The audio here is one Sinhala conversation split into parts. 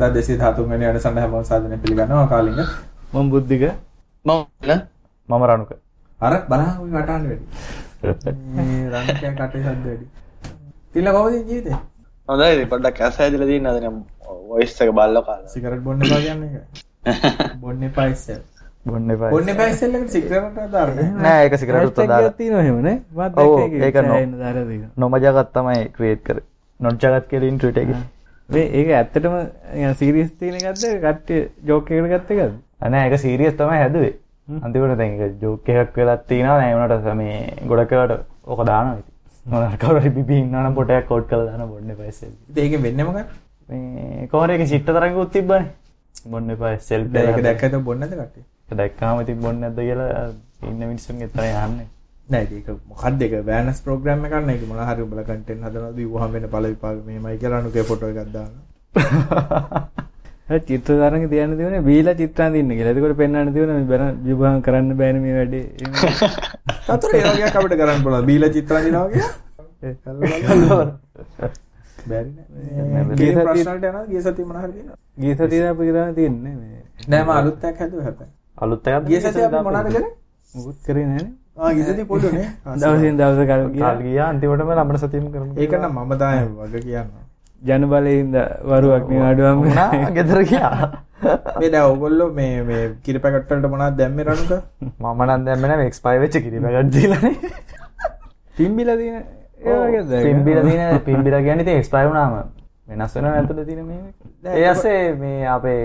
කතා 213 වෙනි වැඩසටහන හැමෝම සාදනය පිළිගන්නවා කාලින්ග. මම බුද්ධික මම මම රණුක අර බලන්න ඔය කටහඬ වැඩි. මේ රන්කයා කටේ ශබ්ද වැඩි. තිල්ල කොහොමද ජීවිතේ? හොඳයි පොඩ්ඩක් ඇස ඇදලා තියෙන අද නම් වොයිස් එක බල්ල කාලා සිගරට් බොන්න එපා කියන්නේ ඒක. බොන්න එපා ඉස්සෙල්. බොන්න එපා බොන්න එපා ඉස්සෙල් එකට සිගරට් දාන්නේ. නෑ ඒක සිගරට් උත්තර දාලා තියෙනවා එහෙම නේ මත් ඔව්, දැක්ක ඒක තියෙනවා නොමජගත් තමයි ක්‍රියේට් කරේ නොජගත් කියලා ඉන්ට්‍රීට් එකේ මේ ඒක ඇත්තටම සීරියස් තියෙන එකක්ද? කට්ටිය ජෝක් එකකට ගත්ත එකක්ද? අනේ ඒක සීරියස් තමයි හැදුවේ. අන්තිමට දැන් ඒක ජෝක් එකක් වෙලක් තියෙනවා. නෑ වුණාට මේ ගොඩක් ඒවාට ඕක දානවා ඉතින්. මොනවා කවුරු බිබී ඉන්නවනම් පොටයක් කවුට් කරලා දාන බොන්න එපා ඉස්සෙල් ඉතින් ඒකෙන් වෙන්නේ මොකක්ද? මේ කොහොමද ඒක චිත්ත තරංගුත් තිබ්බනේ? බොන්න එපා දැන් ඒක දැක්කද බොන්නේ නැද්ද කට්ටිය? දැක්කාම ඉතින් බොන්නේ නැද්ද කියලා ඉන්න මිනිස්සුන්ගේ තමයි අහන්නේ නෑ ඒක මොකක්ද ඒක වෑනස් ප්‍රෝග්‍රෑම් එකක් නේ ඒක මොනවා හරි උඹලා කන්ටෙන්ට් හදනවාද ඉවහම වෙන පළ විපාක මෙහෙමයි කියලා අනුගේ ෆොටෝ එකක් දානවා. චිත්‍ර තරඟ තියන්න තිබුණේ බීලා චිත්‍රාන් දින්න කියලා. එතකොට පෙන්වන්න තිබුණා මේ බැන විභාග කරන්න බෑනේ මේ වැඩේ. සතුට ඒ වගේ අපිට කරන්න පුළුවන්. බීලා චිත්‍ර අඳිනවා කියලා. බැරි නෑ. ගිය ප්‍රශ්න වලට යනවා ගිය සතිය මොනවා හරි කියනවා. ගිය සතියේ අපි කරන්න තියෙන්නේ මේ නෑ මම අලුත් එකක් හැදුවා හැබැයි. අලුත් එකක් ගිය සතිය අපි මොනවද කරේ? මුකුත් කරේ නෑනේ. දවසින් දවස කල් ගියා. කාල් ගියා. අන්තිමටම ලබන සතියෙම කරමු. ඒක නම් මම තමයි වග කියනවා. ජන බලයෙන් වරුවක් අඩුවම් ගෙදර ගියා. මේ දැන් ඕගොල්ලෝ මේ මේ කිරි පැකට් වලට මොනවද දැම්මේ රණුක? මම නම් දැම්මේ නැහැ එක්ස්පයර් වෙච්ච කිරි පැකට් දීලානේ. පිම්බිලා ඒක? පිම්බිලා තියෙන පිම්බිලා කියන්නේ ඉතින් එක්ස්පයර් වුණාම වෙනස් වෙනව නැතුළේ තියෙන මේ ඒ ඇස්සේ මේ අපේ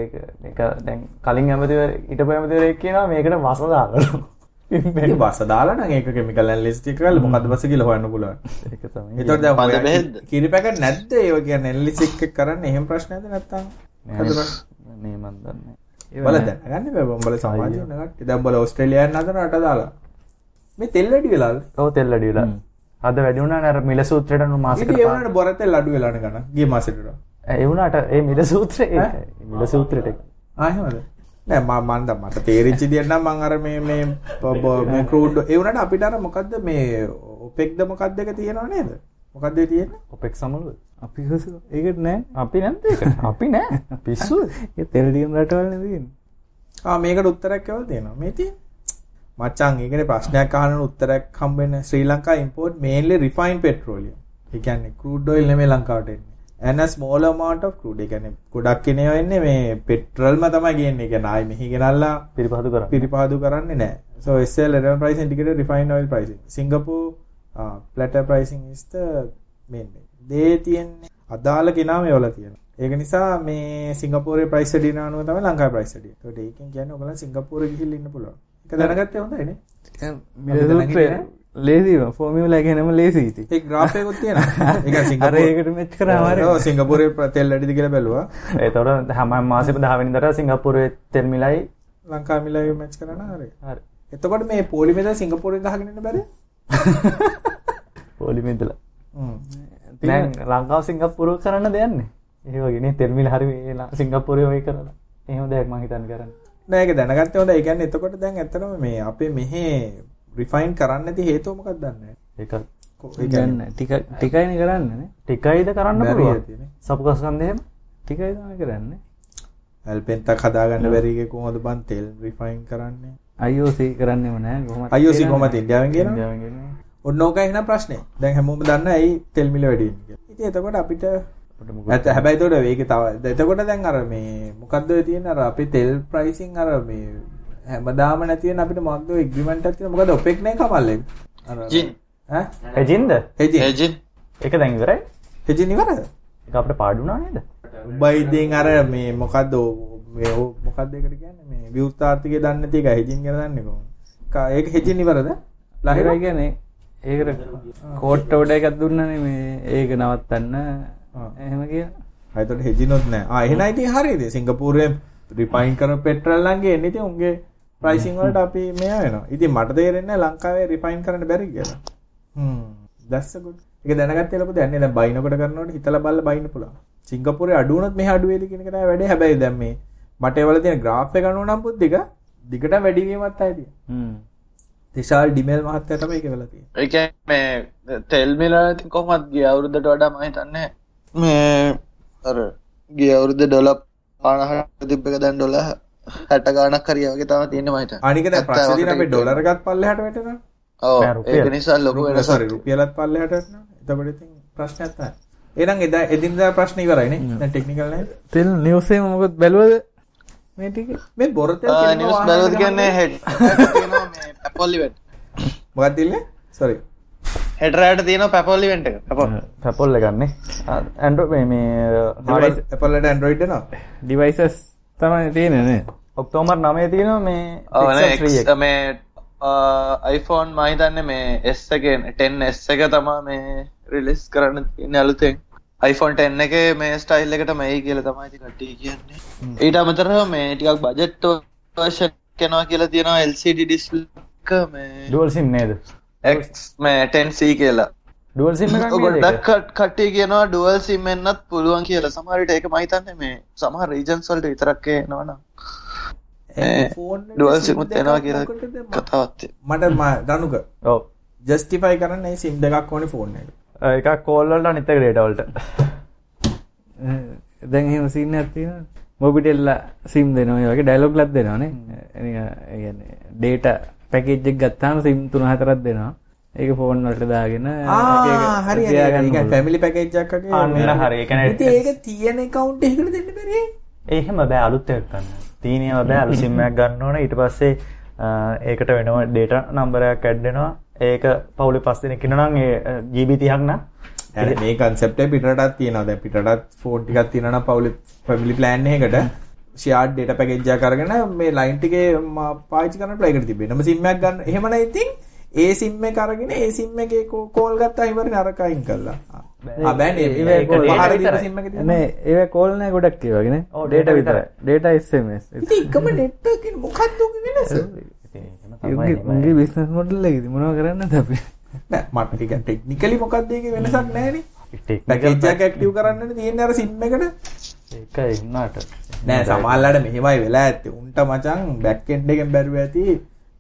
දැන් කලින් ඇමතිවර හිටපු ඇමතිවරයෙක් කියනවා මේකට වස දාලා. ඉතින් බස දාලා නම් ඒක කෙමිකල් ඇනලිස්ට් එක කරලා මොකද්ද බස කියලා හොයන්න පුළුවන්. ඒක තමයි ඒතකොට දැන් ඔය? කිරි පැකට් නැද්ද ඒව කියන්නේ ඇනලිසිස් එක කරන්නේ එහෙම ප්‍රශ්නයක්ද නැත්නම්? හද ප්‍රශ්න. මේ මන් දන්නේ බල දැනගන්න බෑ බම්බල සමාජය කට්ටිය. දැන් බල ඕස්ට්‍රේලියාවෙන් හදන රට දාලා. මේ තෙල් වැඩි වෙලාද? ඔව් තෙල් අඩි වෙලා අද වැඩි වුණානේ අර මිල සූත්‍රයට නු මාසෙකට ඉතින් ඒ වුණාට බොර තෙල් අඩු වෙලානේ ගන්න. ගිය මාසෙට වඩා. ඒ වුණාට ඒ මිල සූත්‍රය ඒකයි. මිල සූත්‍රයට. ආ එහෙමද? නෑ මම මන් දැන් මට තේරිච්ච විදියට නම් මම අර මේ මේ මේ ක්‍රූඩ් ඒ වුණාට අපිට අර මොකද්ද මේ ඔපෙක්ද මොකද්ද එක තියෙනව නේද? මොකද්ද ඒ තියෙන්නේ? ඔපෙක් සමළුව අපි ඒකට නෑ අපි නැද්ද ඒක අපි නෑ පිස්සුද ඒ තෙල් තියෙන රටවල්නේ තියෙන්නේ ආ මේකට උත්තරයක් ඇවල් තියෙනවා. මේ තියෙන්නේ. මචං ඒකනේ ප්‍රශ්නයක් අහන උත්තරයක් හම්බ වෙන ශ්‍රී Lanka import mainly refined petroleum. ඒ කියන්නේ crude oil නෙමෙයි ලංකාවට එන්නේ. And a small amount of crude. ඒ කියන්නේ ගොඩක් එනේ වෙන්නේ මේ පෙට්‍රල්ම තමයි ගේන්නේ. ඒ කියන්නේ ආයි මෙහි ගෙනල්ලා පිරිපහදු කරා පිරිපාදු කරන්නේ නැහැ. So SL return price indicated refined oil pricing. Singapore uh, platter pricing is the main. දේ තියෙන්නේ අදාළ කෙනා මේවල තියෙනවා. ඒක නිසා මේ සිංගප්පූරේ ප්‍රයිස් වැඩි වෙන අනුව තමයි ලංකාවේ ප්‍රයිස් වැඩි. ඒකට ඒකෙන් කියන්නේ ඔයගොල්ලෝ සිංගප්පූරේ ගිහිල්ලා ඉන්න පුළුවන්. ඒක දැනගත්තේ හොඳයි නේ. මිල සූත්‍රය ලේසිම ෆෝමියුලා ගැනම ලේසි ඉතින් ඒ අර සිංගප්පූරේ ඒකට මෙච් කරාම හරි ඔව් සිංගප්පූරේ ප්‍ර- තෙල් වැඩිද කියලා බැලුවා. ඒතකොට හැම මාසෙම 10 වෙනිදාට සිංගප්පූරුවේ තෙල් මිලයි ලංකාව මිලයි මැච් කරන හරි. හරි එතකොට මේ පොලිමෙද සිංගප්පූරෙන් ගහගෙන ඉන්න බැරි? පොලිමේ ඉඳලා හ්ම්. දැන් ලංකාව සිංගප්පූරුව කරන්න දෙයන්නේ ඒ වගේ නේ තෙල් මිල හරි සිංගප්පූරුවේ වගේ කරලා එහෙම දෙයක් මම හිතන්නේ කරන්නේ නෑ ඒක දැනගත්තේ හොඳයි. ඒ කියන්නේ එතකොට දැන් ඇත්තටම මේ අපේ මෙහි රිෆයින් කරන්න නැති හේතුව මොකක්ද දන්නේ ඒක නැහැ. කියන්නේ ගන්න ටික ටිකයිනේ කරන්න ටිකයිද කරන්න පුළුවන් ඇතිනේ. සපුකස්කන්ද එහෙම ටිකයි තමයි කරන්නේ ඇල්පෙන්තක් හදාගන්න බැරි එකේ කොහොමද බන් තෙල් රිෆයින් කරන්නේ? IOC කරන්නෙම නෑ කොහොමද IOC කොහමද ඉන්දියාවෙන් ගෙන්නේ. ඔන්න ඕක එහෙනම් ප්‍රශ්නේ. දැන් හැමෝම දන්න ඇයි තෙල් මිල වැඩි වෙන්නේ. ඉතින් එතකොට අපිට ඇත්ත හැබැයි එතකොට මේක තව එතකොට දැන් අර මේ මොකද්ද ඔය තියෙන අර අපේ තෙල් ප්‍රයිසින් අර මේ හැමදාම නැති වෙන අපිට මොකද්ද ඔය එග්‍රීමන්ට් එකක් තියෙන? මොකද ඔපෙක් නේ කමල් එක. අර ජින් ඈ? එජින්ද හෙජින්. එජින් ඒක දැන් ඉවරයි? හෙජින් ඉවරද? ඒක අපිට පාඩු වුණා නේද? උඹයි ඉතින් අර මේ මොකද්ද මේ මොකද්ද ඒකට කියන්නේ? මේ විවෘතාර්ථිකය දන්නේ නැති එක හෙජින් ගැන දන්නේ කොහොමද? ඒක හෙජින් ඉවරද? ලහිරයි කියන්නේ. ඒකට කෝට් ඕඩර් එකක් දුන්නනේ මේ ඒක නවත්තන්න. එහෙම කියලා. හයිතොට හෙජිනොත් නෑ. ආ එහෙනම් ඉතින් හරියද සිංගප්පූරුවේ රිෆයින් කරන පෙට්‍රල් නම් ගේන්නේ. ඉතින් උන්ගේ ප්‍රයිසින් වලට අපි මෙයා වෙනවා ඉතින් මට තේරෙන්නේ නැහැ ලංකාවේ රිෆයින් කරන්න බැරි කියලා. හ්ම්. That's a good. ඒක දැනගත්තේ ලොකු දැන් නේ. දැන් බයිනකොට කරනකොට හිතලා බලලා බයින්න පුළුවන්. සිංගප්පූරේ අඩු වුණොත් මෙහා අඩු වේද කියන එක තමයි වැඩේ. හැබැයි දැන් මේ මට ඒවල තියෙන ග්‍රාෆ් එක අනුව නම් පුද්දික දිගට වැඩි වීමක් තමයි තියෙන්නේ හ්ම්. තිශාල් ඩිමෙල් මහත්තයා තමයි ඒක වෙලා තියෙන්නේ. ඒ කියන්නේ මේ තෙල් මිල ඉතින් කොහොමද ගිය අවුරුද්දට වඩා මම හිතන්නේ? මේ අර ගිය අවුරුද්ද ඩොල පානහට තිබ්බ එක දැන් ඩොල හැට ගානක් හරි වගේ තම තියෙන මට අනික දැන් ප්‍රශ්නේ තියෙන අපේ ඩොලර් එකත් පල්ලෙහාට වැටෙනවා. ඔව් නෑ, රුපියල්. ඒක නිසා ලොකු රුපියල වෙනසක්. සෝරි රුපියලත් පල්ලෙහාට එතකොට ඉතින් ප්‍රශ්නයක් නැහැ. එහෙනම් එදා එදිනදා ප්‍රශ්න ඉවරයිනේ දැන් ටෙක්නිකල් තෙල් නිවසේ මොකද බැලුවද? මේ ටික මේ බොරතෙල් නිවස් බැලුවද කියන්නේ හෙඩ් තියෙනවා මේ පැපොල් ඉවෙන්ට් මොකක්ද ඉල්ලේ සෝරි හෙඩ් රෑට තියෙනවා පැපොල් ඉවෙන්ට් එක. පැපොල් පැපොල්ල ගන්නේ ඇන්ඩ මේ Apple ට Android එනවා? ඩිවයිසස් තමයි තියෙනනේ ඔක්තෝමර් නමේ තියෙනවා මේ ඕන Pixel 3X. මේ iPhone මහිතන්න මේ S එකෙන් 10S එක තමා මේ රිලිස් කරන්න තියෙන අලුතෙන්. iPhone 10 එක මේ ස්ටයිල් එකට මේ කියලා තමයි කට්ටිය කියන්නේ. ඊට අමතරව මේ ටිකක් බජට් වර්ෂන් කෙනවා කියලා තියෙනවා LCD ඩිස්ප්ලේ එක මේ ඩුවල් සිම් නේද? X මේ 10C කියලා ඩුවල් සිම් ගොඩක් ඒක? කට- කට්ටිය කියනවා ඩුවල් සිම් එන්නත් පුළුවන් කියලා. සමහරට ඒක මහිතන්නේ මේ සමහර රීජන්ස් වලට විතරක් එනවනම් ඩුවල් සිමුත් එනවා කියලා කතාවත් මට ම- දනුක ඔව්. ජස්ටිෆයි කරන්න සිම් දෙකක් ඕනේ ෆෝන් එක. එකක් කෝල්ලට අනිත ඩේටවල්ට දැන් එහෙම සින්න ඇතින මොබිටෙල්ල සිම් දෙනවා. වගේ ඩයිලොග් ලත් දෙනවානේ ඩේට පැකේජ්ජක් ගත්තාම සිම් තුන හතරත් දෙනවා ඒක ෆෝන් වලට දාගෙන හරි පැමිලි අන්න හරි ඒ කියන්නේ ඒක තියෙන කවුන්් එකට දෙන්න බැරේ එහෙම බෑ අලුත් එකක් ගන්න. තීනියව බෑ අලුත් සිම් එකක් ගන්න ඕන. ඊට පස්සේ ඒකට වෙනම data නම්බරයක් ඇඩ් වෙනවා. ඒක පවුලේ පස් දෙනෙක් ඉන්නවා නම් ඒ GB 30ක් නම් ඇ මේ කන්සෙප්ට පිටටත් තියෙනවා දැන් පිටටත් ෆෝන් ටිකක් තියෙනවා නම් පවුලේ ෆැමිලි ප්ලෑන් එකකට ෂෙයාර්ඩ් ඩේටා පැකේජ් එකක් අරගෙන මේ ලයින් ටිකේ ම- පාවිච්චි කරන්න ප්ලේ එකට තිබෙනවා. නම සිම් එකක් ගන්න. එහෙම නැත්නම් ඉතින් ඒ සිම් එක අරගෙන ඒ සිම් එකේ කෝල් ගත්තා ඉවරනේ අරක අයින් කළා. ආ බෑනේ ඒක මේ data පහර දීප. සිම් එක තියෙනවා. නේ ඒ කෝල් නෑ ගොඩක් ඒ වගේ නේ ඔව්, ඩේටා විතරයි ඩේටා SMS ඉතින් එකම නෙට්වර්ක් එක මොකක්ද උගේ වෙනස? උගේ බිස්නස් මොඩල් එක ඉතින් මොනව කරන්නද අපි නෑ මට ඒක ටෙක්නිකලි මොකක්ද ඒකේ වෙනසක්. Technical පැකේජ් එක ඇක්ටිව් කරන්නනේ තියෙන්නේ අර සිම් එකට. ඒක ඉන්නාට නෑ සමහරලාට මෙහෙමයි වෙලා ඇත්තේ. උන්ට මචං බෑක් එන්ඩ් එකෙන් බැරුව ඇති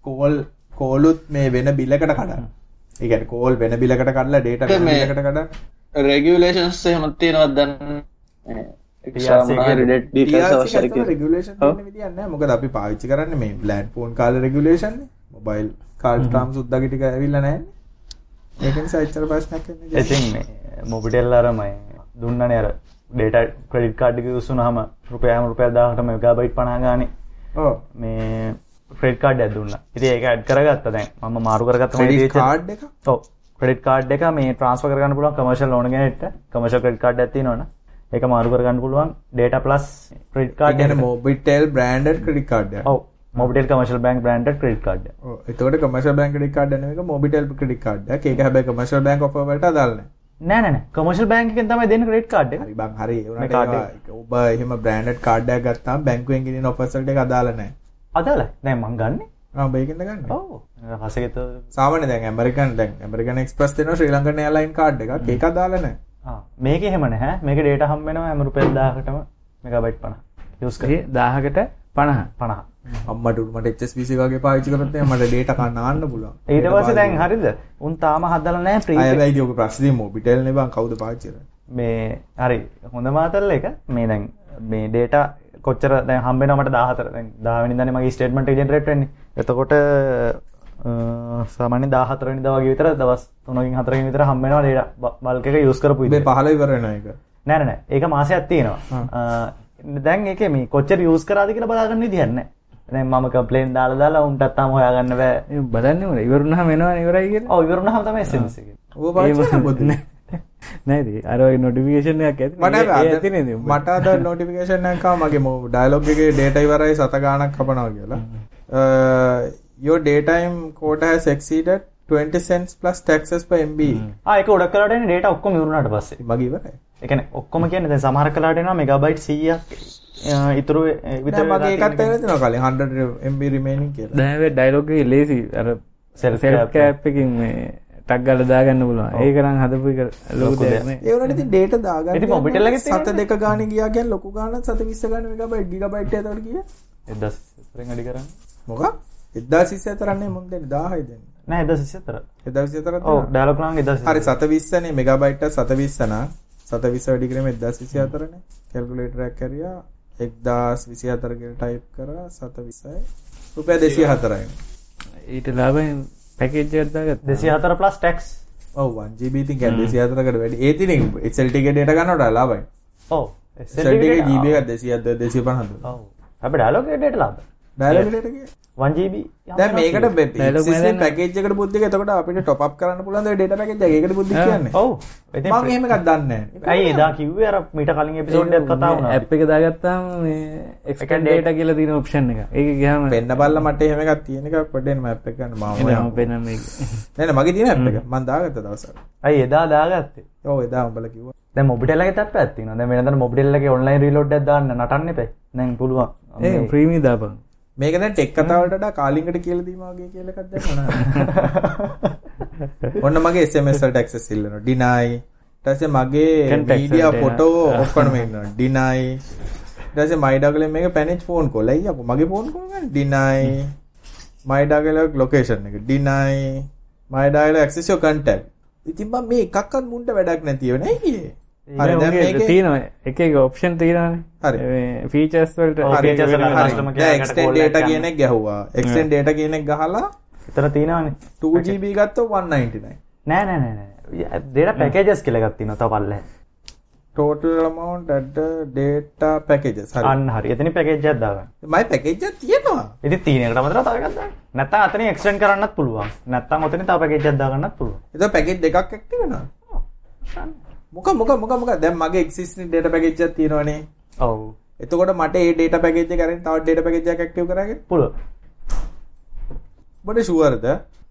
කෝල් කෝලුත් මේ වෙන බිලකට කඩන්න. ඒ කියන්නේ කෝල් වෙන බිලකට කඩලා data වෙන මේ- බිලකට කඩන්න. රෙගියුලේෂන්ස් එහෙමත් තියෙනවද දැන් TRC එකේ ඩීටේල්ස් TRC අවශ්‍ය ඇත්තම regulation තියෙන විදියක් නෑ. මොකද අපි පාවිච්චි කරන්නේ මේ land phone කාලේ regulation නේ. mobile card terms උද්දාගේ ටික ඇවිල්ලා නැන්නේ. ඒක නිසා එච්චර ප්‍රශ්නයක් වෙන්නේ නැහැ. ඉතින් මේ මොබිටෙල් අරමයි දුන්නනේ අර data credit card එක යූස් වුණාම රුපියල් රුපියල් 1000කට මෙගාබයිට් 50 ගානේ ඔව්. මේ ක්‍රෙඩිට් කාඩ් එකක් දුන්නා. ඉතින් ඒක ඇඩ් කරගත්තා දැන්. මම මාරු කරගත්තා එක ඔව්. ක්‍රෙඩිට් කාඩ් එක මේ ට්‍රාන්ස්ෆර් කරගන්න පුළුවන් කමර්ෂල් ඕන කෙනෙක්ට. කමර්ෂල් ක්‍රෙඩිට් කාඩ් එකක් තියෙනවනේ. ඒක මාරු කරගන්න පුළුවන් plus ක්‍රෙඩිට් ඒ කාඩ් branded credit card එක. ඔව්. Mobitel commercial bank branded credit card එක. එතකොට commercial bank credit card නෙවෙයි ඒක mobitel credit card එකක්. ඒක හැබැයි commercial bank offer වලට අදාළ නැහැ. නෑ නෑ නෑ. කමර්ෂල් බැංක් එකෙන් තමයි දෙන්නේ ක්‍රෙඩිට් කාඩ් එක. හරි බං හරි මේ ඔබ එහෙම card එකක් ගත්තාම බැංකුවෙන් ගෙනියන offers වලට අදාළයි. දැන් මං ගන්නෙ. ඒකෙන්ද ගන්න. ඔව්. හසගෙත සාමාන්‍ය දැන් ඇමරිකන් දැන් ඇමරිකන් එක්ස්ප්‍රස් දෙනවා ශ්‍රී ලංකන් එයාලයින් කාඩ් එකක්. ඒක. ආ මේක එහෙම නැහැ. මේක data හම්බ වෙනවා හැම රුපියල් 1000කටම මෙගාබයිට් 50. යූස් කරලා ඒ 1000කට 50 50. අම්මට උඩට HSBC වගේ පාවිච්චි කරත් මට data කන්න ආන්න පුළුවන්. ඊට පස්සේ දැන් හරිද? උන් තාම හදලා නැහැ අය ප්‍රී හැබැයි ඔක ප්‍රශ්නේ මොබිටෙල් නේ බං කවුද පාවිච්චි කරන්නේ? මේ හරි හොඳ මාතල්ල එක මේ දැන් මේ ඩේටා කොච්චර දැන් හම්බෙනවා මට 14 දැන් 10 වෙනිදානේ මගේ ස්ටේට්මන්ට් එක ජෙනරේට් වෙන්නේ. එතකොට අ, සාමාන්‍යයෙන් 14 වෙනිදා වගේ විතර දවස් 3කින් 4කින් විතර හම්බ වෙනවා ඩේටා බල්ක් එක යූස් කරපු මේ විදිහට. 15 ඉවර වෙනවා ඒක. නෑ නෑ නෑ ඒක මාසයක් තියෙනවා. දැන් ඒකේ මේ කොච්චර යූස් කරාද කියලා බලාගන්න විදිහක් නෑ. දැන් මම කම්ප්ලේන් දාලා දාලා උන්ටත් තාම හොයාගන්න බෑ. ඒ බලන්නේ මොකද ඉවරුනහම එනවනේ ඉවරයි කියලා ඔව් ඉවරුනහම තමයි නේද අර ඔය නොටිෆිකේෂන් එකක් ඇති මට? මට අද ආවා මගේ ඩයලොග් එකේ data ඉවරයි සත ගාණක් කපනවා කියලා. Uh, your daytime quota has exceeded 20 cents plus taxes per MB. ආ ඒක උඩ කරලා එන්නේ ඩේටා ඔක්කොම ඉවරුනාට පස්සේ. මගේ ඉවරයි. ඒ කියන්නේ ඔක්කොම කියන්නේ දැන් සමහර කලාවට එනවා මෙගාබයිට් 100ක් අ, ඉතුරු නෑ මගේ එකත් තියෙනවා කලින් 100 MB remaining කියලා. දැන් හැබැයි ඩයලොග් එකේ ලේසි අර Self සෙල්ෆ් cap. කෑප් එකකින් මේ ටක් ගාලා දාගන්න පුළුවන් ඒක නම් හදපු එක ලොකු දෙයක්. නේ ඒ වුණාට ඉතින් data දාගන්න. ඉතින් mobitel එකේ සත. දෙක ගානේ ගියා කියන්නේ ලොකු ගානක් සත 20 ගානේ මෙගාබයිට් ගිගාබයිට් එතකොට ගියා. 1000 අඩි කරන්නේ. මොකක්? 1024 නේ මුන් දෙන්නේ 1000 දෙන්නේ. නෑ 1024. 1024 ඔව් ඩයලොග් නම් 1024. හරි සත 20 නේ මෙගාබයිට් එක සත 20 නම් සත විස ඩිග්‍රීම එක්දස් විසි අතරන කැල්කුලේටරක් කැරියා එක්දස් විසි අතරගෙන ටයිප් කර සත විසයි රුපය දෙසිය හතරයි ඊට ලාබෙන් පැකේජ් දෙසි හතර ප්ලස් ටෙක්ස් ඔව ජීබීති කැ දෙසි අතරකට වැඩ. ඒතින එක්සල්ටික ඩට ගන්නට ලාබයි ඔව. සල්ටික ජීබක දෙසි අද දෙසි පහඳ අප ඩලෝකේටට ලාබ ඩලටගේ වන්ජීබී දැන් මේකට Dialogue මැදෙන්- පැකේජ් එකට බුද්ධික. එතකොට අපිට ටොප් අප් කරන්න පුළුවන් ඩේටා පැකේජ් එකකට බුද්ධික කියන්නේ? ඔව්. මම එහෙම එකක් දන්නේ නැහැ. ඇයි එදා කිව්වේ? අර මීට කලින් එපිසෝඩ් එකක් කතා වුණා. ඇප් එක දාගත්තාම මේ data ඩේටා කියලා තියෙන ඔප්ෂන් එක. ඒක ගියාම පෙන්න බලලා මට එහෙම එකක් තියෙන එකක් පොඩ්ඩෙන් මැප් එක ගන්න. මම එනවා පෙන්න මේක. නෑ නෑ මගේ තියෙන එක. මම දාගත්ත දවසක්. ඇයි එදා දාගත්තේ? ඔව් එදා උඹලා කිව්වා. දැන් මොබිටෙල් එකේ තත්ත්වයක් ඇත්ත තියෙනවා දැන් වෙනදට මොබිටෙල් එකේ ඔන්ලයින් රීලෝඩ් එකක් දාන්න නටන්න එපා. දැන් පුළුවන්. ඒ ප්‍රීමි දාපන්. මේක දැන් ටෙක් කතාවලට වඩා කාලින්ගට කියලා දීම වගේ කියලා එකක් දැන් ඔන්න මගේ SMS වලට access ඉල්ලනවා. deny. ඊට පස්සේ මගේ වලට photo ඔක්කොම ඉන්නවා deny. ඊට පස්සේ my daggle මේක පැනෙජ් ෆෝන් කෝල් අයියා මගේ ෆෝන් කෝල් ගන්න deny. my daggle location එක. deny. my daggle access your contact. ඉතින් මම මේ එකක්වත් මුන්ට වැඩක් නැතිව නේ කියේ හරි දැන් මේකේ තියෙනවා එක එක ඔප්ෂන් තියෙනවානේ. හරි. මේ ෆීචර්ස් වලට ඔව්, හරි features වල හරි. customer care දැන් එකට extend call එකක් data යන්න. කියන එක ගැහුවා extend data කියන එක ගහලා එතන තියෙනවානේ 2GB ගත්තොත් 199 නෑ නෑ නෑ නෑ දේට පැකේජස් කියලා එකක් තියෙනවා තව පල්ලේ total amount at the data packages හරි අන්න හරි එතන පැකේජ් එකක් දාගන්න මයි package එක තියෙනවා තියෙන අමතරව තව එකක් දාන්න නැත්නම් අතනින් එක්ස්ටෙන්ඩ් කරන්නත් පුළුවන් නැත්නම් ඔතනින් තව පැකේජ් එකක් දාගන්නත් පුළුවන් එතකොට package දෙකක් active වෙනවා මොක මොක මොක මොක දැන් මගේ existing data package එකක් තියෙනවනේ. ඔව්. එතකොට මට ඒ data package එක අරින් තවත් data package එකක් active කරගෙන? පුළුවන්. ඔබට sure ද?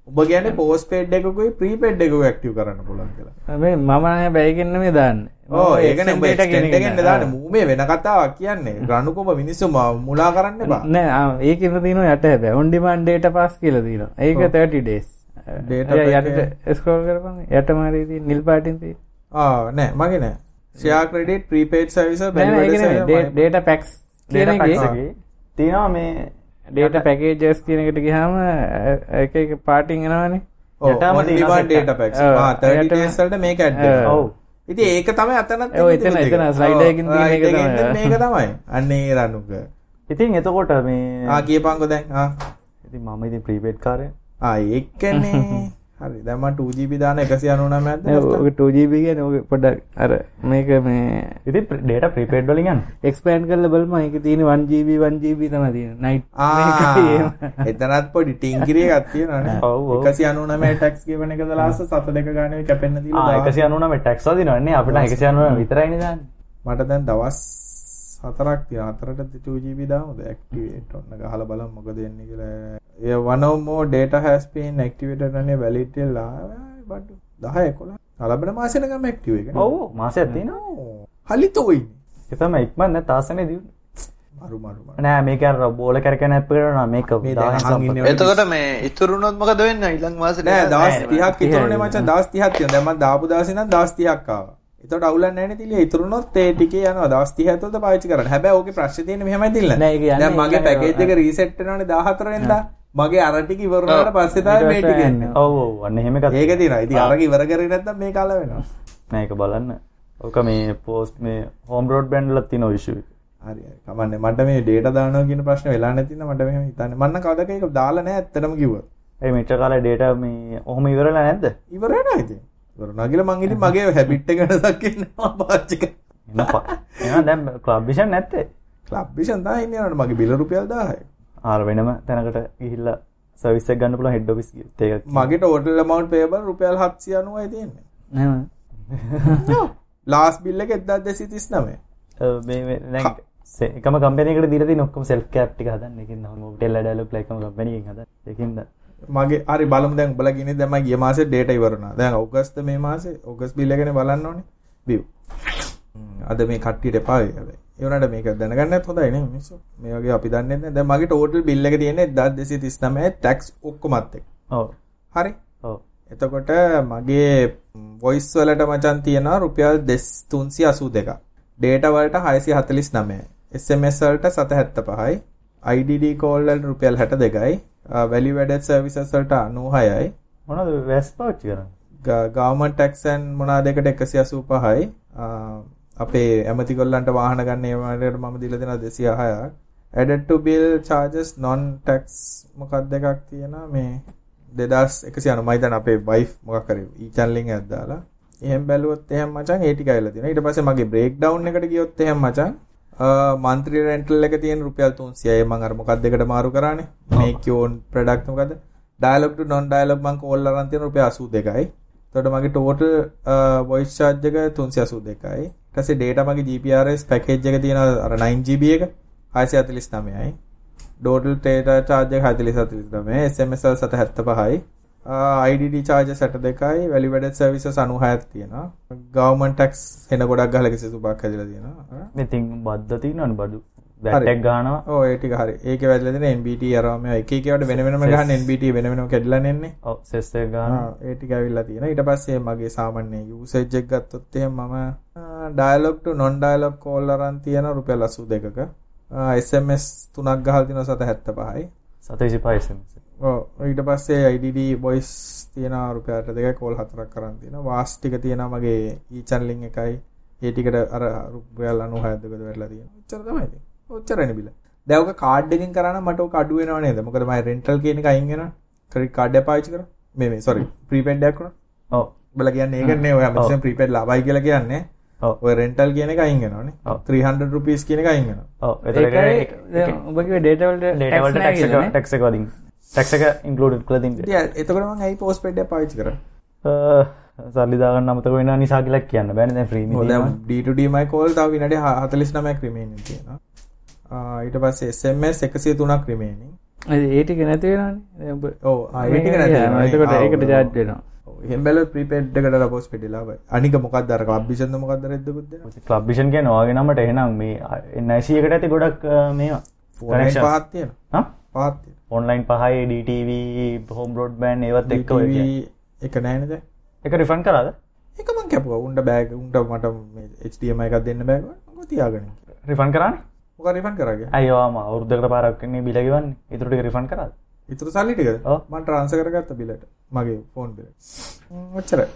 ඔබ කියන්නේ postpaid එකකුයි prepaid එකකුයි active කරන්න පුළුවන් කියලා. හැබැයි මම නෑ බැයිගෙන මේ දාන්නේ. මම ඒකනේ උඹ extend data කියන extend එක. එකෙන් දාන්නේ. මූමේ වෙන කතාවක් කියන්නේ. රණුකොඹ මිනිස්සු ම- මුලා කරන්න එපා. නෑ ආ, ඒකෙම තියෙනවා යට හැබැයි. On demand data pass කියලා තියෙනවා. ඒක 30 days. යටට scroll කරපන්. යටම හරි තියෙන නිල් පාටින් තියෙන. ආ නෑ මගේ නෑ. ඒක packs කියන data packs එකේ එකේ තියෙනවා මේ data packages කියන එකට ගියාම අ- එක එක පාටින් එනවනේ. ඔව් යටම on තියෙනවා demand set data එක. packs. ඔව්, ආ 30 යටම- days වලට මේක ඔව්. ඉතින් ඒක තමයි අතනත් එතන- එතන එක slide තමයි. එකකින් මේක තමයි. අන්න ඒ රණුක ඉතින් එතකොට මේ ආ කියපන්කෝ දැන්. ආ. ඉතින් මම ඉතින් ප්‍රීපේඩ් කාර්යය. ආ ඒකනේ හරි. දැන් මම 2GB දාන 199ක්ද නෑ, ඔක 2GB කියන්නේ ඔක පොඩ්ඩක් අර මේක මේ ඉතින් ඩේටා ප්‍රීපේඩ් වලින් යන්න. expand කරලා බලමු. ඒක තියෙන 1GB 1GB තමයි තියෙන්නේ. night ආ එතනත් පොඩි ටින්කිරි එකක් තියෙනවානේ ඔව්, ඔව්. 199 ටැක්ස් ගෙවන එකද ලාස්ට සත දෙක ගානේ කැපෙන්න ආ දීලා 199 ටැක්ස් වදිනවන්නේ අපිට 199 විතරයිනේ දාන්නේ. මට දැන් දවස් හතරක් තියෙන හතරට 2GB දාමුද ඇක්ටිවේට් ඔන්න ගහලා බලමු මොකද වෙන්නේ කියලා. ඒ one or more data has been activated අනේ validity බඩු. 10 11 ලබන මාසෙ නගම ඇක්ටිව් එක ඔව් මාසයක් තියෙනවා. හලිතෝයි ඒ තමයි ඉක්මන් නැත් තාසනේ දියුනේ මරු මරු මරු. නෑ මේක අර බෝල කරකැන ඇප් නා මේක එතකොට මේ ඉතුරුනොත් මොකද වෙන්නේ? ඊළඟ මාසෙට නෑ දවස් නෑ, 30ක් ඉතුරුනේ මචං. දවස් 30ක් තියෙනවා. දැන් මම දාපු දවසේ නම් දවස් 30ක් ආවා එතකොට අවුලක් නැහැ නේ තිලිය. ඉතුරුනොත් ඒ ටිකේ යනවා. දවස් 30 ඇතුළත පාවිච්චි කරන්න. හැබැයි ඕකේ ප්‍රශ්නේ තියෙන්නේ මෙහෙමයි තිල්ල. දැන් මගේ පැකේජ් එක රීසෙට් වෙනවනේ 14 වෙනිදා මගේ අර ටික ඉවර වුණාට පස්සේ තමයි මේ ටික එන්නේ. ඔව් ඔව්. අන්න එහෙම එකක් ඒක තියෙනවා. ඉතින් අරක ඉවර කරේ නැත්නම් මේක අල වෙනවා. නෑ ඒක බලන්න. ඕක මේ පෝස්ට් මේ හෝම් බ්‍රෝඩ්බෑන්ඩ් වලත් තියෙන ඉෂුව හරි හරි. කමන්නේ. මට මේ ඩේටා දානවා කියන ප්‍රශ්නේ වෙලා නැති නිසා මට මෙහෙම හිතන්නේ. මන්න කවදාක ඒක දාලා නැහැ ඇත්තටම කිව්වොත්. ඒ මෙච්චර කාලේ ඩේටා මේ ඔහොම ඉවරලා නැද්ද? ඉවර වෙනවා ඉතින්. ඉවර නගිලා මං ඉතින් මගේ හැබිට් එක වෙනසක් ඉන්නවා පාච්චි කරලා එන ප- එහෙනම් දැන් ක්ලබ් විෂන් නැත්තේ? ක්ලබ් විෂන් තමයි ඉන්නේ නේද? මගේ බිල රුපියල් 1000යි ආර වෙනම තැනකට ගිහිල්ලා සර්විස් එක ගන්න පුළුවන් හෙඩ් ඔෆිස් ඒක මගේ total amount payable රුපියල් 790යි තියෙන්නේ. නේද? ලාස්ට් බිල් එක 1239 අ, මේ මේ දැන් එකම කම්පැනි එකට දීලා තියෙන ඔක්කොම සෙල්ෆ් කැප් ටික හදන්න. ඒකින් නම් මොබිටෙල් ඩයලොග් ලයික් එකම කම්පැනි එකෙන් හදන්න. ඒකින්ද මගේ හරි බලමු දැන් උඹලා කියන්නේ දැන් මම ගිය මාසේ data ඉවර වුණා. දැන් ඔගස්ට් මේ මාසේ ඔගස්ට් බිල් එකනේ බලන්න ඕනේ. view. අද මේ කට්ටියට එපා වෙයි හැබැයි. ඒ වුණාට මේක දැනගන්නත් හොඳයි නේ මිනිස්සු. මේ වගේ අපි දන්නේ නැහැ. දැන් මගේ total bill එක තියෙන්නේ 1239 tax ඔක්කොමත් එක්ක. ඔව් හරි. ඔව් එතකොට මගේ voice වලට මචන් තියෙනවා රුපියල් 382ක්. data වලට 649. SMS වලට 775යි. IDD call වලට රුපියල් 62යි. Uh, value added services වලට 96යි. මොනවද වැස් පාවිච්චි කරන්නේ? ග- government tax and මොනවාද එකට 185යි. අපේ ඇමති කොල්ලන්ට වාහන ගන්න ඒවාට මම දීලා දෙනවා 206ක් added to bill charges non tax මොකක්ද එකක් තියෙනවා? මේ 2190 මම හිතන්නේ අපේ wife මොකක් කරේ e channel එකක් දාලා. එහෙම බැලුවොත් එහෙම මචං ඒ ටික ඇවිල්ලා තියෙනවා. ඊට පස්සේ මගේ බ්‍රේක් ඩවුන් එකට ගියොත් එහෙම මචං මන්ත්‍රී රෙන්ටල් එක තියෙන රුපියල් 300යි මම අර මොකක්ද එකට මාරු කරානේ? මේක් යෝන් ප්‍රොඩක්ට් මොකද ඩයලොග් ටු non dialog මම කෝල් අරන් තියෙන රුපියල් 82යි එතකොට මගේ ටෝටල් වොයිස් charge එක 382යි ඊට පස්සේ data මගේ GPRS පැකේජ් එක තියෙන අර 9GB එක 649යි ඩෝටල් ටේටා චාර්ජ් එක 449 SMS වල 775යි IDD charges 62යි value added services 96ක් තියෙනවා. Government tax එන ගොඩක් ගහලා කිසි සුබක් හැදලා තියෙනවා. ඉතින් බද්ද තියෙනවනේ බඩු වැටක් ගානවා ඒ ටික හරි. ඒකේ වැදලා තියෙන NBT අරම එක එක ඒවාට වෙන වෙනම ගහන්න NBT වෙන වෙනම කැඩලා නෙන්නේ. ඔව් සෙස් එක ගානවා ආ, ඒ ටික ඇවිල්ලා තියෙනවා. ඊට පස්සේ මගේ සාමාන්‍ය යූසේජ් එක ගත්තොත් එහෙම මම Dialog to non dialog call අරන් තියෙන රුපියල් 82ක SMS තුනක් ගහලා තියෙනවා 775යි සත විසිපා SMS ඔව් ඊට පස්සේ IDD voice තියෙනවා රුපියල් 2ක කෝල් හතරක් කරන් තියෙනවා. වාස් ටික තියෙනවා මගේ e channeling එකයි. ඒ ටිකට අර රුපියල් 96ක් දෙකද වැටලා තියෙනවා ඔච්චර තමයි ඉතින් ඔච්චරනේ බිල දැන් ඔක කාඩ් එකෙන් කරා නම් මට ඔක අඩු වෙනව නේද? මොකද මම රෙන්ටල් කියන එක අයින් වෙනවා. ක්‍රෙඩිට් කාඩ් එක පාවිච්චි කරා. මේ මේ සෝරි ප්‍රීපේඩ් එකක් වුණා. ඔව්. ඔබලා කියන්නේ ඒකනේ ඔය ප්‍රීපේඩ් ලාභයි කියලා කියන්නේ. ඔව්. ඔය රෙන්ටල් කියන එක අයින් වෙනවනේ. ඔව්. 300 rupees කියන එක අයින් වෙනවා. ඔව්. එතකොට ඒකයි ඔබගේ ඩේටා වලට ඩේටා වලට ටැක්ස් එක ටැක්ස් එක වදින් ටැක්ස් එක ඉන්ක්ලූඩඩ් කරලා තින්නේ ඉතින් එතකොට මම ඇයි පෝස්ට්පේඩ් එක පාවිච්චි කරා සල්ලි දාගන්න අමතක වෙනවා නිසා කියලා කියන්න බෑනේ දැන් ෆ්‍රී ඔය දැන් D2D my call තව විනාඩි 49ක් remaining තියෙනවා. ආ ඊට පස්සේ SMS 103ක් remaining ඒ ටික නැති වෙනවනේ. ඔබ ඔව් ආ ඒ ටික නැති වෙනවා. එතකොට ආ, ඒකට ඔව්, charge වෙනවා. ඔව් එහෙම බැලුවොත් prepaid එකට postpaid ලාභයි. අනික මොකක්ද අර ක්ලබ් විෂන්ද මොකක්ද රෙද්දකුත් දෙනවා? ක්ලබ් විෂන් කියන ඔයාගේ නමට එහෙනම් මේ එකට ඇති ගොඩක් මේවා ෆෝන් ලයින් ඔන්ලයින් පහයි DTV හෝම් ඒවත් ඔය DTV කියන්නේ. එක නෑ නේද එක රිෆන්ඩ් කරාද? ඒක මං කැපුවා. උන්ට බෑග් උන්ට මට මේ HDMI එකක් දෙන්න බෑග් තියාගෙන රිෆන්ඩ් කරානේ? මොකක් රිෆන්ඩ් කරාගේ? අයියෝ ආම අවුරුද්දකට පාරක් ඉන්නේ බිල ගෙවන්නේ. ඊටු ටික රිෆන්ඩ් කරාද? ඉතුරු සල්ලි ටිකද ඔව්. මම ට්‍රාන්ස්ෆර් කරගත්ත බිලට මගේ ෆෝන් බිලට ඔච්චරයි.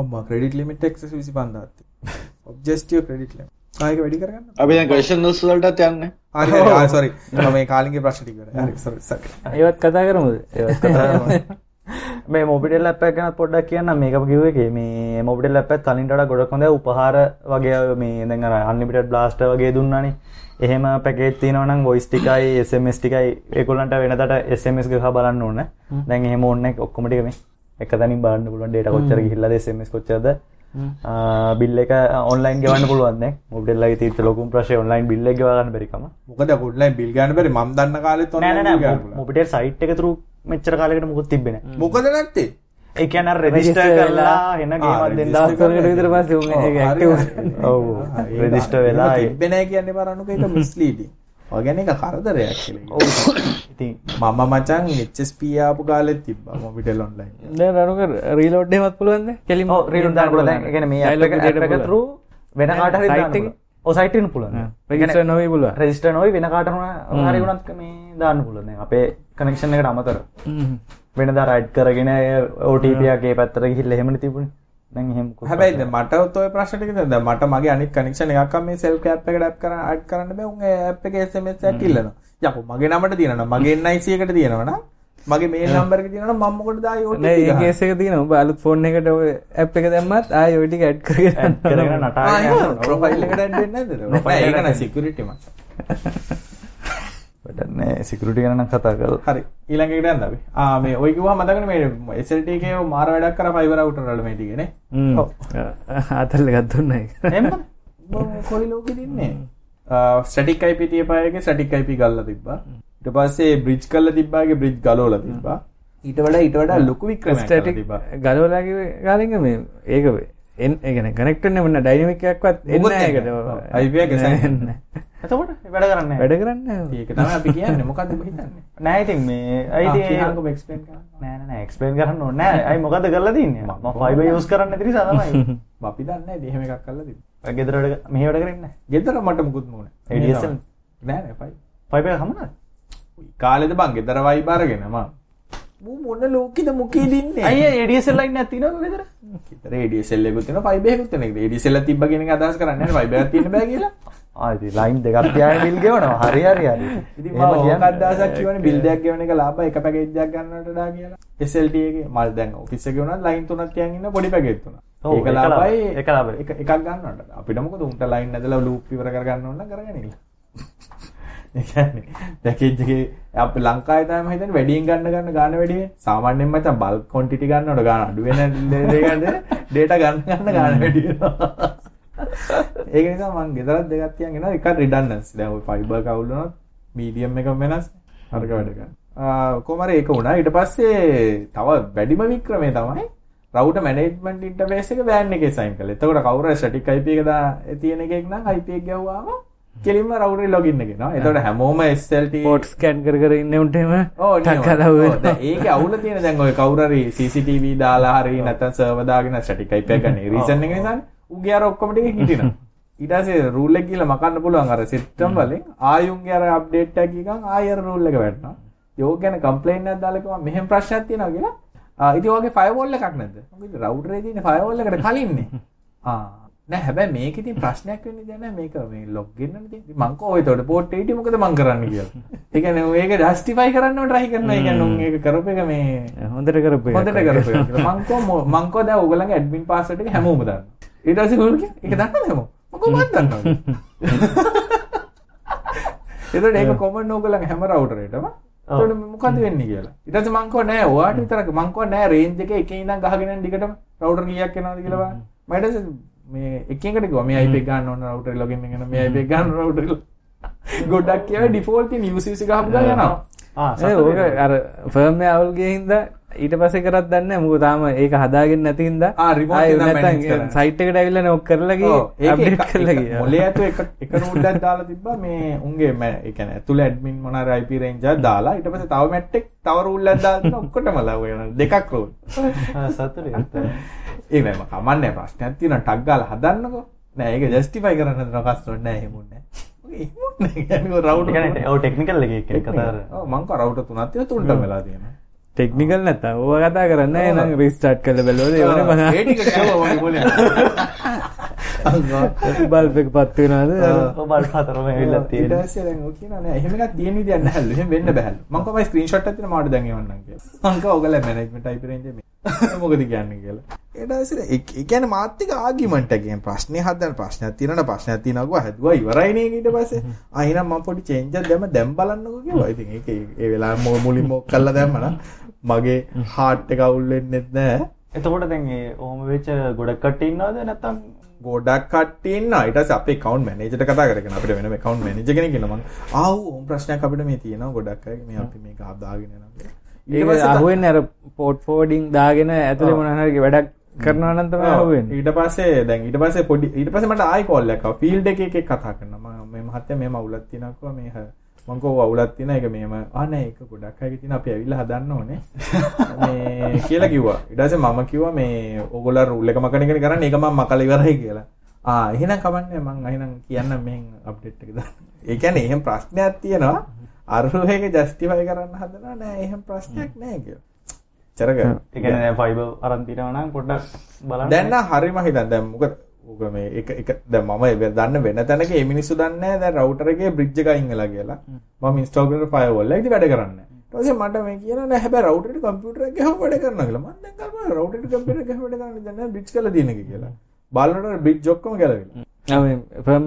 අම්මා ක්‍රෙඩිට් ලිමිට් එක්සස් 25000ක් තියෙනවා ඔබ්ජෙක්ටිව් ක්‍රෙඩිට් ලිමිට් ආයෙක වැඩි කරගන්න. අපි දැන් ක්වෙස්චන් නුස් වලටත් යන්නේ. හරි හරි. ආ සෝරි මම මේ කාලින්ගේ ප්‍රශ්න ටික කරා හරි සෝරි සරි ඒවත් කතා කරමුද? ඒවත් කතා කරමු. මේ මොබිටෙල් ඇප් එක ගැන පොඩ්ඩක් කියන්න මේක කිව්ව එකේ මේ මොබිටෙල් ඇප් එක කලින්ට වඩා ගොඩක් හොඳයි. උපහාර වගේ මේ දැන් අර අන්ලිමිටඩ් බ්ලාස්ටර් වගේ දුන්නානේ. එහෙම පැකේජ් තියෙනවා නම් වොයිස් ටිකයි SMS ටිකයි. ඒගොල්ලන්ට වෙනදට SMS ගහලා බලන්න ඕනේ. දැන් එහෙම ඕනේ ඔක්කොම ටික මේ එක තැනින් බලන්න පුළුවන්. data කොච්චර ගිහිල්ලාද SMS කොච්චරද බිල් එක ඔන්ලයින් ගෙවන්න පුළුවන් ලගේ තියෙච්ච ලොකුම ප්‍රශ්නේ ඔන්ලයින් බිල් එක ගෙවා ගන්න බැරි කම. මොකද ඔන්ලයින් බිල් ගන්න බැරි මම දන්න කාලෙත්. මොබිටෙල් සයිට් එක through මෙච්චර කාලයකට මොකුත් තිබ්බේ නෑ. මොකද නැත්තේ? ඒ කියන්නේ රෙජිස්ටර් Register කරලා එන ඒක රෙජිස්ටර් හරි. වෙලා එහෙම තිබ්බේ නෑ කියන්නේ බලන්නකෝ ඒක මිස්ලීඩින්. ඔය කියන්නේ ඒක කරදරයක් කියලා. ඔව්. ඉතින් මම මචං HSP ආපු කාලෙත් තිබ්බා මොබිටෙල් ඔන්ලයින්. දැන් රණුක රීලෝඩ් එහෙමත් පුළුවන්ද? කෙලින්ම? ඔව් රීඩ් දාන්න පුළුවන්. ඒ කියන්නේ මේ app එක app එක through වෙන කාට හරි Site දාන්න එකේ? ඔව් සයිට් එකේ පුළුවන් රෙජිස්ටර් නොවී පුළුවන්. රෙජිස්ටර් නොවි වෙන කාට හරි වුණත් මේ දාන්න පුළුවන්. අපේ කනෙක්ෂන් එකට අමතරව. වෙනදා රයිඩ් කරගෙන OTP එකක් ඒ පැත්තට ගිහිල්ලා එහෙමනේ තිබුණේ දැන් එහෙම මොකුත් හැබැයි දැන් මට ඔය ප්‍රශ්න ටික දැන් මට මගේ අනිත් කනෙක්ෂන් එකක් අම්ම මේ සෙල්ෆ් ඇප් එකට ඇප් කරන්න ඇඩ් කරන්න බෑ උන් ඒ ඇප් එකේ SMS එකක් ඉල්ලනවා. යකෝ මගේ නමට තියෙනවා මගේ NIC එකට තියෙනවා නම් මගේ මේල් නම්බර් එක තියෙනවා මම මොකටද ආයේ OTP නෑ ඒ? කේස් එක තියෙනවා ඔබ අලුත් ෆෝන් එකට ඔය ඇප් එක දැම්මත් ආයෙ ඔය ටික ඇඩ් කරගෙන ඇඩ් කරගෙන ඒක යනවා. ප්‍රොෆයිල් එකට ඇඩ් වෙන්නේ නැද්ද? ඒක එකට නේ සිකියුරිටි මචං. වැඩක් නෑ සිකියුරිටි ගැන නම් කතා කරලා හරි ඊළඟ එකට යන්න අපි. ආ මේ ඔය කිව්වා මතකනේ මේ SLT එකේ මාර වැඩක් කරා ෆයිබර් රවුටර් වල මේ ටිකනේ. අතල්ල එහෙමද කොයි ලෝකෙද ඉන්නේ? ස්ටැටික් IP තියපායගේ ස්ටැටික් IP ගල්ලා තිබ්බා. ඊට පස්සේ බ්‍රිජ් කරලා තිබ්බාගේ බ්‍රිජ් ගලවලා තිබ්බා. ඊට වඩා ඊට වඩා ලොකු ස්ටටික් තිබ්බා. ගලවලාගේ කාලින්ග මේ ඒක එගෙන කනෙක්ටන වන්න ඩයිනමිකයක්වත් එන්නකට අයිපියක සන්න ඇතකොට වැඩ කරන්න වැඩ කරන්න ඒක තම අපි කියන්න. මොකද හිතන්න? නෑතින් මේ අයික්ස්පෙන් නෑන එක්ස්පෙන් කරන්න ඕන්න අයි මොකද කරලා දන්න ම පයිබ යෝස් කරන්න තිරි සමයි අපි දන්න දහම එකක් කල්ල දී ගෙදරට මේ වැඩ කරන්න ගෙදර මට මුකුත් මුණ නෑ පයි පයිබ හමන කාලෙද බං ගෙදර වයි බාරගෙනවා මොන ලෝකෙද මුකේ දින්නේ අය එඩියසල් ලයින් ඇතිනව වෙදර රේඩියසෙල් එක තිබ්බ කියන එක අදහස් කරන්නේ එකක් තියෙන්න බෑ කියලා. ලයින් දෙකක් තියාගෙන බිල් ගෙවනවා. හරි හරි හරි. ඉතින් මම ඕක අදහසක් කියවනේ බිල් දෙකක් ගෙවන එක ලාභයි එක පැකේජ් එකක් ගන්නවට වඩා කියලා. එකේ මල් දැන් එකේ වුණත් ලයින් තුනක් තියන් ඉන්න පොඩි ඔව්, ඒක ලාභයි, එක එකක් ගන්නවට. අපිට මොකද උන්ට ලයින් ඇදලා ලූප් ඉවර කරගන්න ඒ කියන්නේ පැකේජ් එකේ අපි ලංකාවේ තමයි මම හිතන්නේ වැඩියෙන් ගන්න ගන්න ගාන වැඩි වෙන්නේ සාමාන්‍යයෙන් මචං බල්ක් ක්වොන්ටිටි ගන්නවට ගාන අඩු වෙන දෙයකට ඩේටා ගන්න ගන්න ගාන වැඩි වෙනවා. ඒක නිසා මම ගෙදරත් දෙකක් තියන් එනවා. එකක් රිඩන්ඩන්ස් දැන් ඔය ෆයිබර් කවුල් වුණොත් මීඩියම් එකම වෙනස්. හරක වැඩ ගන්න ආ කොහමද ඒක වුණා. ඊට පස්සේ තව වැඩිම වික්‍රමය තමයි රවුටර් මැනේජ්මන්ට් ඉන්ටර්ෆේස් එක වෑන් එකේ සයින් කළා. එතකොට කවුරු හරි ස්ටැටික් IP එක දා තියෙන එකෙක් නම් IP එක ගැහුවාම කෙලින්ම රවුටරේ ලොගින් එක එනවා. එතකොට හැමෝම SLT පෝට් ස්කෑන් කර කර ඉන්න උන්ටම ටක්කලව ඒක අවුල තියෙන දැන් ඔය කවුරු හරි CCTV දාලා හරි නැත්නම් සර්වර් දාගෙන ස්ටැටික් IP එක ගන්න රීසන් එක නිසානේ. උගේ අර ඔක්කොම ටික හිටිනවා. ඊට පස්සේ රූල් එක ගිහලා මකන්න පුළුවන් අර සිස්ටම් වලින් ආයුන්ගේ අර අප්ඩේට් එකක් ගිහන් ආය අර රූල් එක වැටෙනවා. යෝග ගැන කම්ප්ලේන්ට් එකක් දාලා කිව්වා මෙහෙම ප්‍රශ්නයක් තියෙනවා කියලා. ඉතින් ඔයගේ ෆයර්වෝල් එකක් නැද්ද? මොකද රවුටරේ තියෙන ෆයර්වෝල් එකට කලින්නේ. ආ නෑ හැබැයි මේක ඉතින් ප්‍රශ්නයක් වෙන්නේ දැන් මේක මේ ලොග් වෙන්නනේ තියෙන්නේ. මං කෝ තොට පෝට් 80 මොකද මං කරන්න කියලා. ඒ කියන්නේ ඒක ජස්ටිෆයි කරන්නව try කරනවා. ඒ කියන්නේ උන් ඒක කරපු එක මේ හොඳට කරපු එක. හොඳට කරපු එක. මං කෝ මං කෝ දැන් ඕගොල්ලන්ගේ ඇඩ්මින් පාස්වර්ඩ් එක හැමෝම දාන්න. ඊට පස්සේ ගුරු කිය ඒක දන්නවද හැමෝම? මං කෝ මත් දන්නවා. එතකොට ඒක කොමන් ඕගොල්ලන්ගේ හැම රවුටරේටම එතකොට මොකද වෙන්නේ කියලා. ඊට පස්සේ මං කෝ නෑ ඔයාට විතරක් මං කෝ නෑ රේන්ජ් එකේ එකේ ඉඳන් ගහගෙන යන දිගටම රවුටර් කීයක් එනවද කියලා බලන්න. මේ එකකට කිව්වා. මේ IP එක ගන්න ඕන රවුටර් ලොගින් එක මේ IP එක ගන්න රවුටර් ගොඩක් කියව UCC ගහපු ගමන් යනවා. ඒ ඕක අර ෆර්ම් අවුල්ගේ හින්දා ඊට පස්සේ කරත් දන්නේ. මොකද තාම ඒක හදාගෙන නැති හින්දා ආ, remote ආයෙ ඉඳන් නැත්තම් manage කරන්න. සයිට් එකට ඇවිල්ලා නේ. ඔක් කරලා ගියේ. ඔව්, ඒක අප්ඩේට් එක- කරලා එක- ගියා. මොලේ ඇතුලේ එක එකක් දාලා තිබ්බා. මේ උන්ගේ මැ- ඒ කියන්නේ ඇතුලේ ඇඩ්මින් මොන IP රේන්ජ් එකක් දාලා ඊට පස්සේ තව මැට් එක තව රූල් එකක් දාලා තිබ්බා. ඔක්කොටම ලව් වෙනවා. දෙකක් රූල් සතුට ඒ නෑ මම කමන්නේ ප්‍රශ්නයක් තියෙනවා. ටක් ගාලා හදන්නකෝ. නෑ ඒක ජස්ටිෆයි කරන්න හදන කස්ටමර් නෑ එහෙම නෑ. රවුටර් ඔව ටෙක්නිකල් එක කතාර ඔව් මං කව රවුටර් තුනක් තියෙනවා. තුනටම වෙලා තියෙනවා. ටෙක්නිකල් නැත්තම් ඕවා කතා කරන්න එහෙනම් රීස්ටාර්ට් කරලා බැලුවොත් ඒ වනේ මහා ඒ ටික කියවුවා මගේ මොලේ බල්බ් එක පත් වෙනවද? බල් පතරම ඇවිල්ලා ඊට තියෙන පස්සේ දැන් ඔය කියනවා නෑ. එහෙම එකක් තියෙන විදියක් නැහැලු එහෙම වෙන්න බෑලු මං කොහමයි ස්ක්‍රීන්ෂොට් එකක් තියෙන මාඩ දැන් එවන්නම් කියලා. මං කව ඔයගොල්ලෝ මැනේජ්මන්ට් ටයිප් රේන්ජ් මේ. මොකද කියන්නේ කියලා ඊට පස්සේ ඒ ඒ කියන්නේ මාත් එක්ක ආගියුමන්ට් එකකින් ප්‍රශ්නේ ප්‍රශ්නයක් තියෙනවා කිව්වා හැදුවා ඉවරයිනේ ඊට පස්සේ. ආ එහෙනම් මම පොඩි චේන්ජ් දැම්ම දැන් බලන්නකෝ ඉතින් ඒක ඒ වෙලාවෙ මුලින්ම ඔක් කරලා දැම්මනම් මගේ හાર્ට් එක අවුල් වෙන්නෙත් නෑ එතකොට දැන් ඒ ඕම වෙච්ච ගොඩක් කට්ටිය ඉන්නවද නැත්තම් ගොඩක් ඊට පස්සේ අපේ account manager කතා කරගෙන අපිට වෙනම account manager කෙනෙක් ඉන්නවා. මං ආව් ඕම් ප්‍රශ්නයක් අපිට මේ තියෙනවා ගොඩක් මේ අපි මේක කියලා. ඒක පස්සේ ත- අහුවෙන්නේ අර පෝට් ෆෝඩින් දාගෙන ඇතුලේ මොන හරි වැඩක් කරනවා නම් තමයි. අහුවෙන්නේ ඊට පස්සේ දැන් ඊට පස්සේ පොඩි ඊට පස්සේ මට ආයි කෝල් එකක් ආවා. ෆීල්ඩ් එකේ එකෙක් කතා කරනවා. මම මේ මහත්තයා මෙහෙම අවුලක් තියෙනවා කිව්වා. මේ හ- මං කිව්වා අවුලක් තියෙනවා. ඒක මෙහෙම ආ නෑ ඒක ගොඩක් අයගේ තියෙනවා. අපි ඇවිල්ලා හදන්න ඕනේ. මේ කියලා කිව්වා. ඊට පස්සේ මම කිව්වා මේ ඕගොල්ලෝ රූල් එක මකන එකනේ කරන්නේ. ඒක මම මකලා ඉවරයි කියලා. ආ එහෙනම් කමන්නේ. මං එහෙනම් කියන්න මෙහෙන් අප්ඩේට් එක දාන්න. ඒ කියන්නේ එහෙම ප්‍රශ්නයක් තියෙනවා. අරුව එක ජස්ටිෆයි කරන්න හදනවා. නෑ එහෙම ප්‍රශ්නයක් නෑ කියලා චරක එකන ෆයිබ අරන්තිරවනම් පොඩ්ඩක් බලන්න. දැන් නම් හරිම හිතන් දැන් මොකද? ඕක මේ එක එක දැන් මම දන්න වෙන තැනක මේ මිනිස්සු දන්නේ නැහැ. දැන් රවුටර් එකේ බ්‍රිජ් එක අයින් වෙලා කියලා. කරන ෆයර්වෝල් එක ඉතින් වැඩ කරන්නේ පස්සේ මට මේ කියනවා නෑ හැබැයි රවුටර් එකට කම්පියුටර් ගහම වැඩ කරනවා කියලා. කම්පියුටර් එක ගහම වැඩ කරන්නේ දැන් නෑ බ්‍රිජ් කරලා දින එක කියලා. බලනකොට බ්‍රිජ් ඔක්කොම ගැලවිලා ආ මේ ෆර්ම්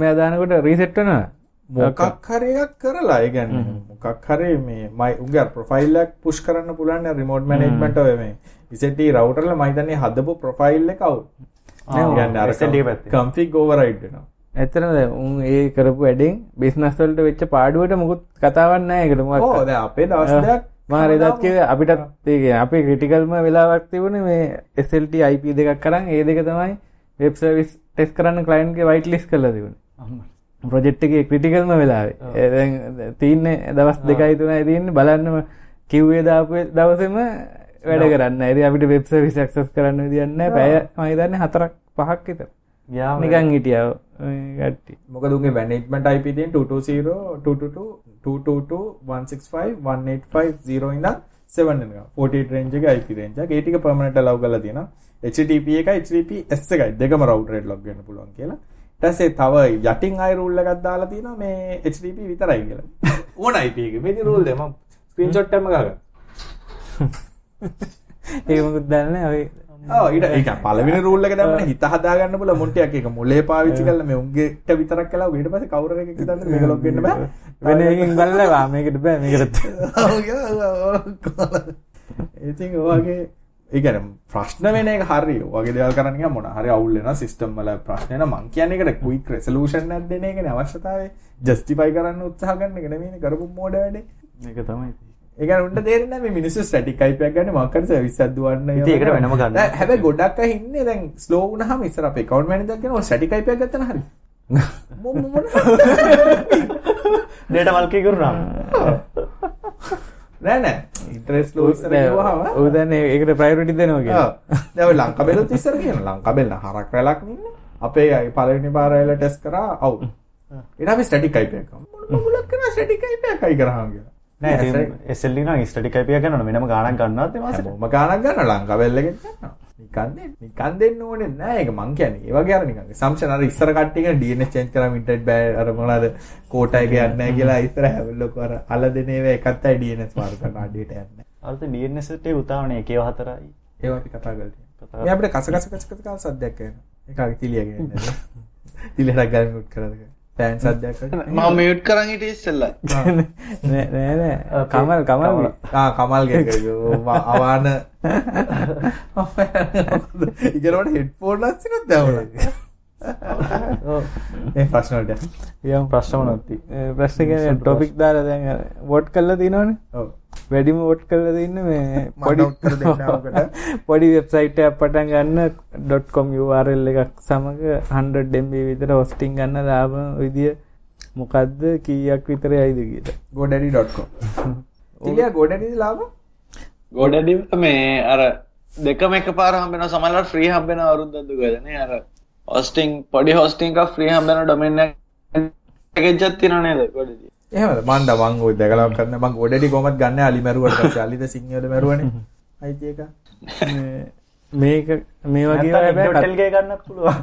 මොකක් හරි එකක් කරලා ඒ කියන්නේ මොකක් හරි මේ මයි උගේ ප්‍රොෆයිල් එකක් පුෂ් කරන්න පුළුවන් රිමෝට් මැනේජ්මන්ට් ඔය මේ ඉසෙට් රවුටර් ලා මම හිතන්නේ හදපු ප්‍රොෆයිල් එක අවුල්. ආ, කියන්නේ අර. කන්ෆිග් ඕවර්රයිඩ් වෙනවා. දැන් උන් ඒ කරපු වැඩෙන් බිස්නස් වලට වෙච්ච පාඩුවට මොකුත් කතාවක් නැහැ ඒකට දැන් අපේ දවස් දෙකක් මම රෙදත් කිව්වේ අපිටත් ඒ කියන්නේ අපේ ක්‍රිටිකල්ම වෙලාවක් තිබුණේ මේ SLT IP දෙකක් කරන්. ඒ දෙක තමයි වෙබ් සර්විස් ටෙස්ට් කරන්න ක්ලයන්ට් ගේ වයිට් ලිස්ට් කරලා තිබුණේ ප්‍රොජෙක්ට් එකේ ක්‍රිටිකල්ම වෙලාවේ. තින්නේ දවස් දෙකයි තුනයි තියෙන්නේ. බලන්නම කිව්වේ දාපු දවසේම වැඩ කරන්න. ඉතින් අපිට වෙබ් සර්විස් ඇක්සස් කරන්න විදියක් නැහැ. පැය මම හිතන්නේ හතරක් පහක් විතර. යාම නිකන් හිටියා ඔය කට්ටිය. මොකද උගේ මැනේජ්මන්ට් IP තියෙන 220 222 222 165 1850 ඉඳන් 7 වෙනකම් 48 රේන්ජ් එකේ IP රේන්ජ් එක ඒ ටික පර්මනන්ට් allow කරලා තියෙනවා. HTTP එකයි HTTPS එකයි. දෙකම රවුටර් එකට ලොග් වෙන්න පුළුවන් කියලා ඊට පස්සේ තව යටින් අය රූල් එකක් දාලා තියෙනවා මේ HTTP විතරයි කියලා. ඕන IP එක. මේ රූල් දෙක මම ස්ක්‍රීන්ෂොට් එකක්ම ගහගන්න. ඒක මොකුත් දන්නේ ඔය ඔව් ඊට ඒක පළවෙනි රූල් එක දැම්මම හිත හදාගන්න බල මුන්ටියක් ඒක මොලේ පාවිච්චි කරලා මේ උන්ගේට විතරක් කළා. ඊට පස්සේ කවුරු එකක් හිතන්නේ මේක ලොග් වෙන්න බෑ. වෙන එකකින් බලලා වා මේකට බෑ. මේකට ඉතින් ඔයගේ ඒකන ප්‍රශ්න වෙන එක හරි වගේ දේවල් කරන්න ගියාම මොන හරි අවුල් වෙනවා සිස්ටම් වල ප්‍රශ්න වෙනවා. මං කියන්නේ ඒකට ක්වික් රෙසලූෂන් එකක් දෙන එකනේ අවශ්‍යතාවය. ජස්ටිෆයි කරන්න උත්සාහ කරන එක නෙමෙයිනේ කරපු මෝඩ වැඩේ. ඒක තමයි. ඒක උන්ට තේරෙන්නේ නැහැ මේ මිනිස්සු ස්ටැටික් IP එකක් ගන්න මොකක් හරි සර්විස් එකක් දුවන්න ඒකට වෙනම ගන්න. හැබැයි ගොඩක් අය ඉන්නේ දැන් ස්ලෝ වුණාම ඉස්සර අපේ account manager කෙනා ඔය ස්ටැටික් IP එකක් ගත්තා නම් හරි. මො- මො- මොන ඩේට මල්කී කරුණා නෑ නෑ. ඉන්ටරෙස්ට් ලෝ ඉස්සර කිව්වහම ඔය දන්නේ ඒකට ප්‍රයොරිටි දෙනවා කියලා. දැ ලංකබෙලුත් ඉස්සර කියන ලංකබෙල්ල හරක් රැලක් ඉන්න අපේ අයි පලනි පාරයිල ටෙස් කර අවු එට ස්ටටි කයිපයක මුලක් කන ස්ටටි කයිපය කයි කරහග එසල්ලි නම් ස්ටටි කයිපිය ගන්න වෙනම ගානක් ගන්නත් මාස ම ගානක් ගන්න ලංකබෙල්ලක නිකන්ද නිකන් දෙන්න ඕනේ නෑ එක මං කියන්නේ ඒ වගේ අර නිකන් සම්ෂන් අර ඉස්සර කට්ටිය DNS චේන්ජ් කරා ඉන්ටර්නෙට් බෑ අර මොනවාද කෝටා එක යන්නේ නැහැ කියලා ඉස්සර හැවලොක අර අල දෙන ඒවා එකත්තයි DNS මාරු කරන අඩේට යන්නේ අලත ඩන්නසට උතාවනේ එකව හතරයි ඒවා අපි කතා කරලා මේ අපිට කස කස කස කස සද්දයක් එනවා ඒක තිලියගෙන තිලියට ගල් මියුට් කරලා ෆෑන් සද්දයක් මම මියුට් කරන් හිටියේ ඉස්සෙල්ලා නෑ නෑ නෑ කමල් කමල් ආ කමල් අවාන ඉගෙනට හෙඩ්ෆෝන් ලස්සිනත් දැවුණ ඒ ප්‍රශ්නට යම්. ප්‍රශ්න නොත්ති ප්‍රශ්න ටොපික් දාලා දැන් වොට් කල්ලා තිනවනේ ඔව්. වැඩිම වොට් කල්ල තින්න මේ දෙන්න ඕකට. පොඩි වෙබ්සයිට පටන් ගන්න ඩොට්කොම් URL එකක් සමඟ 100 ඩෙම්බ විතර හොස්ටිං ගන්න ලාබ විදිිය මොකක්ද කීයක් විතර අයිද කියීට ගොඩඩි.කොම් තිලිය ගොඩඩි ලාබ ගොඩඩිට මේ අර දෙකම එක පාර හම්බෙන සමල්ලට ෆ්‍රී හම්බෙන අවරුද්දදු ගදන අර හොස්ටිං පොඩි හොස්ටිංක ෆ්‍රී හම්බෙන ඩොමෙන්න එකජත් තිනනේද ගොඩදී. එහෙමද? මන්ද මං ඔය දැකලා කරන්න මං ගොඩඩි කොමත් ගන්න? අලි මරුවට පස්සේ අලිද සිංහල මරුවනේ? අයිති එක. මේක මේ වගේ ටල්ගේ ගන්න පුළුවන්.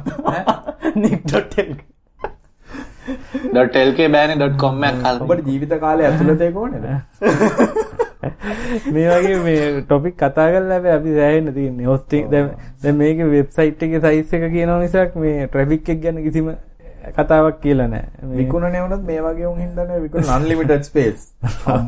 නික්ටොටල් ඩොටල්කේ බෑන. ඩොට් කොම්ම ඔබට ජීවිත කාලය ඇතුළතේ කෝනද මේ වගේ මේ ටොපික් කතා කල් ලැබ අපි සෑහෙන්න තියන්නේ. හොස්ටික් දැ මේක වෙබ්සයිට් එක සයිස් එක කියන නිසාක් මේ ට්‍රැෆික් එක් ගැන කිසිම කතාවක් කියලා නෑ. මේ- විකුණ නෙවනත් මේ වගේ උන් හින්දන විකුණ අන්ලිමිටඩ් ස්පේස්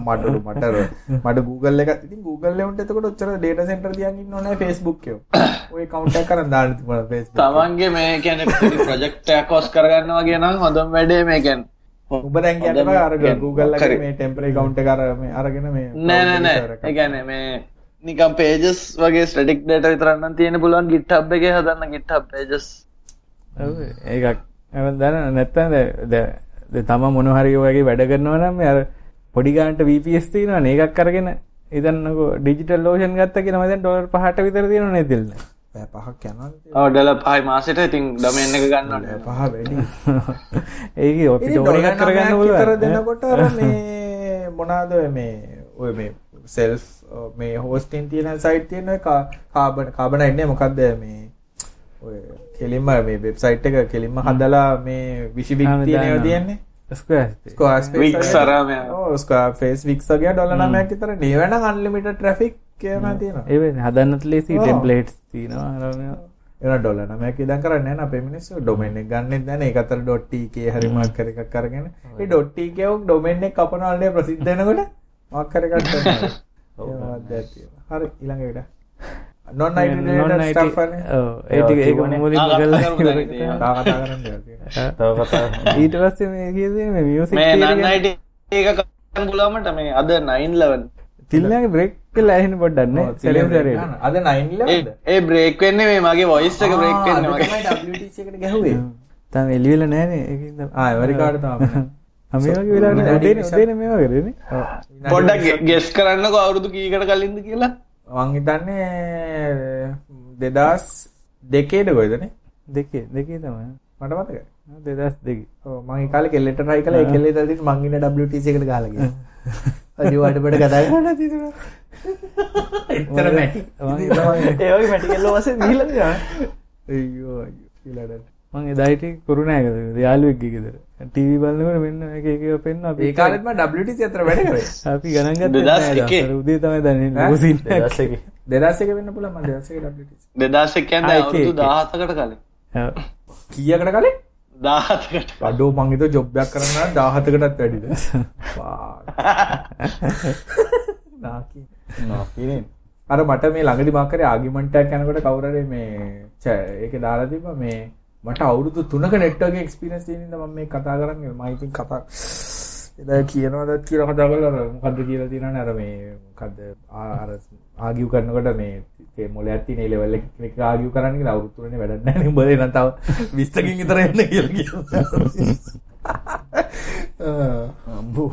මටලු මටර මට Google එක ඉතින් Google එවුන්ට එතකොට ඔච්චර data center තියන් ඉන්න ඕනේ Facebook එකෝ ඔය කවුන්ට් එක කරන් දාන්න තිබුණා Facebook. තමන්ගේ මේ කියන ප්‍රජෙක්ටයක් කොස් කරගන්න වගේ නම් හොඳම වැඩේ මේ ගැන් උඹ දැන් කියන්න අර Google. මේ temporary account එක අර මේ අරගෙන මේ නෑ නෑ නෑ. ඒගැන මේ නිකම් පේජස් වගේ ස්ටටික් ඩේට විතරන්න තියෙන පුළුවන් ගිට්හබ් එක හදන්න ගිට්හබ් පේජස් ඒකක්. ඇම දන්න නැත්තන් ද තම මොනහරි වගේ වැඩ කරනවා නම් අර පොඩිගාන්ට වපස් තියනවා ඒකක් කරගෙන ඉදන්නක ඩිජිටල් ලෝෂන් ගත්ත කියෙන මදන් ඩොලර් පහට විතර තියෙන නැතිල්න්න බෑ පහක් යනවා ඔඩල පහයි මාසට. ඉතින් ඩමෙන් එක ගන්න පහ වැඩි. ඒක ඔපිට ඉතින් ඕන ඩොලර් එකක් කරගන්න විතර පුළුවන්. දෙනකොට මේ මොනාද ඔය මේ ඔය මේ සෙල්ෆ් මේ හෝස්ටින් තියෙන සයිට් තියෙන කාබන් කාබන එන්නේ මොකක්ද මේ ඔය කෙලින්ම මේ වෙබ්සයිට් එක කෙලින්ම හදලා මේ විශිවික් තියෙනව. තියෙන්නේ? Square. ස්කෝස්පේස් වික් සරම ඕ ස්කෝස්පේස් වික්ස් වගේ ඩොලර් 9ක් විතර. නේවන අන්ලිමිටඩ් ට්‍රැෆික් කියනවා තියෙනවා. ඒ හදන්නත් ලේසි ඔව්. ටෙම්පලේට් තිනවා අරම එන ඩොලර් 9ක් ඉදන් කරන්නේ නැහැ නේ. අපේ මිනිස්සු ඩොමේන් එක ගන්නෙත් නැහැ ඒක අතර .tk හරි මාක් කර එකක් අරගෙන. ඒ .tk උක් ඩොමේන් එක කපනවලනේ ප්‍රසිද්ධ වෙනකොට මාක් කර එකක් දැක් තියෙනවා හරි ඊළඟ එකට non IT related stuff අනේ ඒටික ඒක. මුලින්ම කළා කතා කරන්න දෙයක් තියෙනවා තව කතා ඊට පස්සේ මේ කියදේ මේ මියසික් මේ නන්නයිට ඒක කරන්න පුළුවන්ට මේ අද නයින්ලවන් තිල්ලගේ බ්‍රෙක් කලා ඇහෙන පොඩ්ඩන්න ඔව්, සැලම් තිලේ සැරේ ගන්න. අද 911 ද? ඒ බ්‍රේක් වෙන්නේ මේ මගේ වොයිස් එක බ්‍රේක් වෙන්න මගේ. එකට ගැහුවේ. තම එලිවෙල නෑනේ ඒකින්ද ආ ඇමරිකාට තමයි. අමගේ වෙලා විනාඩි උදේන විස්සක්. උදේන මේවා කරන පොඩ්ඩක් ගෙස් කරන්නක අවුරුදු කීකට කලින්ද කියලා. මං හිතන්නේ දෙදස් දෙකේද ගොයදනේ දෙකේ දෙකේ තමයි. මට මතකයි. දෙදස් දෙක. ඔව් මං ඒ කාලේ කෙල්ලෙට try කළා. ඒ කෙල්ලේ දැල්දිට මං ඉන්න WTC එකට ගහලා ගියා අඩි වඩපට කතා කරන්න තිතුන එතර මැටි. ඒවගේ මැටිකල්ල වස දීල අයියෝ අයියෝ ඊළඟට. මං එදායිට කරුණෑකද යාලුවෙක් ගෙදර ටීවි බලන්නකට මෙන්න එක එක පෙන්න්න අපි. ඒ කාලෙත්ම WT අතර වැඩ කරේ. අපි ගණන්ගත් දෙදස් එකේ. උදේ තමයි දන්න ලසින් දසක දෙදස්සක වෙන්න පුළ ම දෙදසක WT දෙදස්සක් කියන්න ආ, එක, අවුරුදු එක. දාහතකට කලින්. කියකට කලින් දාහතකට. අඩෝ මංගේත ජොබ්යක් කරන්න දාහතකටත් වැඩිද. අර මට මේ ළඟදි මක්කර ආගිමන්ටයක් යනකොට කවුරර මේ ඒක දාලා තිබ මේ මට අවුරුදු තුනක නෙට්වගේ එක්ස්පිරස් ද ම මේ කතා කරන්න. මයිතින් කතා එද කියනවදත් කියල කතා කල මොකක්ද කියලා තින නර මේ කද ආගිය් කරනකොට මේ මොල ඇති නේලෙවල්ල එක ආගිය කරන්න අවුත්තුරන වැඩන්න බල නතාව විස්තකින් ඉතර එන්න කියල අම්බූ.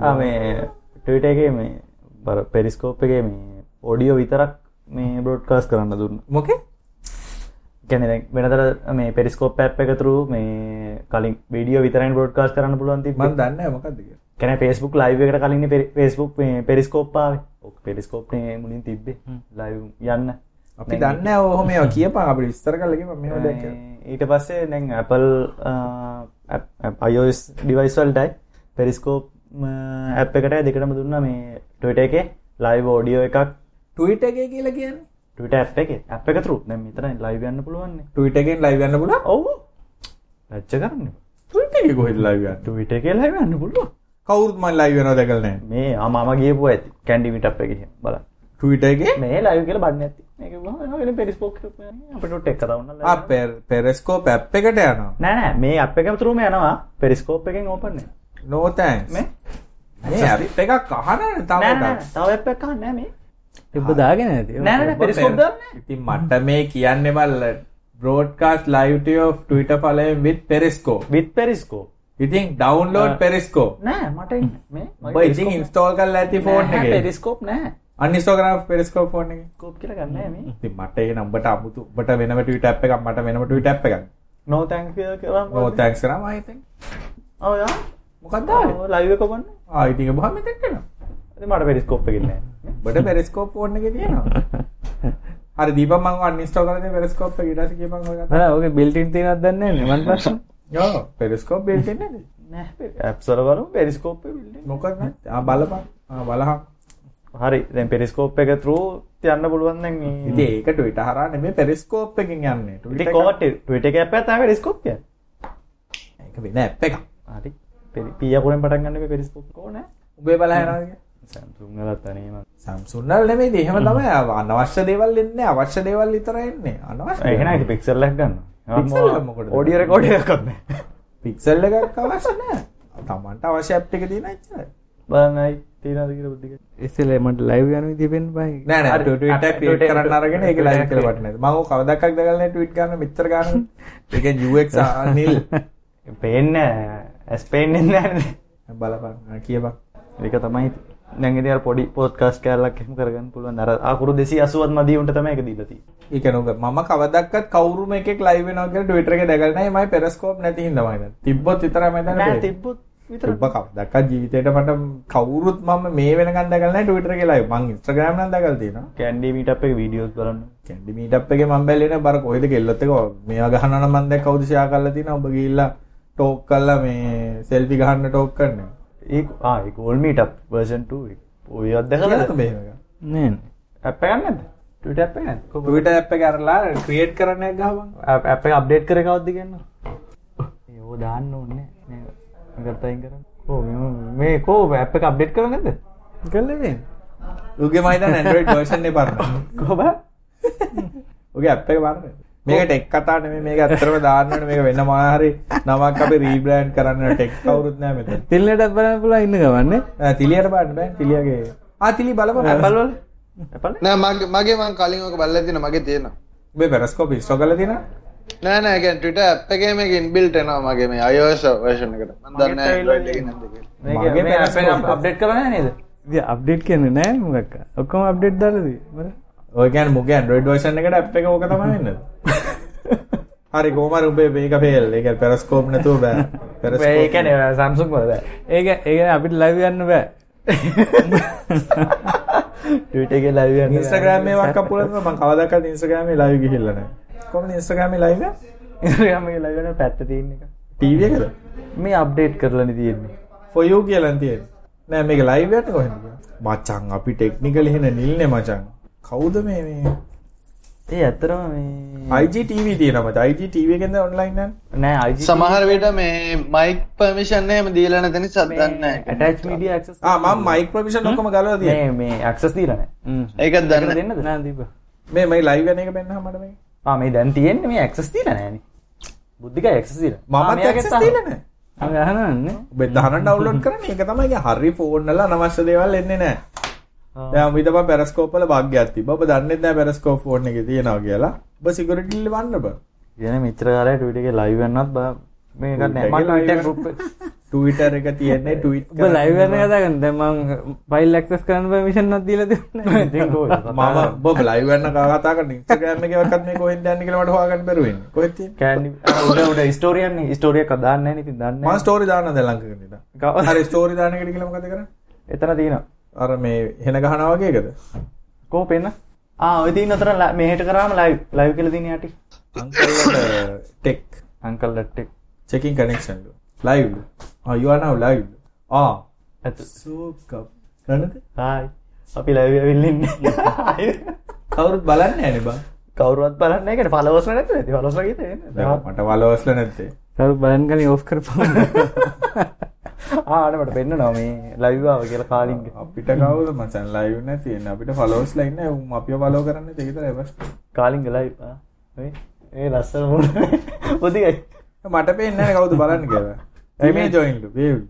මේ ටවිට එක මේ බර පෙරිස්කෝප් එක මේ ඔඩියෝ විතරක් මේ බ්‍රෝඩ්කාස් කරන්න දුන්න. මොකේ? කැන වෙනතර මේ පෙරිස්කෝප් ඇප් එකතුරු මේ කලින් විඩියෝ විතරයි බෝඩ්කාස් කරන්න පුළුවන්ති මන් දන්න මොකක්ද කිය කැන පෙස්බුක් ලයිව එකට කලින් පෙස්බුක් පෙරිස්කෝප්පාව පෙරිස්කෝප් මුලින් තිබ්බේ. ලයිව් යන්න. අපි දන්න ඔහොම මේ කියපා අපි විස්තර කලක මේ දැක ඊට පස්සේ දැන් Apple අයෝස් ඩිවයිස්වල්ටයි පෙරිස්කෝප් ඇප් එකට දෙකටම දුන්න? මේ ටට එක ලයිව ෝඩියෝ එකක්. ටවිට එක කියලා කියන්න? ට ඇ් එක. ඇ් එක තුරු දැ මෙතර ලයිවන්න පුළුවන්නේ ටවිටගෙන් ලයිවන්න පුල ඔවු. රච්ච කරන්න. ටවිට කොහෙද ලයිවන්න ටවිට එක ලයිවන්න පුළුව කවුරුත් මන් ලයිවන දැකලනෑ මේ අමම ගේපු ඇති කැන්ඩිමිට අප් එක බල ටවිටගේ මේ ලයිව කියල බන්න ඇති පෙරිස්පෝක් අපට එක් කතවන්න පෙරස්කෝ පැප් එකට යනවා. නෑ මේ අප එක තුරුම යනවා. පෙරිස්කෝප් එකෙන් ඕපන්නේ නෝතැන් මේ? මේ ඇත් එකක් කහන තව තව එප එක නෑ මේ. තිබ දාගෙන ඇති නෑ පෙරිස්කෝප් දන්න ඉතින් මට මේ කියන්න බල්ල බෝඩ්කාස් ලයිවෝ ටවිට පලයෙන් විත් පෙරිස්කෝ විත් පෙරිස්කෝ ඉතින් ඩවන්ලෝඩ් පෙරිස්කෝ නෑ මට. මේ ඔබ ඉතින් ඉන්ස්ටෝල් කල් ඇති ෆෝන් එක. පෙරිස්කෝප් නෑ. අනිස්ටෝග්‍රම් පෙරිස්කෝ ෆෝන් එක. කෝප් කියල ගන්න මේ. ඉතින් මට ඒ නම්බට අමුතු බට වෙනම ටවිට අප් එකක් මට වෙනම ටවිට අප් එකක්. නෝ තැන් කරම් නෝතැක්ස් කරම අයිතන් ඔයා මොකක්ද ලයිව කොබන්න ආයිතික බහම තෙක්කෙන මට පෙරිස්කෝප් එකන්න බට පෙරිස්කෝප් ෝන්න එක තියෙනවා. හරි දීප මං අනිස්ටෝ කරන පෙරිස්කෝප් ඉටස කියපන් ඕක බිල්ටින් තිනත් දන්න මන් ප්‍රශ්න යෝ පෙරිස්කෝප් බෙල්ටෙන්නේ ඇප්සරවරු පෙරිස්කෝප් මොකද බලපන්. බලහම් හරි දැන් පෙරිස්කෝප් එක තරු යන්න පුළුවන් ඒකට විට හරා නෙමේ පෙරිස්කෝප් එකින් යන්නේ. කොට ටට එක ඇප තම පෙරිස්කෝප් ඒක වෙන ඇප් එක හරි. පියකුරෙන් පටන් ගන්න පෙරිස්කෝප් කෝන උබේ බලහරගේ සැම්සුන්ගලත් අනීම සම්සුන්නල් නෙමේ දෙහෙම තමයි. අනවශ්‍ය දේවල් එන්නේ අවශ්‍ය දේවල් විතර එන්නේ. අනවශ්‍ය එහෙන පික්සල්ලක් ගන්න Pixel එක මොකටද? ඕඩිය රකෝඩ කරන්න පික්සල් එකක් අවශ්‍ය නෑ. තමන්ට අවශ්‍ය ඇප් එක තියෙන එච්චරයි බලන්නයි තීනදකිර බුද්ධික එස්සල මට ලයිව යන තිබෙන් බයි. Twitter- කරන්න අරගෙන ඒක ලයිව් කියලා වටනේ මම කවදාවත් දැකලා ට්වීට් කරන්න මෙච්චර ගන්න. ඒකෙන් UX අනිල්. පේන්න ඇස් පේෙන්න්න බලපන්. ආ, කියපන්. එක තමයි නැගෙදර පොඩි පෝත්කාස් කෑල්ලක් එම කරගන්න පුළුවන්. අර අකුරු දෙසි අසුවත් මදීුන්ට තම එක දීලති ඒක නෝක මම කවදක්කත් කවුරුම එකෙක් ලයිව් වෙනවා කියලා ට්විටර් එකේ දැකලා නැහැ. මයි පෙරස්කෝප් නැති හින්දා මම තිබ්බොත් විතරයි මම දැන් තිබ්බුත් විතර තිබ්බ කවදක්කත් ජීවිතේට මට කවුරුත් මම මේ දැකලා නැහැ ට්විටර් ලයිව් මං නම් දැකලා තියෙනවා. කැන්ඩි මීට අප වීඩියෝස් බලන්න. කැන්ඩි මීට් අප් එකේ මම බැලුවේ නෑ. බර කොහෙද කෙල්ලත් එක මේවා ගහනවා නම් මම දැක්ක කවුද ෂෙයා කරලා තියෙනවා ඔබ ගිහිල්ලා ටෝක් කරලා මේ සෙල්ෆි ගහන්න ටෝක් කරන්නේ ඒ ආ ගෝල් මීට වර්ෂන් 2 ඔය ගන්නද? ටට අප ට්විටර් ඇප් එක අරලා ක්‍රියේට් එක ගහපන්. අප අප්ඩේට් කර කවද්දි ගන්න යෝ දාන්න ඕන්න ගත්තයින් කරන්න. මේ කෝ එක අප්ඩේට් කරන්නද කල්ලේ උගේ මයිද ඇන්ඩරෝයිඩ් වර්ෂන් එක පරන්න කොබ උගේ ඇප් එක පරන්න මේක ටෙක් කතා නෙමෙයි මේක ඇත්තටම දාන්න ඕනේ. මේක වෙන මොනවා හරි නමක් අපි රීබ්‍රෑන්ඩ් කරන්න ටෙක් කවුරුත් නෑ මෙතන. තිල්ලටත් බලන්න පුලා ඉන්න ගවන්නේ ආ, තිලියට බලන්න බෑ. තිලියගේ. ආ තිලි බලපන්. ඇපල් නෑ? මගේ මගේ මං කලින් ඔක බලලා තියෙන මගේ තියෙනවා. ඔබේ පෙරස්කෝප් ඉන්ස්ටෝල් කරලා තියෙනවා නෑ නෑ කියන්නේ Twitter app එකේ මේක inbuilt එනවා මගේ මේ iOS version එකට. මම දන්නේ නැහැ Android එකේ. නැද්ද කියලා මගේ periscope අප්ඩේට් කරන නේද? අප්ඩේට් කියන්න නෑ මොකක් ඔක්කොම අප්ඩේට් දාලදී මට ඔය කියන්නේ මුගේ ඇන්ඩ්‍රොයිඩ් වර්ෂන් එකට ඇප් එක ඕක තමයි වෙන්නේ හරි කොහොම හරි උඹේ මේක ෆේල් ඒක පෙරස්කෝප් නැතුව බෑ. කියන්නේ සම්සුන් වල ඒක ඒ අපිට ලයිව යන්න බෑ. ටවිට එක ලයිව ඉන්ස්ට්‍රග්‍රෑම් එකක් අපුලන මම කවදාකවත් ඉන්ස්ට්‍රග්‍රෑම් එකේ ලයිව් ගිහිල්ලා නැහැ කොහොමද ඉන්ස්ට්‍රග්‍රෑම් එකේ ලයිව් එක ඉරගම ලයිවන පැත්ත තියන්න එක. ටීවී එකද? මේ අප්ඩේට් කරලන තියෙන්නේ. For you කියලා තියෙන්නේ. නෑ මේක ලයිව් යන්නේ කොහෙන්ද? මචං අපි ටෙක්නිකල් එහෙන නිල්නේ මචං කවුද මේ මේ? ඒ ඇත්තරම මේ IGTV තියෙනවා මචං. IGTV එකෙන්ද ඔන්ලයින් නෑ අයි සමහර විට මේ මයික් පර්මිෂන් එහෙම දීලා නැති නිසා දන්නේ නැහැ. ඇටච් මීඩිය ක්ස් ආ මම මයික් ප්‍රොවිෂන් ඔක්කොම ගලවලා තියෙනවා. මේ මේ ඇක්සස් දීලන ඒකත් දන්නේ. දෙන්නද? නෑ දීප. මේ මයි ලයිව් යන එක පෙන්නන්න මට මේ ආ මේ දැන් තියෙන්නේ මේ ඇක්සස් දීලා නෑනේ බුද්ධික ඇක්සස් දීලා. මමත් ඇක්සස් දීලා නැහැ අගහනන්නේ ඔබ දහන ඩවුන්ලෝඩ් කරන්නේ. ඒක තමයි හරි ෆෝන් වල අනවශ්‍ය දේවල් එන්නේ නැහැ දැන් තමයි පෙරස්කෝප් වල භාග්‍යයක් තිබ්බා. ඔබ දන්නේ නැහැ පෙරස්කෝප් ෆෝන් එකේ තියෙනවා කියලා. ඔබ සිකියුරිටි වන්න බෑ. කියන මෙච්චර කාලය ටවිට එක ලයිව් වෙන්නත් බා. මේක නෑ මම වෙන- group Twitter එක තියෙන්නේ ට්වීට් ඔබ ලයිව් වෙන කතාගන්න දැන් මම ෆයිල් ඇක්සස් කරන්න පර්මිෂන් එකක් දීලා තිබුණේ ඉතින් කොහොමද මම ඔබ ලයිව් වෙන්න කතා කරන Instagram එකේ වක්වත් මේ කොහෙන්ද යන්නේ කියලා මට හොයාගන්න බැරුව වෙන්නේ කොහෙද තියෙන්නේ? කෑන්ඩි උඩ උඩ ස්ටෝරියන් ස්ටෝරියක් දාන්න නැහැ නේ. ඉතින් දන්නේ මම. ස්ටෝරි දාන්න දැන් ලංක කරන්නේ කව- හරි ස්ටෝරි දාන එකට කියලා මොකද කරන්නේ? එතන තියෙනවා අර මේ හෙන ගහනවා වගේ එකද? කොහොම පෙන්න ආ ඔය තියෙන අතර මෙහෙට කරාම ලයිව් ලයිව් කියලා තියෙන යටි. අංකල්ට ටෙක් අංකල් ලට්ටෙක් checking connection live ah you are now live ah ඇත so කප් කරන්නද හායි අපි ලයිව් ඇවිල්ලා ඉන්නේ. කවුරුත් බලන්නේ නැහැ නේ බං. කවුරුවත් බලන්නේ නැහැ. කියන්නේ ෆලෝවර්ස් නැති නැති ෆලෝවර්ස් වගේ තියෙන්නේ දැන් මට වලවස්ල නැත්තේ. කරු බලන් කලින් ඕෆ් කරපුවා ආ අර මට පෙන්නනවා මේ ලයිව් ආව කියලා කාලින්ග. අපිට කවුද මචන් ලයිව් නැති තියෙන්නේ? අපිට ෆලෝවර්ස් ලා ඉන්නේ. උන් අපිව ෆලෝ කරන්නේ කාලින්ග ලයිව් ආ. ඔය ඒ ලස්සන මොන පොදිගයි මට පේන්නේ නැහැ කවුද බලන්න කියලා. ඊමේ ජොයින්ලු වේව්ලු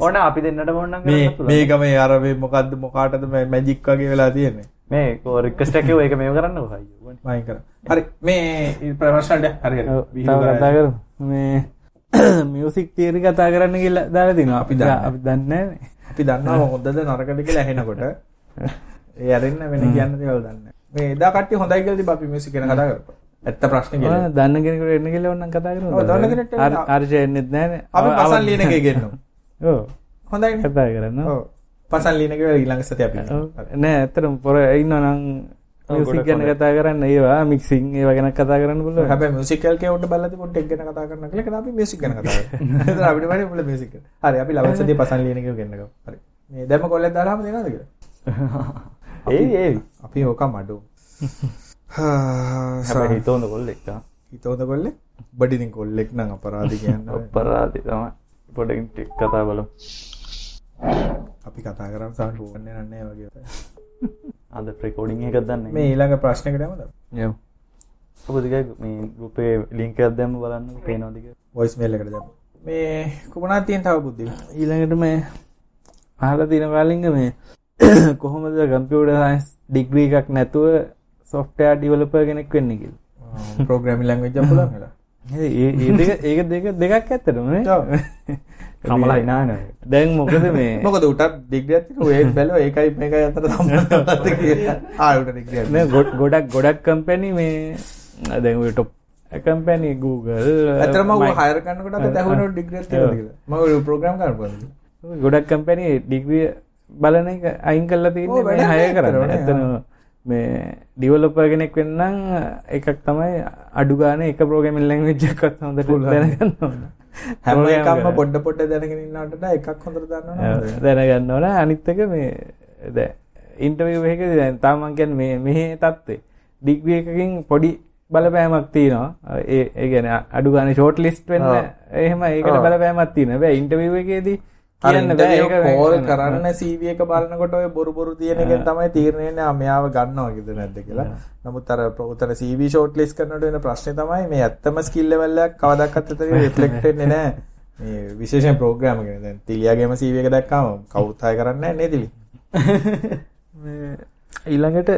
ඕන අපි දෙන්නට මොන්නම් මේ කරන්න පුළුවන්. මේක මේ අර මේ මොකද්ද මොකාටද මැජික් වගේ වෙලා තියෙන්නේ? මේ කෝ රික්වෙස්ට් එකේ ඒක මේව කරන්නකෝ අයියෝ මයින් කර. හරි මේ ප්‍රශ්නට හරි හරි. විහිළු තව කරා. කතා කරු මේ මියසික් තීරි කතා කරන්න කියලා දාලා තිනවා අපි. අපි දන්නේ. අපි දන්නවා හොඳද නරකද කියලා ඇහෙනකොට ඒ අරින්න වෙන කියන්න දේවල් දන්නේ. මේ එදා කට්ටිය හොඳයි කියලා තිබ්බ අපි මියුසික් ගැන කතා කරපුවා. ඇත්ත ප්‍රශ්නේ කියලා. දන්න කෙනෙකුට එන්න කියලා ඕනනම් කතා කරමු. ඔව්, දන්න කෙනෙක්ට අර්ජය එන්නෙත් නැහැ. අපි පසන් ලියන එකේ ගෙන්නමු. ඔව් හොඳයිනේ. කතා කරන්න. ඔව්. පසන් ලියන එකේ ඊළඟ සතිය අපි. නෑ ඇත්තටම පොර ඉන්නවනම් මියසික් ගැන කතා කරන්න ඒවා මික්සිං ඒවා ගැන කතා කරන්න පුළුවන්. හැබැයි මියුසිකල් බලලා තිබුණ ටෙක් ගැන කතා කරන්න කියලා අපි මියුසික් ගැන අපිට මුල මියුසික්. හරි අපි සතිය පසන් ලියන එකේ ගෙන්නගමු. හරි. මේ දැම්ම කොල්ලෙක් දාලාම දෙනවද කියලා? ඒ ඒ අපි ඕක මඩු. හැබැයි හිතෝඳ කොල්ලෙක් ආ හිතවද කොල්ලෙක්? බඩ ඉතින් කොල්ලෙක් නම් අපරාධ කියන්නේ. අපරාධි තමයි පොඩකින් ටික කතා බලමු අපි කතා කරාම සමහර ෆෝන් එක නන්නේ වගේ. අද රෙකෝඩින් එකක් දන්නේ මේ ඊළඟ ප්‍රශ්නයකට යමුද? යමු. ඔබ දිග මේ ගෲපේ ලින්ක් එකක් දැම්ම බලන්න පේනවද කියලා වොයිස් මේල් එකට දැම්ම. මේ කුමනාත් තියෙන තව බුද්ධි. ඊළඟට මේ අහලා තියෙන කාලින්ග මේ කොහොමද කම්පියුටර් සයන්ස් ඩිග්‍රී එකක් නැතුව සොෆ්ට්වෙයාර් ඩෙවලොපර් කෙනෙක් වෙන්නේ කියලා. ප්‍රෝග්‍රෑමින් ලැන්ග්වේජ් එක පුළුවන් වෙලා. ඒ ඒක දෙක දෙකක් ඇත්තටම නේ. ඔව්. කමලා ඉනාන දැන් මොකද මේ මොකද උටත් ඩිග්‍රියක් තියෙනවා ඒත් බැලුවා ඒකයි මේකයි අතර සම්බන්ධතාවයක් කියලා. ආ උට ගොඩක් ගොඩක් කම්පැනි මේ දැන් ඔය top company Google Mic- hire කරනකොට අපි දැහුණු ඩිග්‍රියක් තියෙනවද කියලා. මම ප්‍රෝග්‍රෑම් පුළුවන්ද? ගොඩක් කම්පැනි ඩිග්‍රිය බලන එක අයින් කරලා තියෙන්නේ මේ හය කරන්න ඇත්තටම ඇත්තන මේ ඩිවලොපර් කෙනෙක් වෙන්නම් එකක් තමයි අඩු ගානේ එක ප්‍රෝග්‍රෑමින් ලැන්ග්වේජ් එකක්වත් හොඳට දැනගන්න ඕන. හැම Program එකක්ම කරන්න. පොඩ පොඩ දැනගෙන ඉන්නවට වඩා එකක් හොඳට දන්නවනේ. දැනගන්න ඕන. අනිත් එක මේ දැන් ඉන්ටර්විව් එකකදී දැන් තාම මං මෙහි තත්ත්වේ ඩිග්‍රී එකකින් පොඩි බලපෑමක් තියෙනවා. ඒ ගානේ ෂෝට් ලිස්ට් වෙන්න එහෙම ඒකට බලපෑමක් තියෙනවා. හැබැයි ඉන්ටර්විව් එකේදී කෝල් කරන්න CV එක බලනකොට ඔය බොරු බොරු තියෙන එකෙන් තමයි තීරණය වෙන්නේ ආ මෙයාව ගන්නවා කියද නැද්ද කියලා. නමුත් අර උතන CV ෂෝට් ලිස්ට් කරනකොට වෙන ප්‍රශ්නේ තමයි මේ ඇත්තම ස්කිල් ලෙවල් එකක් කවදාවත් එතන රිෆ්ලෙක්ට් වෙන්නේ නැහැ. මේ විශේෂයෙන් ප්‍රෝග්‍රෑම් එක දැන් තිලියාගේම CV එක දැක්කම කවුරුත් හය කරන්නේ නැහැ නේද? මේ ඊළඟට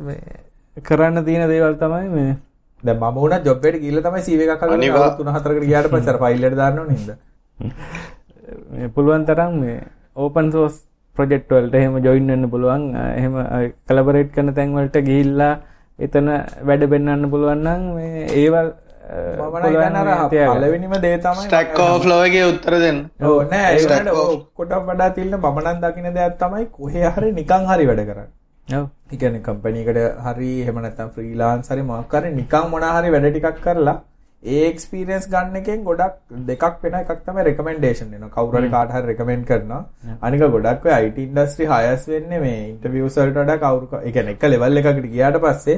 මේ කරන්න තියෙන දේවල් තමයි මේ දැන් මම උනා ජොබ් එකට ගිහිල්ලා තමයි CV එකක් හදලා අනිවා- අවුරුදු 3-4කට ගියාට පස්සේ අර ෆයිල් එකට දාන්න ඕනේ නේද? මේ පුළුවන් තරම් මේ ඕපන් සෝස් ප්‍රොජෙක්ට් වලට එහෙම ජොයින් වෙන්න පුළුවන්. එහෙම කලබරේට් කරන තැන් වලට ගිහිල්ලා එතන වැඩ පෙන්වන්න පුළුවන් නම් මේ ඒවල් මම හිතන්නේ අර පළවෙනිම දේ තමයි ස්ටැක් ඕෆ්ලෝ එකේ උත්තර දෙන්න. ඕ නෑ ඒකට ඔක්කොටම වඩා තියෙන මම නම් දකින්න දෙයක් තමයි කොහේ හරි නිකන් හරි වැඩ කරන්නේ. කියන්නේ කම්පැනිකට හරි එහෙම නැත්නම් ෆ්‍රීලාන්ස් හරි මොකක් හරි නිකන් මොන හරි වැඩ ටිකක් කරලා ඒ එක්ස්පීරියන්ස් ගන්න එකෙන් ගොඩක් දෙකක් වෙන එකක් තමයි රෙකමෙන්ඩේෂන් එනවා. කවුරු හරි කාට හරි රෙකමෙන්ඩ් කරනවා. අනික ගොඩක් IT ඉන්ඩස්ට්‍රි හයර්ස් වෙන්නේ මේ ඉන්ටර්වියුස් වලට වඩා කවුරු කියන්නේ එක ලෙවල් එකකට ගියාට පස්සේ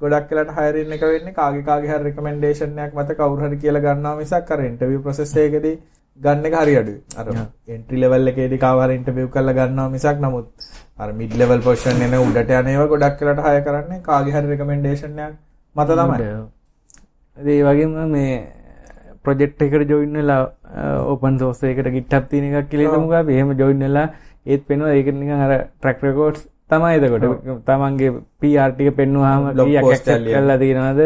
ගොඩක් වෙලාට හයරින් එක වෙන්නේ කාගේ කාගේ හරි රෙකමෙන්ඩේෂන් එකක් මත කවුරු හරි කියලා ගන්නවා මිසක් අර ඉන්ටර්වියු ප්‍රොසෙස් එකේදී ගන්න එක හරි අඩුයි. අර එන්ට්‍රි ලෙවල් එකේදී කාව හරි ඉන්ටර්වියු කරලා ගන්නවා මිසක් නමුත් අර මිඩ් ලෙවල් පොසිෂන් එන උඩට යන ඒවා ගොඩක් වෙලාට හය කරන්නේ කාගේ හරි රෙකමෙන්ඩේෂන් එකක් මත තමයි. ඒ වගේම මේ ප්‍රොජෙක්් එකට ජොයින් වෙලා ඕපන් සෝස එකට ගිට්ටක් තියෙන එකක් කියලෙමුග එහෙම ජොයින් වෙලා ඒත් පෙනවා ඒක නිකන් අර ට්‍රැක් රෙකෝඩ්ස් තමයි එතකොට. තමන්ගේ පෙන්වාහම Blog post කල්ලා තියෙනවාද?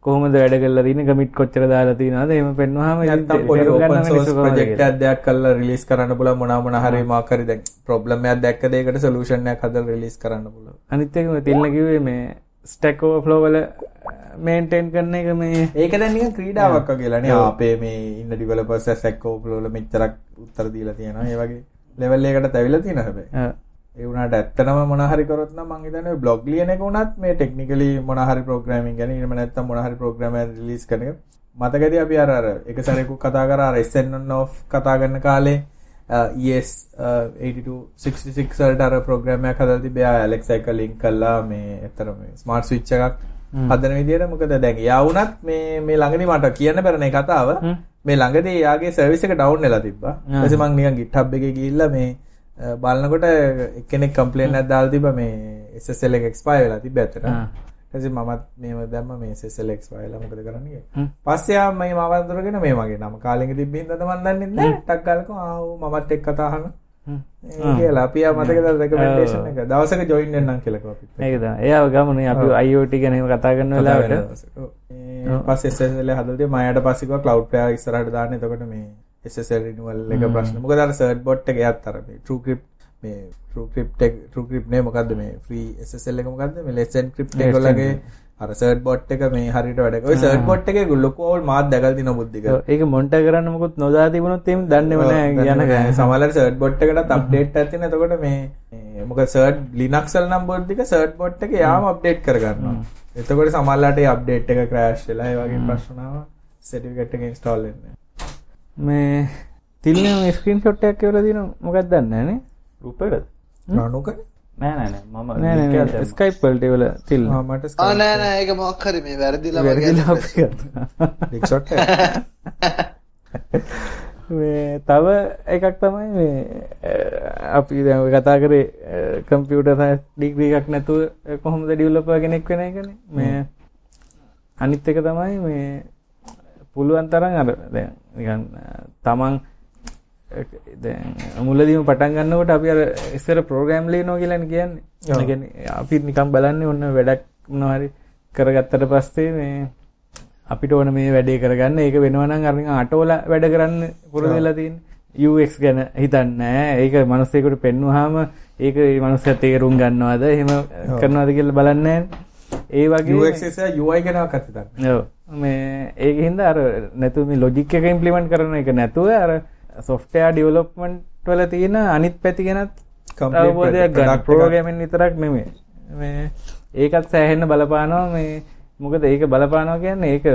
කොහොමද වැඩ කල්ලා තින ගමිට් කොච්චර දාලා තියෙනවාද? එම පෙන්වාහම නැත්තම් පොඩි open source project එකක් දෙයක් කරලා රිලීස් කරන්න පුළුවන්. මොනවා මොන හරි මොකක් හරි දැන් ප්‍රොබ්ලම් එකක් දැක්ක දෙයකට සොලියුෂන් එකක් හදලා රිලීස් කරන්න පුළුවන්. අනිත් එක තිල්න කිව්වේ මේ ස්ටැක් ඕවර්ෆ්ලෝ වල මේන්ටේන් කරන එක මේ ඒක දැන් නිකන් ක්‍රීඩාවක් වගේලානේ අපේ මේ ඉන්න ඩිවෙලොපර්ස් ස්ටැක් ඕවර්ෆ්ලෝ වල මෙච්චරක් උත්තර දීලා තියෙනවා. ඒ වගේ ලෙවල් එකකට තැවිලා තියෙනවා හැබැයි. අ, ඒ වුණාට ඇත්තටම මොන හරි කරොත් නම් මං හිතන්නේ ඔය බ්ලොග් ලියන එක උනත් මේ ටෙක්නිකලි මොන හරි ප්‍රෝග්‍රෑමින් ගැන එහෙම නැත්නම් මොන හරි ප්‍රෝග්‍රෑම් කරන එක. මතකදී අපි අර එක සැරේකුත් කතා කරා අර SN on off කතා කරන කාලේ ES 8266 වලට අර ප්‍රෝග්‍රෑම් එකක් හදලා ආ Alexa එක ලින්ක් කරලා මේ ඇත්තට මේ ස්මාර්ට් ස්විච් එකක් හදන විදිහට. මොකද දැන් එයා වුණත් මේ මේ ළඟදී මට කියන්න බැරි නේ කතාව. මේ ළඟදී එයාගේ සර්විස් එක ඩවුන් වෙලා තිබ්බා. ඊට පස්සේ මං නිකන් GitHub එකේ ගිහිල්ලා මේ අ, බලනකොට එක්කෙනෙක් කම්ප්ලේන් එකක් දාලා තිබ්බා. මේ SSL එක එක්ස්පයර් වෙලා තිබ්බ ඇත්තට පස්සේ මමත් මේව දැම්ම මේ එක්ස්පයර් වෙලා මොකද කරන්නේ හ්ම්. කියලා පස්සේ ආ මම මාව අඳුරගෙන මේ මගේ නම කාලෙක තිබ්බ හින්දාද මන් දන්නේ නැහැ. ටක් ගාලකෝ ආ ඌ මමත් එක්ක කතා අහන. හ්ම්. ඒ කියලා අපි ආ මතකද රෙකමෙන්ඩේෂන් එක. දවසක ජොයින් වෙන්නම් කියලා කිව්වා අපිත් ඒක තමයි. එයාව ගමනේ අපි IoT ගැන කතා කරන වෙලාවට පස්සේ SSL හදලා මම යට පස්සේ කිව්වා cloud flare ඉස්සරහට දාන්න. එතකොට මේ SSL renewal එක ප්‍රශ්න. මොකද අර search bot එක යත් අර මේ TrueCrypt මේ TrueCrypt එක TrueCrypt නේ මොකද්ද මේ free SSL එක මොකද්ද මේ Let's Encrypt ඒගොල්ලගේ අර search bot එක මේ හරියට වැඩ කරා. ඔය search bot එකේ ලොකු අවුල් මාත් දැකලා තිනවා බුද්ධික. ඒක මොන්ට කරන්න මොකුත් නොදා තිබුණොත් එහෙම දන්නේම නෑ යන සමහරවල් search bot එකටත් අප්ඩේට් එකක් තියෙන. එතකොට මේ මේ මොකද search Linux වල නම් බුද්ධික search bot එක යාම අප්ඩේට් කරගන්නවා. එතකොට සමහරලාට ඒ අප්ඩේට් එක ඒ වගේ ප්‍රශ්න ආවා. certificate එක වෙන්නේ. මේ තිල්න මේ ස්ක්‍රීන්ෂොට් එකක් කියලා දින මොකක්ද දන්නේ නැහනේ රූපයකද රණුකනේ. නෑ නෑ නෑ මම. ස්කයිප් වලට ඒවල තිල් ආ මට ආ නෑ නෑ ඒක මොකක් හරි මේ වැරදිලා වගේ වැරදිලා අදහස්. අපි කරනවා. big shot එක. මේ තව එකක් තමයි මේ අපි දැන් ඔය කතා කරේ කම්පියුටර් සයන්ස් ඩිග්‍රී එකක් නැතුව කොහොමද ඩෙවලොපර් කෙනෙක් වෙන එකනේ මේ අනිත් එක තමයි මේ පුළුවන් තරම් අර දැන් තමන් මුලදීම පටන් ගන්නකොට අපි අර ඉස්සර ප්‍රෝග්‍රෑම් ලියනවා කියලානේ කියන්නේ. කියන්නේ අපි නිකන් බලන්නේ ඔන්න වැඩක් මොනවා හරි කරගත්තට පස්සේ මේ අපිට ඕන මේ වැඩේ කරගන්න ඒක වෙනවා නම් අර අටවල වැඩ කරන්න පුරුදු වෙලා තියෙන්නේ UX ගැන හිතන්නේ. ඒක මිනිස්සෙකුට පෙන්වුවාම ඒක මේ මිනිස්සයා තේරුම් ගන්නවද එහෙම කරනවද කියලා බලන්නේ. ඒ වගේ UX එක UI ගැන කතා කරන්නේ. ඔව් මේ ඒකින්ද අර නැතු මේ ලොජික් එක ඉම්ප්ලිමන්ට් කරන එක නැතුව අර සොෆ්ට්වෙයාර් ඩෙවලොප්මන්ට් වල තියෙන අනිත් පැති ගැනත් Complete අවබෝධයක් ගන්න. එකක්. ප්‍රෝග්‍රෑමින් විතරක් නෙමෙයි. මේ ඒකත් සෑහෙන්න බලපානවා. මේ මොකද ඒක බලපානවා කියන්නේ ඒක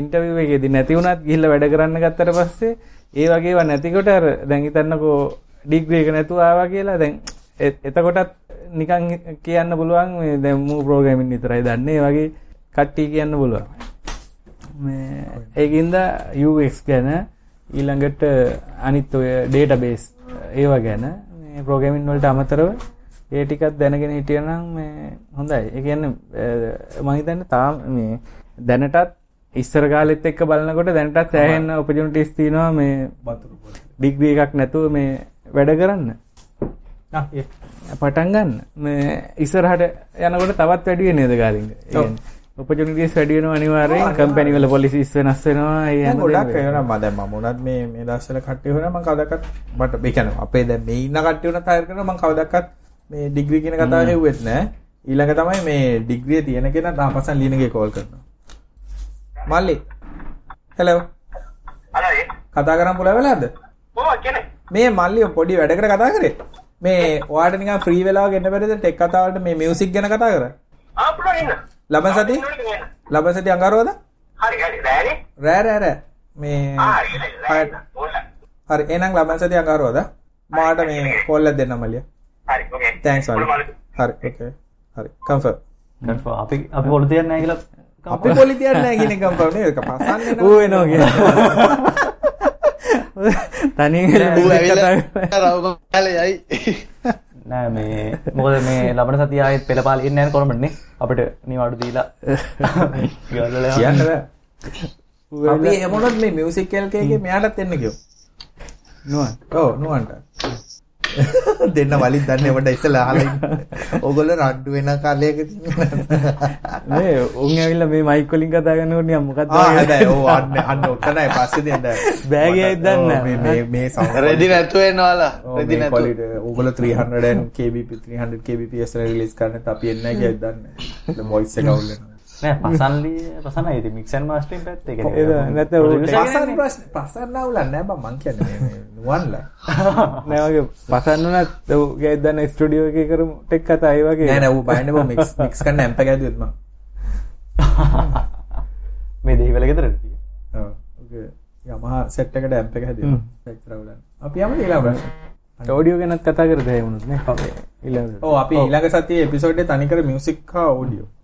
ඉන්ටර්විව් එකේදී නැති වුණත් ගිහිල්ලා වැඩ කරන්න ගත්තට පස්සේ ඒ වගේ නැතිකොට අර දැන් හිතන්නකෝ ඩිග්‍රී එක නැතුව ආවා කියලා දැන් එතකොටත් නිකන් කියන්න පුළුවන් මේ දැන් මූ ප්‍රෝග්‍රෑමින් විතරයි දන්නේ. වගේ කට්ටිය කියන්න පුළුවන්. ඒකින්ද UX ගැන ඊළඟට අනිත් ඔය ඩේටාබේස් ඒවා ගැන මේ ප්‍රෝග්‍රෑමින් වලට අමතරව ඒ ටිකක් දැනගෙන හිටියනම් මේ හොඳයි. ඒ කියන්නේ අ, මම හිතන්නේ තාම මේ දැනටත් ඉස්සර කාලෙත් එක්ක බලනකොට දැනටත් සෑහෙන ඔපචුනිටිස් තියෙනවා මේ. ඩිග්‍රී එකක් නැතුව මේ වැඩ කරන්න. පටන් ගන්න. මේ ඉස්සරහට යනකොට තවත් වැඩි වෙන්නේ නේද ගාලින්ග? ඒ කියන්නේ ඔපචුනිටිස් වැඩි වෙනවා අනිවාර්යෙන්. කම්පැනි වල පොලිසිස් වෙනස් වෙනවා. ඒ දැන් හැම ගොඩක් දේම. ඒවා මම. දැන් මම උනත් මේ මේ දවස්වල කට්ටිය හොරා මම කවදාකත් මට ඒ කියන්නේ අපේ දැන් මේ ඉන්න කට්ටිය උනත් හයර් කරනවා මම කවදාකත් මේ ඩිග්‍රී කියන කතාව හෙව්වෙත් නෑ. ඊළඟ තමයි මේ ඩිග්‍රිය තියෙන කෙනා තාපසන් ලියන එකේ කෝල් කරනවා. මල්ලි. හෙලෝ කතා වෙලාවද කොහොමද කියන්නේ මේ මල්ලි පොඩි වැඩකට කතා කරේ. මේ ඔයාට නිකන් ෆ්‍රී වෙලාව ගන්න බැරිද? ටෙක් කතා වලට මේ මියුසික් ගැන කතා කර. ආ පුළුවන් ඉන්න ලබන සති? ලබන සති අඟහරුවාද හරි හරි. රෑනේ? රෑ රෑ රෑ. මේ හරි එහෙනම් ලබන සති අඟහරුවාද මාට මේ කෝල් එකක් දෙන්න මල්ලියා හරි ඕකේ තෑන්ක්ස් මල්ලි හරි ඕකේ හරි. කන්ෆර්ම් අපි අපි පොළු තියන්නේ නැහැ කියලා අපි පොලි තියන්නේ නැහැ කියන කන්ෆර්ම් නේද පස්සන්නේ ඌ එනවා කියලා. තනියෙන් ඌ music ඇවිල්ලා කතා රවුම කාලේ යයි නෑ මේ මොකද මේ ලබන සතිය ආයෙත් පෙළපාලි ඉන්නේ නැහැ කොළඹනේ අපිට නිවාඩු දීලා. කියන්න බෑ. අපි එමුණොත් මේ මියුසික් එකේ මෙයාටත් එන්න කියමු නුවන්. ඔව් නුවන්ට දෙන්න වලින් දන්නේ වට ඉස්සලා අහලා ඉන්න. ඕගොල්ලෝ රණ්ඩු වෙන කාලයක මේ උන් ඇවිල්ලා මේ මයික් වලින් කතා කරනකොට නිකන් මොකක්ද ආ හැබැයි ඔව් අන්න අන්න ඔතනයි පස්සේ දෙන්න. බෑගේ ඉදන්න මේ මේ මේ සවුන්ඩ් රෙදි නැතුව එනවාලා රෙදි quality. ඕගොල්ලෝ 300 kbp 300 kbps රිලීස් කරන්නත් අපි එන්නේ නැහැ කියලා දන්නේ වොයිස් එක අවුල් වෙනවා නෑ පසන්ලි පසනයි ඉතින් මික්ස් ඇන්ඩ් මාස්ටරින් පැත්ත ඒ ඒක කියන්නේ නැත්නම් ඌ producer පසන් කියන්නේ. ප්‍රශ්න පසන් අවුලක් නෑ මං කියන්නේ නුවන්ලා. නෑ වගේ පසන්න උනත් ඌගේ දන්න ස්ටුඩියෝ එකේ කරමු ටෙක් කතා ඒ වගේ. නෑ නෑ ඌ බයන්නේ මික්ස් මික්ස් කරන්න ඇම්ප් එක ඇදුවෙත් මං මේ දෙහිවල ගෙදරට තියෙන්නේ. ඔව් ඔගේ යමහා සෙට් එකට ඇම්ප් එක හැදුවා එච්චර අවුලක් නෑ. අපි යමු ඊළඟ ප්‍රශ්න. ඔඩියෝ ගැනත් කතා නේ ඊළඟට ඔව්. අපි ඊළඟ සතියේ එපිසෝඩ් එකේ තනිකර මියුසික් හා ඔඩියෝ පා-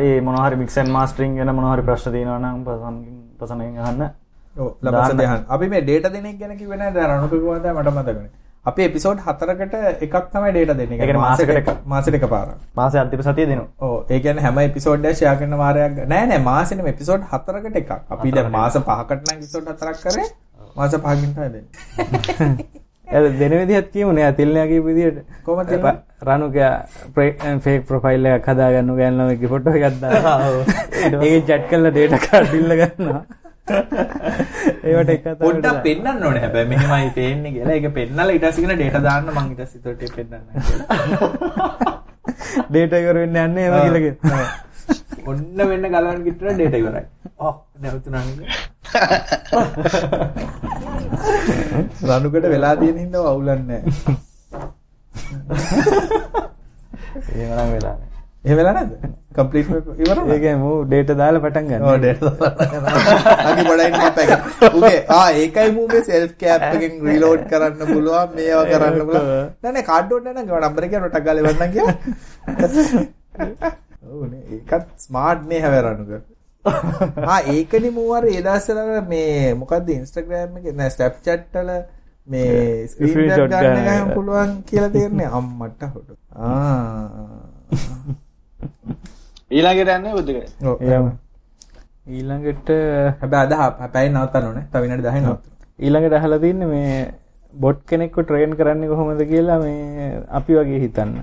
ඒ මොනවා හරි මික්ස් ඇන්ඩ් මාස්ටරින් ගැන මොනවා හරි ප්‍රශ්න තියෙනවා නම් පසන්ගෙන් පසනෙන් අහන්න. ඔව් ලබස දෙහන් අපි මේ ඩේටා දෙන එක ගැන කිව්වේ නෑ දැන් රණුක කිව්වා දැන් මට මතකනේ අපි එපිසෝඩ් හතරකට එකක් තමයි ඩේටා දෙන්නේ කියන්නේ මාසෙකට එකක්. මාසෙට එකපාරක්. මාසේ අන්තිම සතිය දෙනවා. ඕ ඒ කියන්නේ හැම එකක් ෂෙයා කරන වාරයක් ගන්න- නෑ නෑ මාසෙම එපිසෝඩ් හතරකට එකක්. අපි දැන් මාස පහකට නම් එපිසෝඩ් හතරක් කරේ. මාස පහකින් එද දෙන විදිහත් කියපු විදිහට. කොහොමද දෙන්නේ? රණුක ෆේක් ප්‍රොෆයිල් එකක් හදාගන්න ගෑනලමගේ ෆොටෝ එකක් දාලා ඒක චැට් කරලා ඩේටා කාඩ් බිල්ල ගන්නවා. ඒවට එක පොඩ්ඩක් පෙන්වන්න ඕනේ හැබැයි මෙහෙමයි පේන්නේ කියලා. ඊට පස්සේ කියන ඩේටා දාන්න මං ඊට පස්සේ ඒකට පෙන්නන්න කියලා. ඩේටා ඉවර වෙන්න යන්නේ ඒව කියලා කියනවා. ඔන්න වෙන්න ගලවන්න කිට්ටර ඩේටා ඉවරයි. ඔව් නැවතුණා නේද? රණුකට වෙලා තියෙන හින්දා අවුලන්නේ නැහැ. එහෙම නම් වෙලා නෑ. එහෙම වෙලා නැද්ද? කම්ප්ලීට් ඉවරද? ඒක මූ ඩේටා දාලා පටන් ගන්න. ඕ ඩේටා අගේ බඩයින් එක උගේ ආ ඒකයි මූ මේ සෙල්ෆ් කැප් එකෙන් රීලෝඩ් කරන්න පුළුවන් මේවා කරන්න පුළුවන්. නෑ නෑ කාඩ් ඕනේ නෑ නං නම්බර එක රොටක් ගාලා ඉවරනම් කියලා ඔව් නේ ඒකත් ස්මාර්ට් නේ හැබැයි රණුක ආ ඒකනේ මූ අර ඒ දවස්වල මේ මොකද්ද ඉන්ස්ටාග්‍රෑම් එකේ නෑ ස්නැප්චැට් වල මේ ස්ක්‍රීන් Screenshot ගන්න. ගහන්න පුළුවන් කියලා තේරෙන්නේ අම්මට හොට ආ ඊළඟට යන්නේ බුද්ධක ඔව්. ඊළඟට හැබැයි අද පැයි නවත්තන්න ඕනේ. තව විනාඩි 10 නවත්තන්න. ඊළඟට අහලා තින්නේ මේ බොට් කෙනෙක්ව ට්‍රේන් කරන්නේ කොහොමද කියලා මේ අපි වගේ හිතන්න.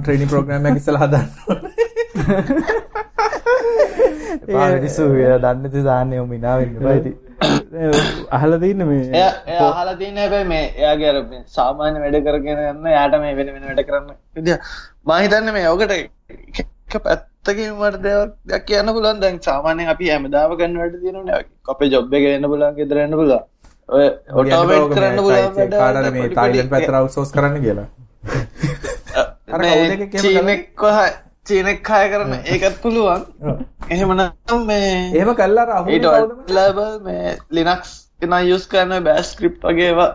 ට්‍රේනින් ප්‍රෝග්‍රෑම් එකක් ඉස්සලා හදන්න ඕනේ. පාරටිසු දන්න ති දාන්නේ මිනා වෙන්න බයිති අහලා තින්නේ මේ එයා අහලා තියෙන හැබැයි මේ එයාගේ අර මේ සාමාන්‍ය වැඩ කරගෙන යන්න යාට මේ වෙන වෙන වැඩ කරන්න. විදිය මම හිතන්නේ මේ ඔකට එක පැත්තකින් මට දෙයක් දෙයක් කියන්න පුළුවන්. දැන් සාමාන්‍යයෙන් අපි හැමදාම කරන වැඩ තියෙනවනේ. අපේ ජොබ් එක වෙන්න පුළුවන් ගෙදර යන්න පුළුවන්. ඔය ඔටෝමේට් කරන්න පුළුවන් වැඩ කාටද මේ තායිලන්ඩ් පැත්තට අවුට්සෝස් කරන්න කියලා. අර කවුද එකක් එහෙම චීනෙක් හය කරන ඒකත් පුළුවන් එහෙමනම් මේ අහුනේ ඊට කවුද? ලබල් මේ ලිනක්ස් කෙන යස් කරන බෑස් ස්ක්‍රිප් වගේවා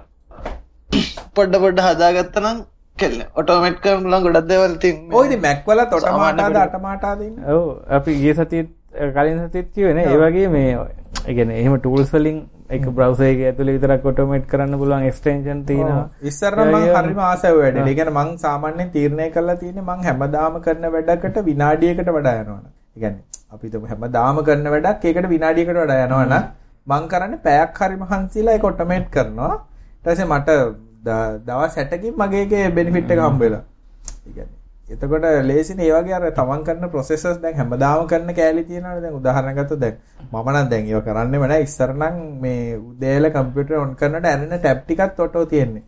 පොඩ්ඩ පොඩ්ඩ හදාගත්තනම් කෙල්ල ඔටෝමට් කරන මුලන් ගොඩක් දේවල් තින් ඔය ඉතින් මැක් වල තොට සාමාන්‍ය මාටාද වැඩ. අට මාටාද ඉන්නේ. ඔව් අපි ගිය සතියේත් කලින් සතියේත් කිව්වේ නේ ඒ වගේ මේ කියන්නේ එහෙම ටූල්ස් වලින් එක බ්‍රවුසර් එකේ ඇතුලේ විතරක් ඔටෝමේට් කරන්න පුළුවන් එක්ස්ටෙන්ෂන් තියෙනවා. ඉස්සර නම් මං හරිම ආසාව වැඩේ. කියන්නේ මං සාමාන්‍යයෙන් තීරණය කරලා තියෙන්නේ මං හැමදාම කරන වැඩකට විනාඩියකට වඩා යනවනේ. ඒ කියන්නේ අපි හිතමු හැමදාම කරන වැඩක් ඒකට විනාඩියකට වඩා යනවනම් මං කරන්නේ පැයක් හරි මහන්සිලා ඒක ඔටෝමේට් කරනවා. පස්සේ මට ද- දවස් 60කින් මගේ එකේ බෙනිෆිට් එතකොට ලේසිනේ ඒ වගේ අර තමන් කරන ප්‍රොසෙසර්ස් දැන් හැමදාම කරන කෑලි තියෙනවානේ. දැන් උදාහරණයක් ගත්තොත් දැන් මම නම් දැන් ඒව කරන්නෙම නෑ. ඉස්සර නම් මේ උදේල කම්පියුටර් ඔන් කරනකොට ඇරෙන ටැබ් ටිකත් ඔටෝ තියෙන්නේ.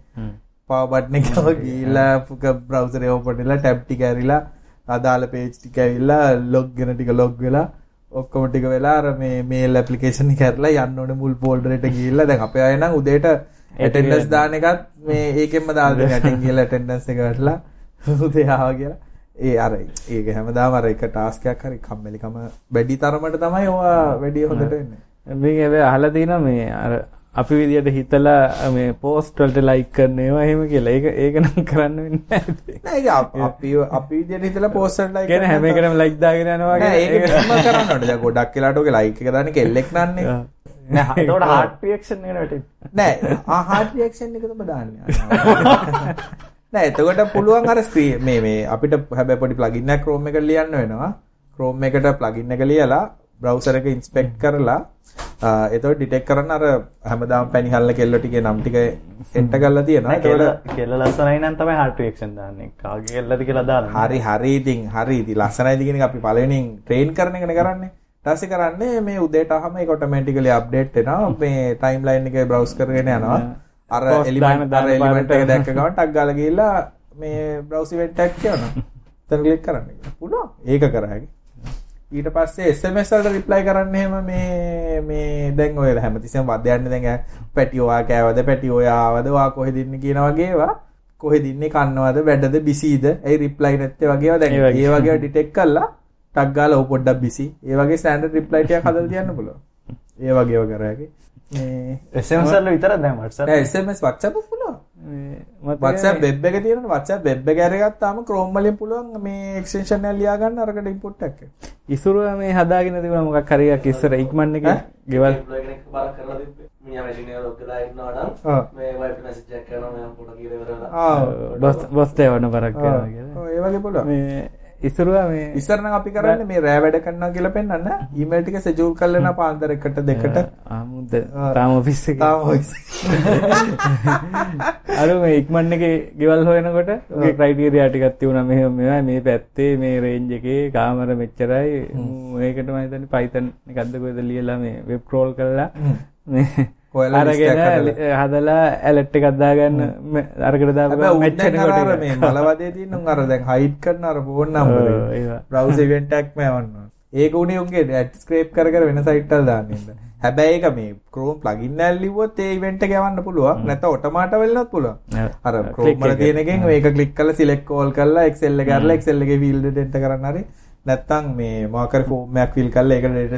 පවර් බටන් එක ගිහිල්ලා පුක බ්‍රවුසර් එක ඕපන් වෙලා ටැබ් ටික ඇරිලා අදාළ පේජ් ටික ඇවිල්ලා ලොග් වෙන ටික ලොග් වෙලා ඔක්කොම ටික වෙලා අර මේ මේල් ඇප්ලිකේෂන් එක කරලා යන්න ඕනේ මුල් ෆෝල්ඩර් එකට ගිහිල්ලා. දැන් අපේ අය නම් උදේට ඇටෙන්ඩන්ස් දාන එකත් මේ ඒකෙන්ම දාලා දෙන ඇටෙන් ගිහලා ඇටෙන්ඩන්ස් එක ගටලා ආවා කියලා ඒ අර ඒක හැමදාම අර එක ටාස්ක් එකක් හරි කම්මැලිකම වැඩි තරමට තමයි ඔයා වැඩි හොඳට වෙන්නේ මේ හැබැයි අහලා තියෙනවා මේ අර අපි විදියට හිතලා මේ පෝස්ට් වලට ලයික් කරන ඒවා එහෙම කියලා. ඒක ඒක නම් කරන්න වෙන්නේ නැහැ. නෑ ඒක අප- අපි විදියට හිතලා පෝස්ට් එකක් ලයික් කියන්නේ හැම එකටම ලයික් දාගෙන යනවා නෑ ඒක. මෙහෙම කරන්න ඕනේ. දැන් ගොඩක් වෙලාට ඔගේ ලයික් එක දාන්නේ කෙල්ලෙක් නන්නේ. නෑ එතකොට හાર્ට් රියැක්ෂන් එකට වැටෙන්නේ නෑ ආ හાર્ට් රියැක්ෂන් එක තමයි දාන්නේ. නෑ එතකොට පුළුවන් අර ස්ක්‍රීන් මේ මේ අපිට හැබැයි පොඩි ප්ලගින් එකක් Chrome එකට ලියන්න වෙනවා. Chrome එකට ප්ලගින් එක ලියලා බ්‍රවුසර් එක ඉන්ස්පෙක්ට් කරලා එතකොට ඩිටෙක්ට් කරන්න අර හැමදාම පැණිහල්ල කෙල්ල ටිකේ නම් ටික එන්ටර් කරලා තියෙනවා. නෑ කෙල්ල ලස්සනයි නම් තමයි හાર્ට් රියැක්ෂන් දාන්නේ කාගේ කෙල්ලද කියලා දාන්න හරි හරි ඉතින් හරි ඉතින් ලස්සනයිද කියන එක අපි පළවෙනියෙන් ට්‍රේන් කරන එකනේ කරන්නේ. ඊට කරන්නේ මේ උදේට අහම ඒක ඔටෝමැටිකලි අප්ඩේට් වෙනවා. මේ ටයිම්ලයින් එකේ බ්‍රවුස් කරගෙන යනවා. අර එලිමන්ට් අර දාන එලිමන්ට් එක දැක්ක ගමන් ටක් ගාලා ගිහිල්ලා මේ බ්‍රවුස් ඉවෙන්ට් එකක් කියනවා. එතන ක්ලික් කරන්න. පුළුවන්. ඒක කර හැකියි. ඊට පස්සේ SMS වලට රිප්ලයි කරන්න එහෙම මේ මේ දැන් ඔය හැමතිස්සෙම වද යන්නේ දැන් පැටි ඔයා කෑවද පැටි ඔයා ආවද ඔයා කොහෙද ඉන්නේ කියන වගේ ඒවා කොහෙද ඉන්නේ කන්නවද වැඩද බිසීද ඒ රිප්ලයි නැත්තේ වගේ ඒවා දැන් ඒ වගේ. ඩිටෙක්ට් කරලා ටක් ගාලා ඔව් පොඩ්ඩක් බිසි ඒ වගේ ස්ටෑන්ඩඩ් රිප්ලයි ටිකක් හදලා තියන්න පුළුවන් ඒ වගේ ඒවා SMS WhatsApp. උත් පුළුවන්. මේ මතකයි WhatsApp web එක web එක අරගත්තාම Chrome වලින් පුළුවන් මේ extension එක ලියා ගන්න අරකට එකක්. ඉසුරුව මේ හදාගෙන තිබුණා මොකක් හරි එකක් ඉස්සර ඉක්මන් එකේ ගෙවල් ආ. ආ බොස් බොස්ට එවන පරක් කරනවා කියලා. පුළුවන් මේ ඉසුරුව මේ ඉස්සර නම් අපි කරන්නේ මේ රෑ වැඩ කරනවා කියලා පෙන්වන්න ඊමේල් ටික සෙජූල් කරලා පාන්දර එකට දෙකට. ආමුද. තාම ඔෆිස් එකේ. තාම voice. අර මේ ඉක්මන් එකේ ගෙවල් හොයනකොට ඔගේ ක්‍රයිටීරියා ටිකක් තිබුණා. මෙහෙම මෙහෙමයි මේ පැත්තේ මේ රේන්ජ් එකේ කාමර මෙච්චරයි. ඒකට මම හිතන්නේ Python එකක්ද කොහෙද ලියලා මේ වෙබ් ක්‍රෝල් කරලා මේ අරගෙන හදලා. හදලා ඇලර්ට් එකක් දාගන්න මේ මලවදේ තියෙන උන් අර දැන් හයිඩ් කරන අර ෆෝන් නම්බර ඔව්, ඒවා. බ්‍රවුස් ඉවෙන්ට් එකක්ම යවන්න ඒක උනේ උන්ගේ ඇඩ් ස්ක්‍රේප් කර කර වෙන සයිට් වල දාන්න ඉන්න. හැබැයි ඒක මේ plugin එකක් ලිව්වොත් ඒ ඉවෙන්ට් එක යවන්න පුළුවන්. නැත්නම් ඔටෝමාට පුළුවන්. ඔව්. අර click Chrome වල එක. තියෙන එකෙන් මේක ක්ලික් කරලා select all කරලා Excel එක අරලා Excel එකේ field එක enter කරන්න හරි. නැත්නම් මේ මොකක් හරි form එකක් fill කරලා ඒකට data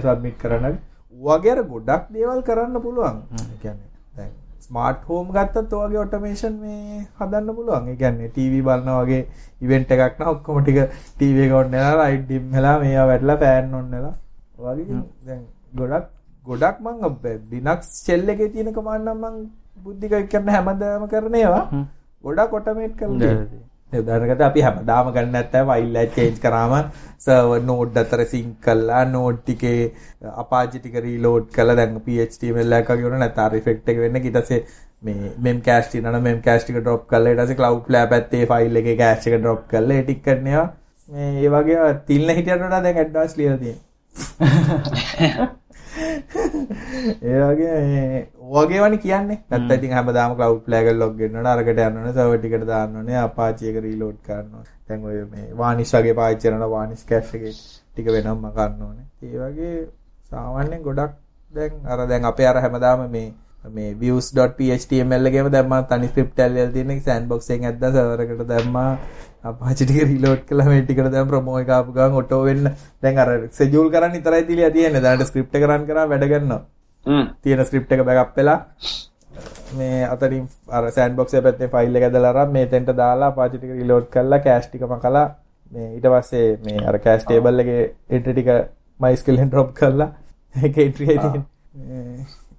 submit කරන්න හරි වගේ අර ගොඩක් දේවල් කරන්න පුළුවන්. දැන් ස්මාර්ට් හෝම් ගත්තත් ඔයගේ ඔටෝමේෂන් මේ හදන්න පුළුවන්. කියන්නේ ටීවී බලනවා වගේ ඉවෙන්ට් එකක් නම් ඔක්කොම ටික ටීවී එක ඔන් වෙලා ලයිට් ඩිම් වෙලා මේවා වැටලා ෆෑන් ඔන් වෙලා. වගේ ගොඩක් ගොඩක් මං ලිනක්ස් ෂෙල් එකේ තියෙන කමාන්ඩ් නම් මං බුද්ධික කරන හැමදාම කරන ඒවා. ගොඩක් ඔටෝමේට් කරලා තියෙනවා. ඒ උදාහරණකට අපි හැමදාම ගන්න නැත්නම් ෆයිල් එක චේන්ජ් කරාම සර්වර් නෝඩ් අතර සින්ක් කරලා නෝඩ් ටිකේ අපාචි ටික රීලෝඩ් කරලා දැන් PHTML එකක් වගේ වුණා නැත්නම් රිෆෙක්ට් එක වෙන්න ඊට පස්සේ මේ මෙම් කෑෂ් තියෙනවා නම් මෙම් කෑෂ් ටික ඩ්‍රොප් කරලා ඊට පස්සේ cloud flare පැත්තේ ෆයිල් එකේ කෑෂ් එක ඩ්‍රොප් කරලා ඒ ටික කරනවා මේ ඒ වගේ තිල්න හිටියට වඩා දැන් ඇඩ්වාන්ස් ලියලා තියෙනවා ඒ වගේ වනි කියන්නේ. නැත්නම් ඉතින් හැමදාම එක log වෙන්න ඕන. අරකට යන්න ඕනේ server ටිකට දාන්න ඕනේ apache එක reload කරන්න ඕනේ. දැන් ඔය මේ vanish වගේ පාවිච්චි කරනවා vanish cache එකේ ටික වෙනම ගන්න ඕනේ. ඒ වගේ සාමාන්‍යයෙන් ගොඩක් දැන් අර දැන් අපේ අර හැමදාම මේ මේ views.html එකේම දැම්මා තනි තියෙන එක sandbox එකෙන් ඇද්දා server එකට දැම්මා. apache ටික reload කළා මේ ටිකට දැන් promo එක ආපු ගමන් auto වෙන්න. දැන් අර schedule කරන්න විතරයි තියලා තියෙන්නේ. දැනට එක run කරා වැඩ කරනවා. හ්ම්. තියෙන ස්ක්‍රිප්ට් එක බෑකප් වෙලා. මේ අතරින් අර සෑන්ඩ්බොක්ස් එක පැත්තේ ෆයිල් එක ඇදලා අරන් මේ තෙන්ට දාලා Apache ටික රීලෝඩ් කරලා කෑෂ් ටික මකලා මේ ඊට පස්සේ මේ අර කෑෂ් ටේබල් එකේ එන්ට්‍රි ටික MySQL එකෙන් drop කරලා එකේ තියෙන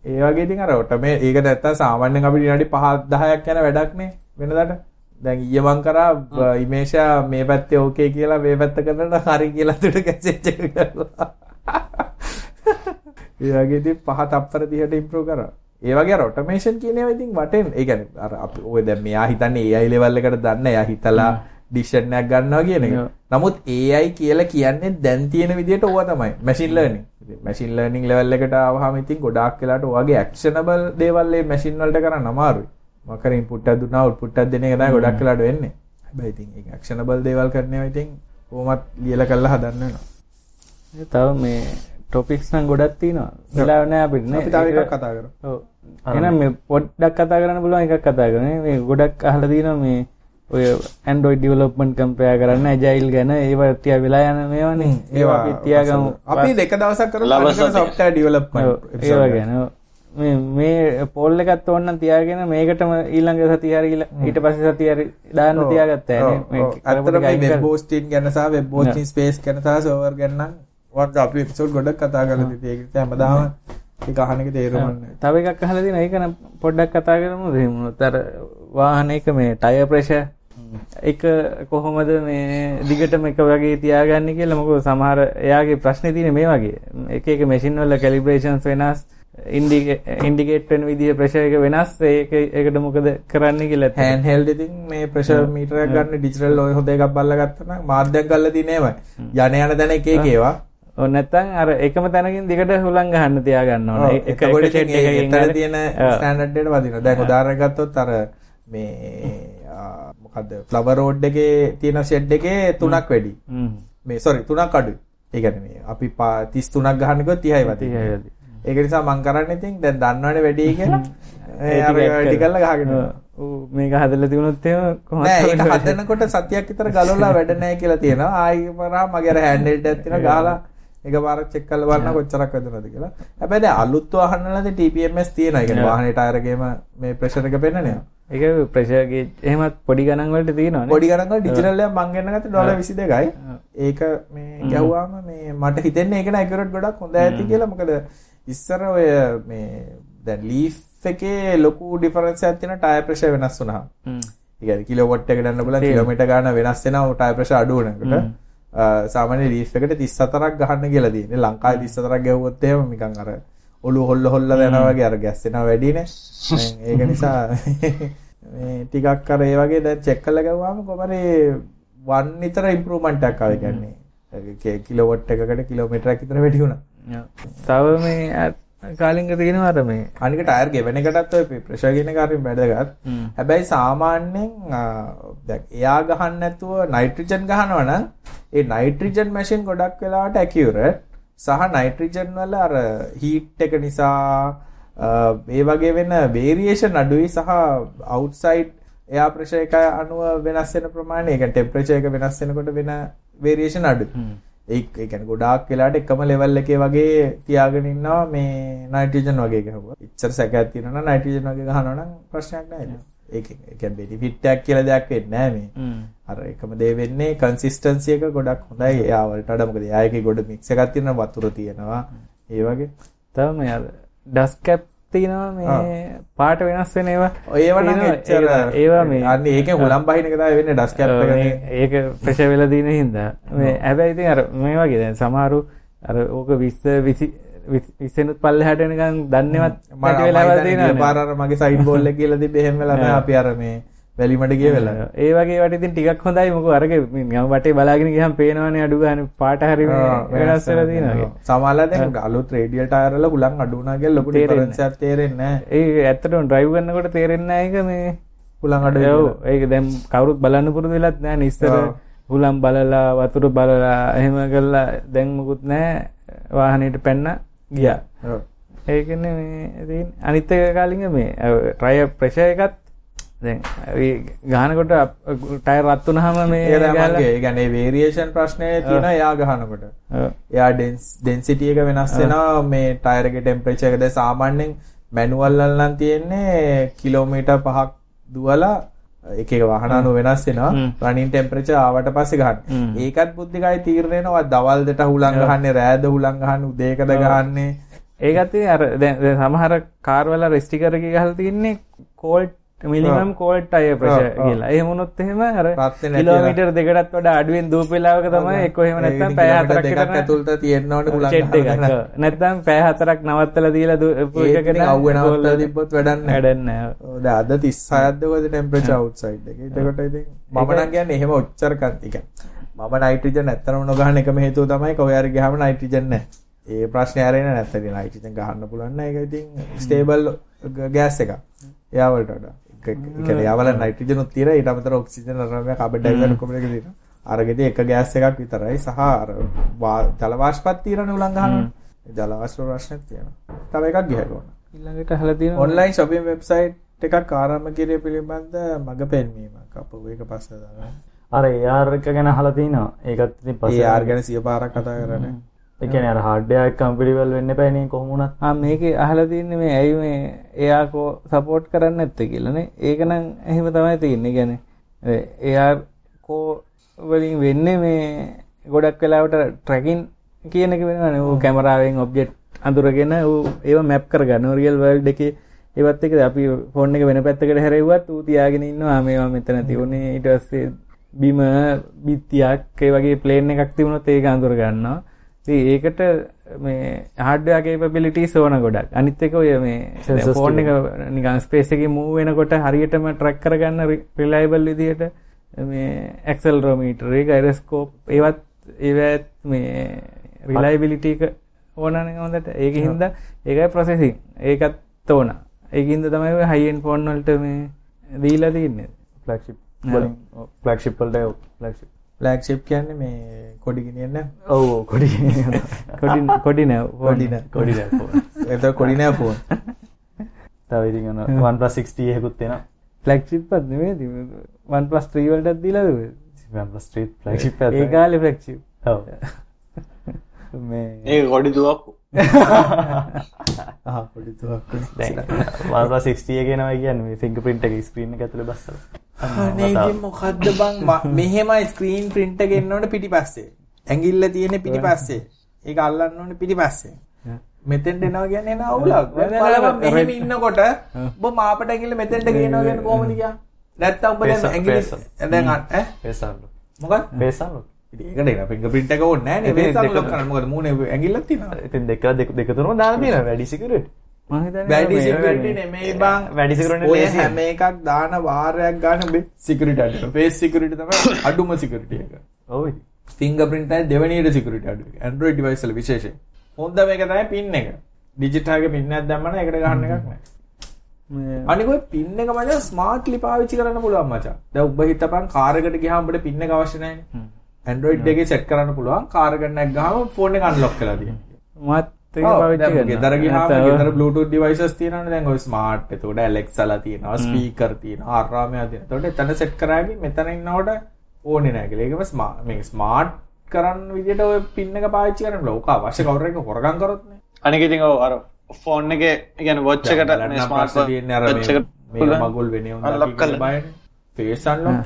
ඒ වගේ ඉතින් අර ඔටෝමේ ඒක නැත්තම් සාමාන්‍යයෙන් අපිට විනාඩි 5 10ක් යන වැඩක් නේ වෙනදාට. දැන් ඊයේ මං කරා ඉමේෂා මේ පැත්තේ ඕකේ කියලා මේ පැත්ත කරනට හරි කියලා තුඩ කැසෙච් එක කරලා ඒ වගේ ඉතින් පහ තප්පර 30ට ඉම්ප්‍රූව් කරා. ඒ වගේ අර ඔටෝමේෂන් කියන ඒවා ඉතින් වටෙන් ඒ කියන්නේ අර අපි ඔය දැන් මෙයා හිතන්නේ AI level එකට දන්න. එයා හිතලා එකක් ගන්නවා කියන එක. නමුත් AI කියලා කියන්නේ දැන් තියෙන විදිහට ඕවා තමයි. ලර්නින්. ඉතින් මැෂින් ලර්නින් level එකට ආවහම ඉතින් ගොඩාක් වෙලාට ඔයගේ ඇක්ෂනබල් දේවල් මේ මැෂින් වලට කරන්න අමාරුයි. හරි ඉන්පුට් එකක් දුන්නා අවුට්පුට් එකක් දෙන එක තමයි ගොඩක් වෙලාට වෙන්නේ. හැබැයි ඉතින් ඒක ඇක්ෂනබල් දේවල් කරනවා ඉතින් කොහොමත් ලියලා කරලා හදන්න වෙනවා. තව මේ ටොපික්ස් නම් ගොඩක් තියෙනවා වෙලාව නැහැ අපිට නේ අපි තව එකක් කතා කරමු. ඔව්. එහෙනම් මේ පොඩ්ඩක් කතා කරන්න පුළුවන් එකක් කතා කරන්නේ මේ ගොඩක් අහලා තියෙනවා මේ ඔය Android development compare කරන්න agile ගැන ඒවා ටික වෙලා යන මේවානේ ඒවා අපි තියාගමු අපි දෙක දවසක් කරමු software development ඔව්, episode ඒවා. ගැන. මේ මේ පොල් එකත් ඕන්නම් තියාගෙන මේකටම ඊළඟ සතිය හරි ඊළ- ඊට පස්සේ සතිය හරි දාන්න තියාගත්තා ඔව්, නේ මේ ඔව්. ඇත්තටම මේ web hosting ගැන සහ web hosting space ගැන සහ server ගැන නම් වත් අපි episode ගොඩක් කතා ඒක අහන එක තේරුම් ගන්න. තව එකක් අහලා තියෙනවා. ඒක නම් පොඩ්ඩක් කතා කරමුද? එහෙම වුණොත් අර වාහනයක මේ ටයර් ප්‍රෙෂර් එක කොහොමද මේ දිගටම එක වගේ තියාගන්නේ කියලා මොකද සමහර එයාගේ ප්‍රශ්නේ තියෙන්නේ මේ වගේ එක එක මැෂින් වල කැලිබ්‍රේෂන්ස් වෙනස් ඉන්ඩිකේට් වෙන විදිහ ප්‍රෙෂර් එක වෙනස් ඒක ඒකට මොකද කරන්න කියලා hand held ඉතින් මේ meter එකක් ගන්න digital ඔය හොඳ එකක් බලලා ගත්තා නම් මාධ්‍යයක් ගල්ලා තියෙන්නේ එහෙමයි. යන යන තැන එක එක ඒවා. ඔව් නැත්තම් අර එකම තැනකින් දිගට හුලං ගහන්න තියාගන්න ඕන. එක එතන හරි. තියෙන ඔව්. ස්ටෑන්ඩඩ් එකට වදිනවා. දැන් උදාහරණයක් ගත්තොත් අර මේ ආ, මොකද්ද ෆ්ලවර් රෝඩ් එකේ තියෙන ෂෙඩ් එකේ තුනක් වැඩි. මේ sorry තුනක් අඩුයි. ඒ කියන්නේ මේ අපි පා- 33ක් ගහන්න ගියොත් 30යි වදිනවා. 30යි වදිනවා. ඒක නිසා මං කරන්නේ ඉතින් දැන් දන්නවනේ වැඩි කියලා වැඩි කරලා ගහගෙන මේක හදලා තිබුණොත් එහෙම කොහොමද? හදනකොට සතියක් විතර ගලවලා වැඩ නැහැ කියලා තියෙනවා. ආයි පරා මගේ අර හෑන්ඩ් එකක් තියෙනවා ගහලා එකපාරක් චෙක් කරලා බලන්න කොච්චරක් වැදුනද කියලා. හැබැයි දැන් අලුත් වාහන වලදී TPMS. ඒ කියන්නේ වාහනේ ටයර් එකේම මේ ප්‍රෙෂර් එක පෙන්නනවා. ඒක ප්‍රෙෂර් ගේජ් එහෙමත් පොඩි ගණන් වලට තියෙනවානේ. පොඩි ගණන් වල ඩිජිටල් එකක් මං ගෙන්න ගත්තේ ඩොලර් 22යි. ඒක මේ ගැහුවාම මේ මට හිතෙන්නේ ඒක නෑ ඇකියුරේට් ගොඩක් හොඳ ඇති කියලා. මොකද ඉස්සර ඔය මේ දැන් ලීෆ් එකේ ලොකු ඩිෆරන්ස් තියෙන ටයර් ප්‍රෙෂර් වෙනස්. හ්ම්. ඒ කිලෝවොට් එක ගන්න බලන්න කිලෝමීටර් ගන්න වෙනස් වෙනවා ටයර් ප්‍රෙෂර් අඩු වෙනකොට. සාමාන්‍ය ලීෆ් එකට 34ක් ගහන්න කියලා තියෙන්නේ. ලංකාවේ 34ක් ගැහුවොත් එහෙම නිකන් අර ඔළුව හොල්ල හොල්ල යනවා වගේ අර ගැස්සෙනවා වැඩිනේ. ඒක නිසා ටිකක් අර ඒ වගේ දැන් චෙක් කරලා ගවුවාම කොහමද 1 විතර ඉම්ප්‍රූව්මන්ට් එකක් ආවේ කියන්නේ. කිලෝවොට් එකකට කිලෝමීටරයක් විතර වැඩි වුණා. තව මේ කාලින්ග තියෙනවා අර මේ අනික ටයර් ගෙවෙන එකටත් ඔය ප්‍රෙෂර් ගෙන වැදගත්. හ්ම්. හැබැයි සාමාන්‍යයෙන් දැන් එයා ගහන්න නැතුව නයිට්‍රජන් ගහනවා නම් ඒ නයිට්‍රජන් මැෂින් ගොඩක් වෙලාවට ඇකියුරේට් සහ නයිට්‍රජන් වල අර හීට් එක නිසා ඒ වගේ වෙන වේරියේෂන් අඩුයි සහ අවුට්සයිඩ් එයා ප්‍රෙෂර් එක අනුව වෙනස් වෙන ප්‍රමාණය කියන්නේ ටෙම්පරේචර් එක වෙනස් වෙනකොට වෙන වේරියේෂන් අඩුයි. ඒ ඒ කියන්නේ ගොඩාක් වෙලාවට එකම ලෙවල් එකේ වගේ තියාගෙන ඉන්නවා මේ නයිට්‍රජන් වගේ ගහුවා. ඉච්චර සැකයක් තියෙනවා නම් නයිට්‍රජන් වගේ ගහනවා නම් ප්‍රශ්නයක් නැහැ. ඒක ඒ කියන්නේ බෙනිෆිට් එකක් කියලා දෙයක් වෙන්නේ නැහැ මේ. අර එකම දේ වෙන්නේ කන්සිස්ටන්සි එක ගොඩක් හොඳයි එයා වලට වඩා මොකද එයා එකේ ගොඩ මික්ස් එකක් තියෙනවා වතුර තියෙනවා. ඒ වගේ. තව මේ අර ඩස් කැප් තියෙනවා මේ පාට වෙනස් වෙන ඒවා ඔය ඒවා නම්. එච්චර ඒවා- මේ අන්න ඒකෙන් හුලම් බහින එක තමයි වෙන්නේ ඩස් කැප්. මේ- ඒක ප්‍රෙෂර් වෙලා දින හින්දා මේ හැබැයි ඉතින් අර මේ වගේ දැන් සමහරු අර ඕක 20 20 20 පල්ලෙහාට එනකන් දන්නේවත් නැති වෙලාවල් තියෙනවා පාර අර මගේ සයිඩ් බෝල් එක කියලා තිබ්බේ එහෙම වෙලා අපි අර මේ වැලිමඩ ගිය වෙලාව. ඒ වගේ වට ඉතින් ටිකක් හොඳයි. මොකද අරක ගම වටේ බලාගෙන ගියහම පේනවනේ අඩු ගන්න පාට හරි මේ වෙනස් වෙලා තියෙනවා. සමහරලා දැන් අලුත් රේඩියල් ටයර් වල හුලං අඩු වුණා කියලා ලොකු එකක් තේරෙන්නේ. ඒ ඇත්තටම ඩ්‍රයිව් කරනකොට තේරෙන්නේ ඒක මේ. හුලං අඩු ඔව්. ඒක දැන් කවුරුත් බලන්න පුරුදු වෙලත් නේ. ඉස්සර ඔව්. හුලම් බලලා වතුර බලලා එහෙම කරලා දැන් මොකුත් නැහැ. වාහනේට පැන්න ගියා. ඒකනේ මේ තියෙන්නේ අනිත් එක කාලින්ග මේ ට්‍රයර් ප්‍රෙෂර් එකත් දැන් ගහනකොට ටයර් රත් වුනහම මේ කියන්නේ වේරියේෂන් ප්‍රශ්නේ තියෙනවා එයා ගහනකොට. එයා ඩෙන්ස් ඩෙන්සිටි එක වෙනස් වෙනවා. මේ ටයර් එකේ ටෙම්පරේචර් එක දැන් සාමාන්‍යයෙන් මැනුවල් වල නම් තියෙන්නේ කිලෝමීටර් 5ක් දුවලා එක එක වාහන අනුව වෙනස් වෙනවා. රනින් ටෙම්පරේචර් ආවට පස්සේ ගන්න. ඒකත් බුද්ධිකයි තීරණය වෙනවා. දවල් දෙට හුලං ගහන්නේ රෑද හුලං ගහන්නේ උදේකද ගහන්නේ. ඒකත් අර දැන් සමහර කාර් වල රෙස්ටිකර් එක ගහලා තින්නේ කෝල්ඩ් ටයර් ප්‍රෙෂර් ඔව්, ඔව්. කියලා. එහෙම වුණොත් එහෙම නැති කිලෝමීටර් දෙකටත් වඩා අඩුවෙන් දූප වෙලාවක තමයි එක්ක එහෙම නැත්නම් පැය හතරක් දෙකක් විතර ඇතුළත තියෙන්න ඕනේ හුලං චෙට් එකක්. ගහන්න. ඔව්. නැත්නම් පැය හතරක් නවත්තලා දීලා දූප ඒක එකකට ඉතින් අවුව නවත්තලා. වැඩක් නැහැ. ඔව් දැන් අද 36ක්ද ඔයද ටෙම්පරේචර් අවුට්සයිඩ් එකේ. එතකොට ඉතින් මම නම් කියන්නේ එහෙම ඔච්චර කන් ඒ කියන්නේ මම නයිට්‍රජන් ඇත්තටම නොගහන එකම හේතුව තමයි කොහේ හරි ගියාම නයිට්‍රජන් නැහැ. ඒ ප්‍රශ්නේ ආරෙන්නේ නැත්තේ නයිට්‍රජන් ගහන්න පුළුවන් නෑ ඒක ඉතින් ස්ටේබල් ගෑස් වඩා. ඒ කියන්නේ එයා වල නයිට්‍රජන් උත් තියෙනවා ඊට අමතරව ඔක්සිජන් අරගෙන කාබන් ඩයොක්සයිඩ් ඔක්කොම එක තියෙනවා. අරගෙදී එක ගෑස් එකක් විතරයි සහ අර ජල වාෂ්පත් තියෙනනේ උලං ගහනවා. ජලවාස්ප ප්‍රශ්නයක් තියෙනවා තව එකක් ගිහගන්න ඊළඟට අහලා තියෙනවා ඔන්ලයින් ශොපින් වෙබ්සයිට් එකක් ආරම්භ කිරීම පිළිබඳ මඟ පෙන්වීමක් අප ඒක පස්සේ දාගන්න. අර AR එක ගැන අහලා තිනවා ඒකත් ඉතින් පස්සේ ආර් ගැන සිය පාරක් කතා කරන්නේ. ඒ කියන්නේ අර හાર્ඩ්වෙයාර් එක කම්පැටිබල් වෙන්න එපා නේ කොහොම වුණත් ආ මේකේ අහලා තින්නේ මේ ඇයි මේ එයා කෝ සපෝට් කරන්නේ නැත්තේ කියලානේ. ඒක නම් එහෙම තමයි තියෙන්නේ. කියන්නේ එයා කෝ වලින් වෙන්නේ මේ ගොඩක් වෙලාවට ට්‍රැකින් කියන එක වෙනවනේ. ඌ කැමරාවෙන් ඔබ්ජෙක්ට් අඳුරගෙන ඌ ඒව මැප් කරගන්න. රියල් වර්ල්ඩ් එකේ ඒවත් එක්ක අපි ෆෝන් එක වෙන පැත්තකට හැරෙව්වත් ඌ තියාගෙන ඉන්නවා මේවා මෙතන තියුනේ ඊට පස්සේ බිම බිත්තියක් ඒ වගේ ප්ලේන් එකක් තිබුණොත් ඒක අඳුර ගන්නවා. ඒකට මේ හાર્ඩ්වෙයාර් කේපබිලිටිස් ඕන ගොඩක්. අනිත් එක ඔය මේ ෆෝන් එක නිකන් ස්පේස් එකේ මූව් වෙනකොට හරියටම ට්‍රැක් කරගන්න රිලයබල් විදිහට මේ ඇක්සලරෝමීටර් එක ගයිරොස්කෝප් ඒවත් ඒවත් මේ රිලයබිලිටි එක ඕනනේ හොඳට. ඒකින් හින්දා ඒකයි ප්‍රොසෙසින්. ඒකත් ඕන. ඒකින්ද තමයි ඔය හයි එන්ඩ් ෆෝන් වලට මේ දීලා තින්නේ. ෆ්ලැග්ෂිප් වලින් ෆ්ලැග්ෂිප් ෆ්ලෑග්ෂිප් කියන්නේ මේ කොඩි ගෙනියන්න. ඔව් කොඩි කොඩි කොඩි නෑ කොඩි නෑ. කොඩි එතකොට කොඩි නෑ ෆෝන්. තව ඉතින් අන 1 60 එකකුත් තියෙනවා ෆ්ලැග්ෂිප් එකක් නෙමෙයි OnePlus 3 වලටත් දීලාද ස්ට්‍රීට් ෆ්ලැග්ෂිප් ඒ කාලේ ෆ්ලැග්ෂිප්. ඔව්. මේ ඒ ගොඩි දුවක් 60 එක එනවා කියන්නේ මේ ෆින්ගර්ප්‍රින්ට් එක ස්ක්‍රීන් එක ඇතුලේ බස්සලා. මොකද්ද බං? ම- මෙහෙමයි ස්ක්‍රීන් එක එන්න ඕනේ පිටිපස්සේ. ඇඟිල්ල තියෙන පිටිපස්සේ. ඒක අල්ලන්න ඕනේ පිටිපස්සේ. මෙතෙන්ට එනවා කියන්නේ එන අවුලක්. මෙහෙම ඉන්නකොට. ඔබ මාපට ඇඟිල්ල මෙතෙන්ට ගේනවා කියන්නේ කොහොමද කියන්නේ? නැත්තම් ඔබ දැන් Face- ඇඟිලි face- ඒකට එන ෆින්ගර්ප්‍රින්ට් එක ඕනේ නැහැ නේ. ඉතින් face දෙක- unlock කරන්න මොකද ඇඟිල්ලක් තියෙනවා. ඉතින් දෙක දෙක දෙක තුනම දාලා තියෙනවා වැඩි සිකියුරිටි මම හිතන්නේ වැඩි මේ- සිකියුරිටි නෙමෙයි බං. වැඩි security ඔය ලේසියි. හැම එකක් දාන වාරයක් ගන්න ඔබේ සිකියුරිටි අඩු. ෆේස් සිකියුරිටි තමයි අඩුම. ඔව් ඉතින් ෆිංගර්ප්‍රින්ට් එක දෙවෙනියට සිකියුරිටි අඩු device වල විශේෂයෙන්. හොඳ මේක තමයි පින් එක. ඩිජිටල් එක පින් එකක් දැම්මම ඒකට ගහන්න එකක් නැහැ. මේ අනික ඔය පින් එක මචං ස්මාර්ට්ලි පාවිච්චි කරන්න පුළුවන් මචං. දැන් ඔබ හිතපන් කාර් එකට ගියාම ඔබට එකේ සෙට් කරන්න පුළුවන්. කාර් එක නැක් ගහම ෆෝන් එක අන්ලොක් කරලා තියෙනවා. මත් ගෙදර Bluetooth devices තියෙනවනේ දැන් ඔය ස්මාර්ට් එතකොට Alexa ලා තියෙනවා ස්පීකර් තියෙනවා ආරාමයක් තියෙනවා. එතකොට එතන සෙට් කරාගෙන මෙතන ඉන්නකොට ඕනේ නැහැ කියලා. ඒකම ස්මාර්ට් කරන්න විදියට ඔය පින් එක පාවිච්චි කරන්න බෑ. ඕක අවශ්‍ය කවුරු එක හොරගම් කරොත් නේ. අනික ඉතින් ඔව් අර ෆෝන් එකේ කියන්නේ වොච් එකට මේ ස්මාර්ට් මේ මගුල් වෙන්නේ උන්දා unlock කියන කරලා. බයනේ. face unlock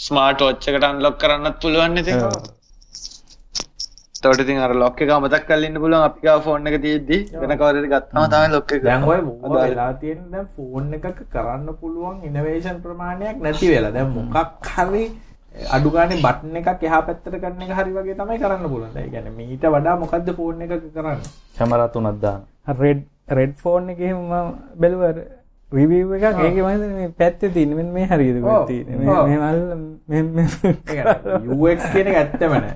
ස්මාර්ට් වොච් එකට අන්ලොක් කරන්නත් පුළුවන් ඉතින් එතකොට ඉතින් අර ලොක් එක අමතක් කරලා ඉන්න පුළුවන් අපි ගාව ෆෝන් එක තියෙද්දි වෙන කවුරුහරි ගත්තාම තමයි ලොක් එක දැන් ඔය මොකක් වෙලා තියෙන දැන් ෆෝන් එකක කරන්න පුළුවන් ඉනෝවේෂන් ප්‍රමාණයක් නැති වෙලා. දැන් මොකක් හරි අඩු ගානේ බටන් එකක් එහා පැත්තට කරන එක හරි වගේ තමයි කරන්න පුළුවන්. ඒ කියන්නේ මීට වඩා මොකද්ද ෆෝන් එකක කරන්නේ? කැමරා තුනක් දාන රෙඩ් රෙඩ් ෆෝන් එකේ මම බැලුවා රිවිව් එකක් ඒකේ මම හිතන්නේ මේ පැත්තේ තියෙන මෙන්න මේ හරියද ඔව්. කොහෙද තියෙන්නේ මේ ඔව්. මේ මල් මේ UX කියන එක ඇත්තම නෑ.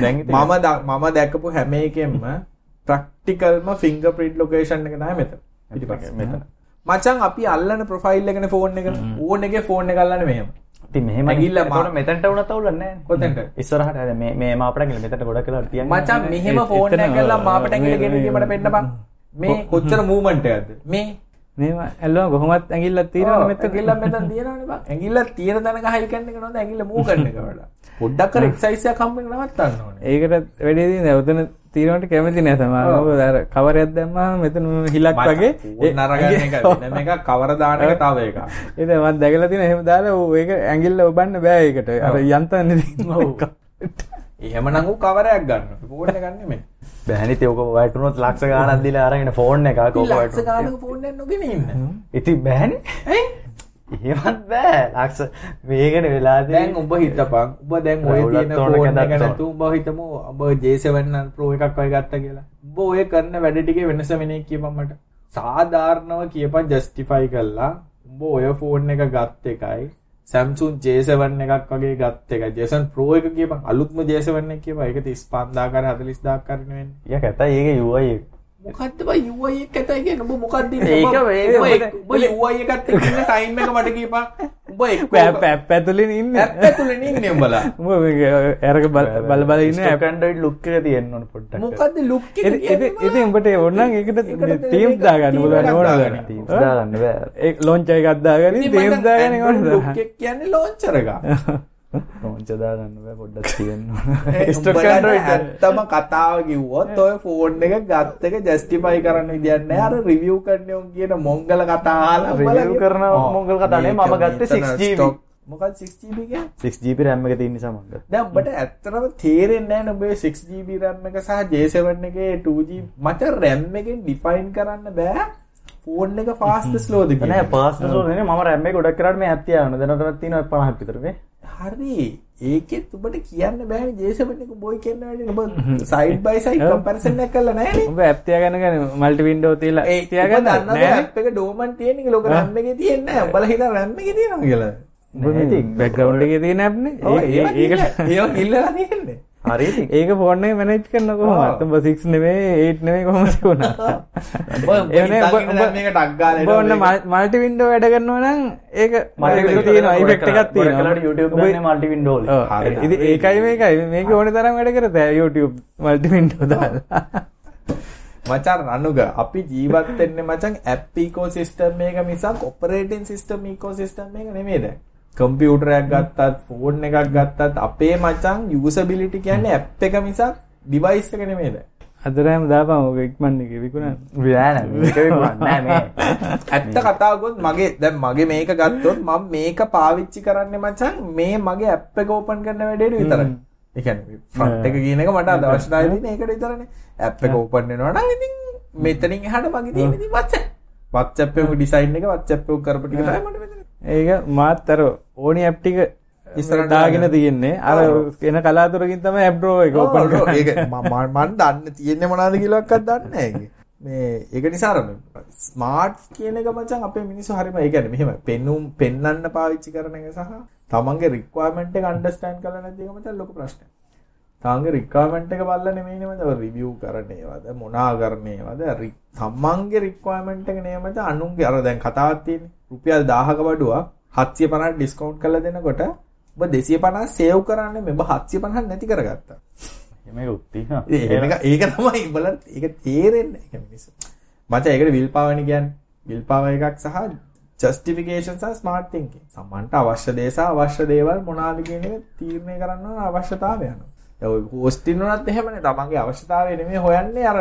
දැන් ඉතින් මම මම දැකපු හැම එකෙන්ම ප්‍රැක්ටිකල්ම ෆිංගර්ප්‍රින්ට් ලොකේෂන් එක තමයි මෙතන. පිටිපස්සේ. මෙතන. මචං අපි අල්ලන ප්‍රොෆයිල් එකනේ ෆෝන් එක. ඕන් එකේ ෆෝන් එක අල්ලන්නේ මෙහෙම. ඉතින් මෙහෙම ඇඟිල්ල මා- එතකොට මෙතනට වුණත් අවුලක් නැහැ කොතෙන්ද? ඉස්සරහට හැද මේ මේ මාපට ඇඟිල්ල මෙතනට ගොඩක් වෙලා තියන්නේ මචං මෙහෙම ෆෝන් එක කරලා මාපට ඇඟිල්ල ගෙන මේ- දීමට පෙන්නපන්. මේ කොච්චර මූවමන්ට් එකක්ද? මේ මේව ඇල්ලුවා කොහොමත් ඇඟිල්ලක් තියෙනවනේ මෙතන ඇඟිල්ල මෙතන තියෙනවනේ බං. ඇඟිල්ල තියෙන තැනක හයි කරන එක නෝද? ඇඟිල්ල මූව් කරන එක වඩා. පොඩ්ඩක් කර එක්සයිස් එකක් හම්බ වෙන නවත්තන්න ඕනේ. ඒකට වැඩේ තියෙන උතන තියෙනවට කැමති නෑ සමහර මොකද අර කවරයක් දැම්මම මෙතන හිලක් වගේ. ෆෝන් අරගන්න එක වෙනම එකක් කවර දාන එක තව එකක්. ඒක මම දැකලා තියෙන එහෙම දාලා ඒක ඇඟිල්ල ඔබන්න බෑ ඒකට. අර යන්තම් නෙදී එහෙමනම් ඌ කවරයක් ගන්න. ෆෝන් එක ගන්න නෙමෙයි. බෑනිත ඕක වැටුනොත් ලක්ෂ ගාණක් දීලා අරගෙන ෆෝන් එකක් ඕක ලක්ෂ වැටුනොත්. ගානක ෆෝන් එකක් නොගෙන ඉන්න. ඉතින් බෑනේ ඇයි? එහෙමත් බෑ ලක්ෂ මේකනේ වෙලා දැන් ඔබ හිතපන් ඔබ දැන් ඔය තියෙන ෆෝන් එක නැතු ඔබ හිතමු ඔබ J7 Pro එකක් වගේ ගත්තා කියලා. ඔබ ඔය කරන වැඩ ටිකේ වෙනස වෙන්නේ කියපන් මට. සාධාරණව කියපන් ජස්ටිෆයි කළා. ඔබ ඔය ෆෝන් එක ගත් එකයි Samsung J7 එකක් වගේ ගත් එකයි. J7 Pro එක කියපන් අලුත්ම J7 එක කියපන්. ඒක 35000 40000 කරන වෙන්නේ. යක් ඇතයි ඒක UI එක මොකද්ද බයි UI එක ඇතයි කියන්නේ? ඔබ මොකක්ද ඒක වේ- ඔබ ඔබ UI එකත් එක්ක ඉන්න ටයිම් එක මට කියපන්. උඹ එක්ක පැප් ඇතුලින් ඉන්න. ඇප් ඇතුලේ ඉන්නේ උඹලා. ඇරක බල බල ඉන්න ඇප් කන්ඩයිඩ් ලුක්ක තියෙන්න්න ඕන පොට්ට මොකද්ද ලුක් එක ඉති උඹට ඔන්නන් ඒකට තීම් දාගන්න පුල නෝන ගන්න බෑ. ලොංචය ගත්දාගන තේම් දාගන ලුක් එක කියන්නේ ලෝන්චර් එක පෝංචදාගන්න බෑ පොඩ්ඩක් උඹලට ඇත්තම කතාව කිව්වොත් ඔය ෆෝන් එක ගත්ත එක ජස්ටිෆයි කරන්න විදියක් නෑ. අර රිවිව් කරන්න උන් කියන මොංගල කතා අහලා උඹලා රිවිව් කරන මොංගල කතානේ මම ගත්තේ 6GB. මොකක්ද 6GB කියන්නේ 6GB රැම්ම එක තින්න සමඟ දැන් උඹට ඇත්තටම තේරෙන්නේ නුඹේ 6GB RAM එක සහ J7 එකේ 2GB මචං RAM එකෙන් ඩිෆයින් කරන්න බෑ. ෆෝන් එක ෆාස්ට් ස්ලෝද නෑ කියලා. පාස් ම රැම්ම ගොඩක් කරට මේ ඇතියන දැනට තින පනහ පිතරේ හරි ඒකෙත් උඹට කියන්න J7 එක බොයි කියන්න උඹ සයිඩ් බයි සයිඩ් කම්පැරිසන් එකක් කරලා නැහැනේ. උඹ ඇප්තිය ගන්නගන මල්ටි වින්ඩෝ තිීලා ඒ තියගන්න දන්න ඇප් එක ඩෝමන් තියෙන ලොක එකේ තියෙන්නේ හිතා RAM එකේ තියෙනවා කියලා. බැක්ගවන්් එක තිය නැබ්න ඔව් ඒකට ඒක ඉල්ලලා තියෙන්නේ. හරි. ඒක ෆෝර්නේ මැනෙච් කරන්න කොහොමත් උඹ සික්ස් නෙවේ ඒට් නෙවේ කොහොමති වුණා මේක ඔන්න මේක. මල්ටි වින්ඩෝ වැඩ කරනවා නම් ඒක මට තියෙන අයිෆෙක්ට එකක් තියෙනවා. YouTube මල්ටි වින්ඩෝල ඒකයි මේකයි. මේක ඕන තරම් වැඩ කරත. YouTube මල්ටි වින්ඩෝ දාලා. මචන් රනුග අපි ජීවත් වෙන්නේ මචන් ඇප් ඉකෝසිස්ටම් එක මිසක් ඔපරේටින් සිස්ටම් ඉකෝසිස්ටම් එක නෙමෙයි දැන් කම්පියුටරයක් ගත්තත් ෆෝන් එකක් ගත්තත් අපේ මචන් යූසබිලිටි කියන්නේ ඇප් එක මිසක් ඩිවයිස් එක නෙමෙයි දැන්. අදරෑම දාපම ඕක ඉක්මන් එක විකුණන්න. නෑ මේ. ඇත්ත කතාවකොත් මගේ දැන් මගේ මේක ගත්තොත් මම මේක පාවිච්චි කරන්නේ මචන් මේ මගේ ඇප් එක ඕපන් කරන වැඩේට විතරයි. ඒ කියන්නේ ෆ්‍රන්ට් එක කියන එක මට අවශ්‍යතාවය තියෙන ඒකට විතරනේ. ඇප් එක ඕපන් වෙනවා නම් ඉතින් මෙතනින් එහාට මගේ තියෙන ඉතින් WhatsApp. WhatsApp එකේ ඩිසයින් එක WhatsApp එක කරපු ටික තමයි මට ඒක මාත්තර ඕනි ඇප්ටික ඉස්සරහට දාගෙන දාගෙන. තියෙන්නේ අර එන කලාතුරකින් තමයි ඇබ්රෝ එක ඕපන් කරන්නේ. ඒක මම දන්න තියෙන්නේ මොනවද කියලාවත් දන්නේ නැහැ. මේ ඒක නිසා අර ස්මාර්ට් කියන එක මචං අපේ මිනිස්සු හරිම ඒ කියන්නේ මෙහෙම පෙන්නුම් පෙන්වන්න පාවිච්චි කරන එක සහ තමන්ගේ රික්වයර්මන්ට් එක අන්ඩර්ස්ටෑන්ඩ් කරලා නැති එක මචං ලොකු ප්‍රශ්නයක්. තමන්ගේ රික්වයර්මන්ට් එක බලලා නෙමෙයිනේ මචං රිවිව් කරන ඒවාද මොනා කරන ඒවාද රි- තමන්ගේ රික්වයර්මන්ට් එක නේ මචං අනුන්ගේ අර දැන් කතාවක් තියෙන්නේ. රුපියල් 1000ක බඩුවක් 750 ඩිස්කවුන්ට් කරලා දෙනකොට ඔබ 250 සේව් කරන්නේ මේ ඔබ 750 නැති කරගත්තා. මේ උත්තින ඒක ඒක තමයි බලන්න ඒක තේරෙන්නේ ඒක මිනිස්සු. මචං ඒකට විල් පවර්නේ කියන්නේ. විල් පවර් එකක් සහ ජස්ටිෆිකේෂන් සහ ස්මාර්ට් තින්කින්. සම්මන්ට අවශ්‍ය දේ සහ අවශ්‍ය දේවල් මොනවාද කියන එක තීරණය කරන්න අවශ්‍යතාවය අනුව. පෝස්ටින් උනත් එහෙමනේ. තමන්ගේ අවශ්‍යතාවය නෙමෙයි හොයන්නේ අර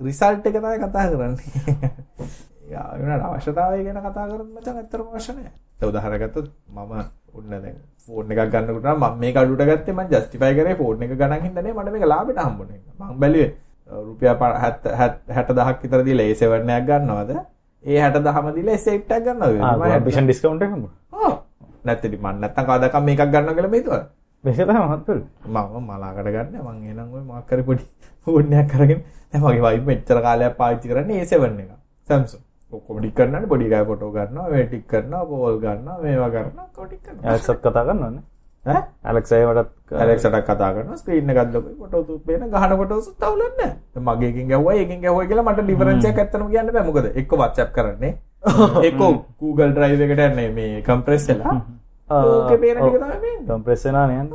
රිසල්ට් එක තමයි කතා කරන්නේ. යා වෙන අවශ්‍යතාවය ගැන කතා කරද්දි මචං ඇත්තටම අවශ්‍ය නැහැ. ඒ උදාහරණයක් ගත්තොත් මම ඔන්න දැන් ෆෝන් එකක් ගන්නකොට නම් මම මේක අඩුවට ගත්තේ මම ජස්ටිෆයි කරේ ෆෝන් එක ගණන් හින්දා නේ මට මේක ලාභෙට හම්බුනේ. මම බැලුවේ රුපියල් 60000ක් විතර දීලා A7 එකක් ගන්නවද? ඒ 60000ම දීලා S8 එකක් ගන්නවද? බිෂන් ඩිස්කවන්ට හම ඔව්. නැත්නම් මම නැත්තම් කවදාකම් මේකක් ගන්නවා කියලා මේ හිතුවා. බෙසත මත්තුල් මම මලාකට ගන්න මං එහෙනම් ඔය මොකක් කරේ පොඩි ෆෝන් එකක් අරගෙන දැන් මගේ වයිෆ් මෙච්චර කාලයක් පාවිච්චි කරන්නේ A7 එක. Samsung. ඔක්කොම ටික් කරනවානේ පොඩි ගාය ෆොටෝ ගන්නවා, මේ ටික් කරනවා, කෝල් ගන්නවා, මේවා කරනවා, ඔක්කොම ටික් කරනවා. ඇක්සත් කතා කරන්නන්න ඈ? ඇලෙක්සයටත් ඇලෙක්සට කතා කරනවා, ස්ක්‍රීන් එකක් ලොකුයි, ෆොටෝ තුප් පේන ගහන ෆොටෝස්. දැන් මගේ එකෙන් ගැහුවා, ඒකෙන් ගැහුවා කියලා මට ඩිෆරන්ස් එකක් ඇත්තටම කියන්න බෑ. මොකද එක්ක WhatsApp කරන්නේ, එක්ක Google Drive එකට යන්නේ මේ කම්ප්‍රෙස් වෙලා. ඕකේ පේන ටික තමයි පේන්නේ. කම්ප්‍රෙස්සනානයන්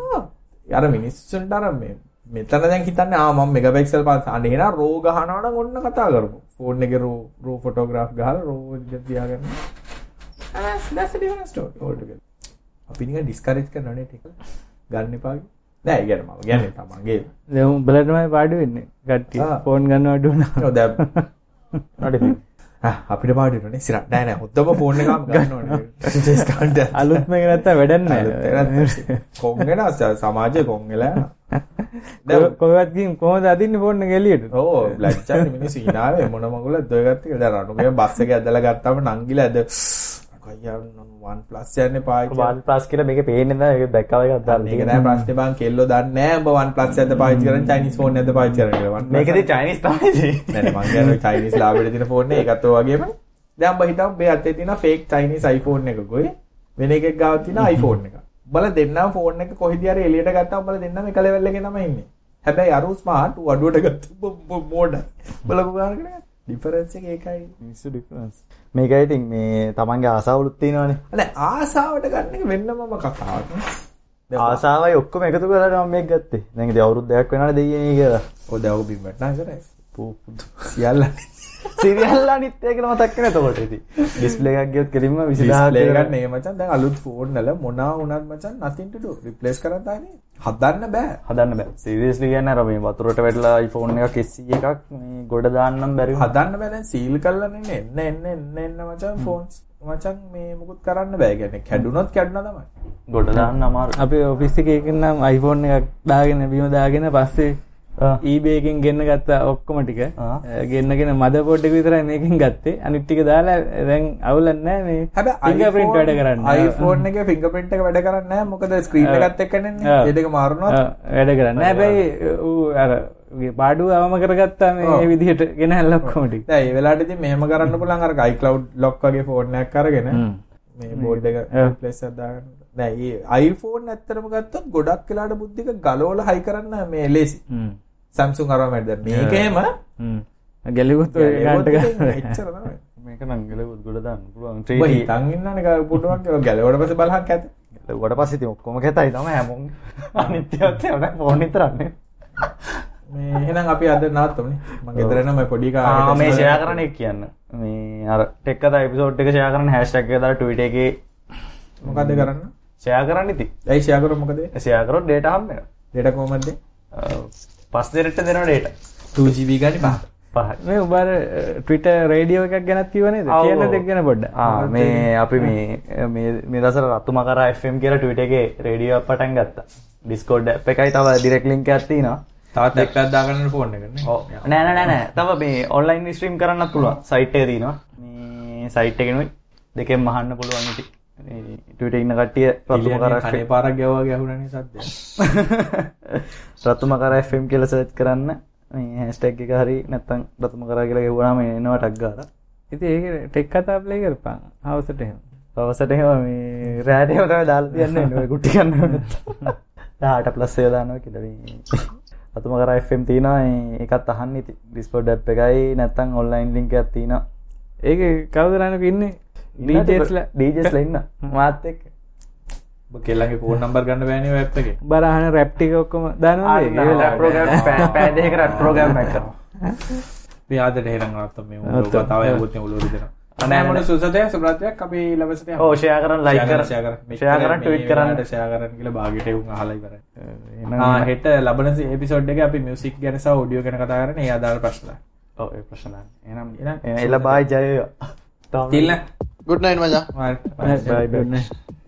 අර මිනිස්සුන්ට අර මේ මෙතන දැන් හිතන්නේ ආ මම මෙගාපික්සල් 500 අන්න එහෙනම් රෝ ගහනවා නම් ඔන්න කතා කරමු. ෆෝන් එකේ රෝ රෝ ෆොටෝග්‍රාෆ් ගහලා රෝ තියාගන්න. Ah that's a different story. Altogether අපි නිකන් ඩිස්කරේජ් කරනවා නේ ටික ගන්න එපා. නෑ ඒ කියන්නේ මම කියන්නේ තමන්ගේ දෙවුම් බලටමයි පාඩු වෙන්නේ. කට්ටිය. ආ. ෆෝන් ගන්න අඩුවන ඔව් දැන්. ආ, අපිට පාඩු වෙනනේ ඉස්සරහ නෑ නෑ. හොද්දම ෆෝන් එකම ගන්න. ඕනේ ඩිස්කවුන්ට් අලුත්ම එක නැත්තා වැඩන්න කොන් වෙනවා සමාජයේ කොන් වෙලා යනවා. කොවත්කින් කොහොද අදින්න ෆෝන්න ගෙලියට ඕ ලච්චන් මිනිස්සු hinaවේ මොන මගුල දොයගත්ත. කියලා දැන් රණුගේ බස් එක ඇදලා ගත්තාම නංගිලා ඇද OnePlus යන්නේ පාවිච්චි වාල් ප්ලාස් කියල මේක පේනෙද දැක්කාව එකක් කරන්න. ඒක නෑ ප්‍රශ්නේ බං කෙල්ලෝ දන්නේ නෑ උඹ OnePlus එකද පාවිච්චි කරන්නේ Chinese phone එකද පාවිච්චි කරන්නේ කියලා. OnePlus මේකද චයිනිස් තමයි නෑ නෑ මං කියන්නේ Chinese ලාභෙට දෙන ෆෝන් එක ඒකත් ඔය වගේම. දැන් උඹ හිතමු මේ අතේ තියෙන fake Chinese iPhone එකකුයි වෙන එකෙක් ගාව තියෙන iPhone එක. උඹලා දෙන්නම ෆෝන් එක කොහෙද හරි එළියට ගත්තා උඹලා දෙන්නම එක ලෙවල් එකේ තමයි ඉන්නේ. හැබැයි අරු ස්මාර්ට් ඌ අඩුවට ගත්ත. උඹලා කොහොමද ඩිෆරන්ස එක ඒකයි මිනිස්සු ඩිෆරන්ස් මේක ඉතින් මේ තමන්ගේ ආසාවලුත් තියෙනවානේ. අන ආසාාවට ගන්න එක වෙන්නමම කතාවක් ආසාවයි ඔක්කොම එකතු කරලා මම මේක ගත්තේ. දැන් ඉතින් අවුරුදු දෙකක් වෙනවනේ දෙයියනේ කියලා. ඔද ඔවු බිම්මටනා කරයි පූපුදු සියල්ල සිරියල් අනිත් එක මතක් වෙන එතකොට ඉතින්. ඩිස්ප්ලේ එකක් ගියොත් කෙලින්ම 20000 ලේගන්න ඒ මචන් දැන් අලුත් ෆෝන්නල මොනා උනත් මචන් නතින්ට රිපලස් කරතානේ හදන්න බෑ. හදන්න බෑ. සිරියස්ලි කියන්න අර මේ වතුරට වැටලා iPhone එකක් SE එකක් මේ ගොඩ දාන්නම් බැරි. හදන්න බෑ. සීල් කරලන්න එන්න එන්න එන්න එන්න මචන් ෆෝන්ස් මචන් මේ මුකුත් කරන්න බෑ. ගැන කැඩුනොත් කැඩුන තමයි. ගොඩ දාන්න අමාරු අපි ඔෆිස් එකේ නම් iPhone එකක් දාගෙන බිම දාගෙන පස්සේ ආ. eBay එකෙන් ගෙන්න ගත්තා ඔක්කොම ටික ආ. ගෙන්නගෙන මද පොඩ් එක විතරයි මේකෙන් ගත්තේ අනිත් ටික දාලා දැන් අවුලක් නැහැ මේ හැබැයි fingerprint වැඩ කරන්න iPhone එකේ fingerprint එක වැඩ කරන්නේ මොකද නෙන්නේ ආ. ඒ දෙක ආ, වැඩ කරන්න හැබැයි අර ගේ පාඩුව අවම කරගත්තා මේ. විදිහට දැන් ඒ වෙලාවට ඉතින් මෙහෙම කරන්න පුළුවන් අර iCloud lock වගේ ෆෝන් එකක් අරගෙන හ්ම්. මේ බෝඩ් එක ආ. රිප්ලේස් දැන් මේ iPhone ඇත්තටම ගත්තොත් ගොඩක් වෙලාට බුද්ධික ගලවලා හයි කරන්න මේ ලේසි හ්ම්. Samsung අරම දැන්. මේකේම හ්ම්. ගැලුවොත් ඔය ගානට ගන්න. එච්චර තමයි. මේක නම් ගලවුත් ගොඩ දාන්න පුළුවන්. ඔබ 3D හිතන් ඉන්නනේ පුටුවක් ගැලවට පස්සේ බලහක් ඇත. ගලුවට පස්සේ ඉතින් ඔක්කොම කැතයි. තමයි හැමෝම අනිත්‍යවත් නැහැ ෆෝන් විතරන්නේ. මේ එහෙනම් අපි අද නවත්තමුනේ. මම ගෙදර එන මේ පොඩි ආ කාරණා මේ ෂෙයා කරන එක. කියන්න. මේ අර ටෙක් කතා එපිසෝඩ් එක ෂෙයා කරන්න හැෂ්ටැග් එක දාලා ට්විටර් එකේ මොකද්ද කරන්න ෂෙයා කරන්න ඉතින්. ඇයි ෂෙයා කරොත් මොකද? ෂෙයා කරොත් ඩේටා වෙනවා. ඩේටා අ, පස් දෙනෙක්ට දෙනවා ඩේටා 2GB ගන්න පහ. පහයි මේ උබර ට්‍රිට රේඩියෝ එකක් ගැනත් කිවනේද ඔව්, කියන්න ඔව්. දෙක් ගැන පොඩ්ඩ මේ අපි මේ මේ දසර රත්තුම කරා FM කියලා ට්විටර් එකේ රේඩියෝ පටන් ගත්තා. ඩිස්කෝඩ් එකයි තව ඩිරෙක්ට් ලින්ක් තියෙනවා. තවත් ඇප් එකක් දාගන්න ෆෝන් එකනේ ඔව්. නෑ නෑ නෑ නෑ. තව මේ ඔන්ලයින් ස්ට්‍රීම් කරන්නත් පුළුවන්. සයිට් එකේ තියෙනවා. මේ සයිට් එකෙනුයි දෙකෙන් අහන්න පුළුවන් ට්විටර් ඉන්න කට්ටිය රත්තුම කරා පාරක් ගැවුවා ගැහුණනේ සද්දය රතුම කර FM කියලා සර්ච් කරන්න. මේ හැස්ටැග් එක හරි නැත්තම් රතුම කරා කියලා ගෙවුවාම එනවා ටග් ගාලා. ඉති ඒක ටෙක් කතා ප්ලේ කරපන්. හවසට පවසට මේ රෑට එහෙම තමයි දාලා තියන්නේ නෝ. කුටි ගන්න 18 ප්ලස් එක දානවා කියලා මේ රතුම කරා තියෙනවා. ඒ- ඒකත් අහන්න app එකයි. online link එකක් තියෙනවා. ඒක කවදරනක ඉන්නේ ඩීජස්ලා DJs ලා ඉන්න මාත් එක්ක. ඔබ කෙල්ලගේ ෆෝන් නම්බර් ගන්න බෑනේ ඔය ඇප් එකේ බරහන රැප්ටික ඔක්කොම දනවා ප්‍රෝග්‍රෑම් පෑ දෙකකට රැප් ප්‍රෝග්‍රෑම් එකක් කරනවා. මේ ආදට හෙනම් අත්තම මේ උඹ අත්තම්. කතාව යවුත් නේ උලුරු දෙනවා නෑ, නෑ මොන නෑ. සුසදේ සුබ්‍රාත්‍රියක් අපි ලබසට යමු. ඔව් ෂෙයා කරන්න ලයික් Share කරන්න share කරන්න. ෂෙයා කරන්න ට්වීට් කරන්න. ෂෙයා කරන්න කියලා ඉවරයි. එහෙනම් ආ හෙට ලබන එපිසෝඩ් එකේ අපි මියුසික් ගැන සහ ඔඩියෝ ගැන කතා කරන්නේ ඒ අදාළ ප්‍රශ්න ඔව් ඒ ප්‍රශ්න දාන්න. එහෙනම් එහෙනම් එලා බායි ජය. වේවා. තාම තිල්ල ගුඩ් නයිට් මචං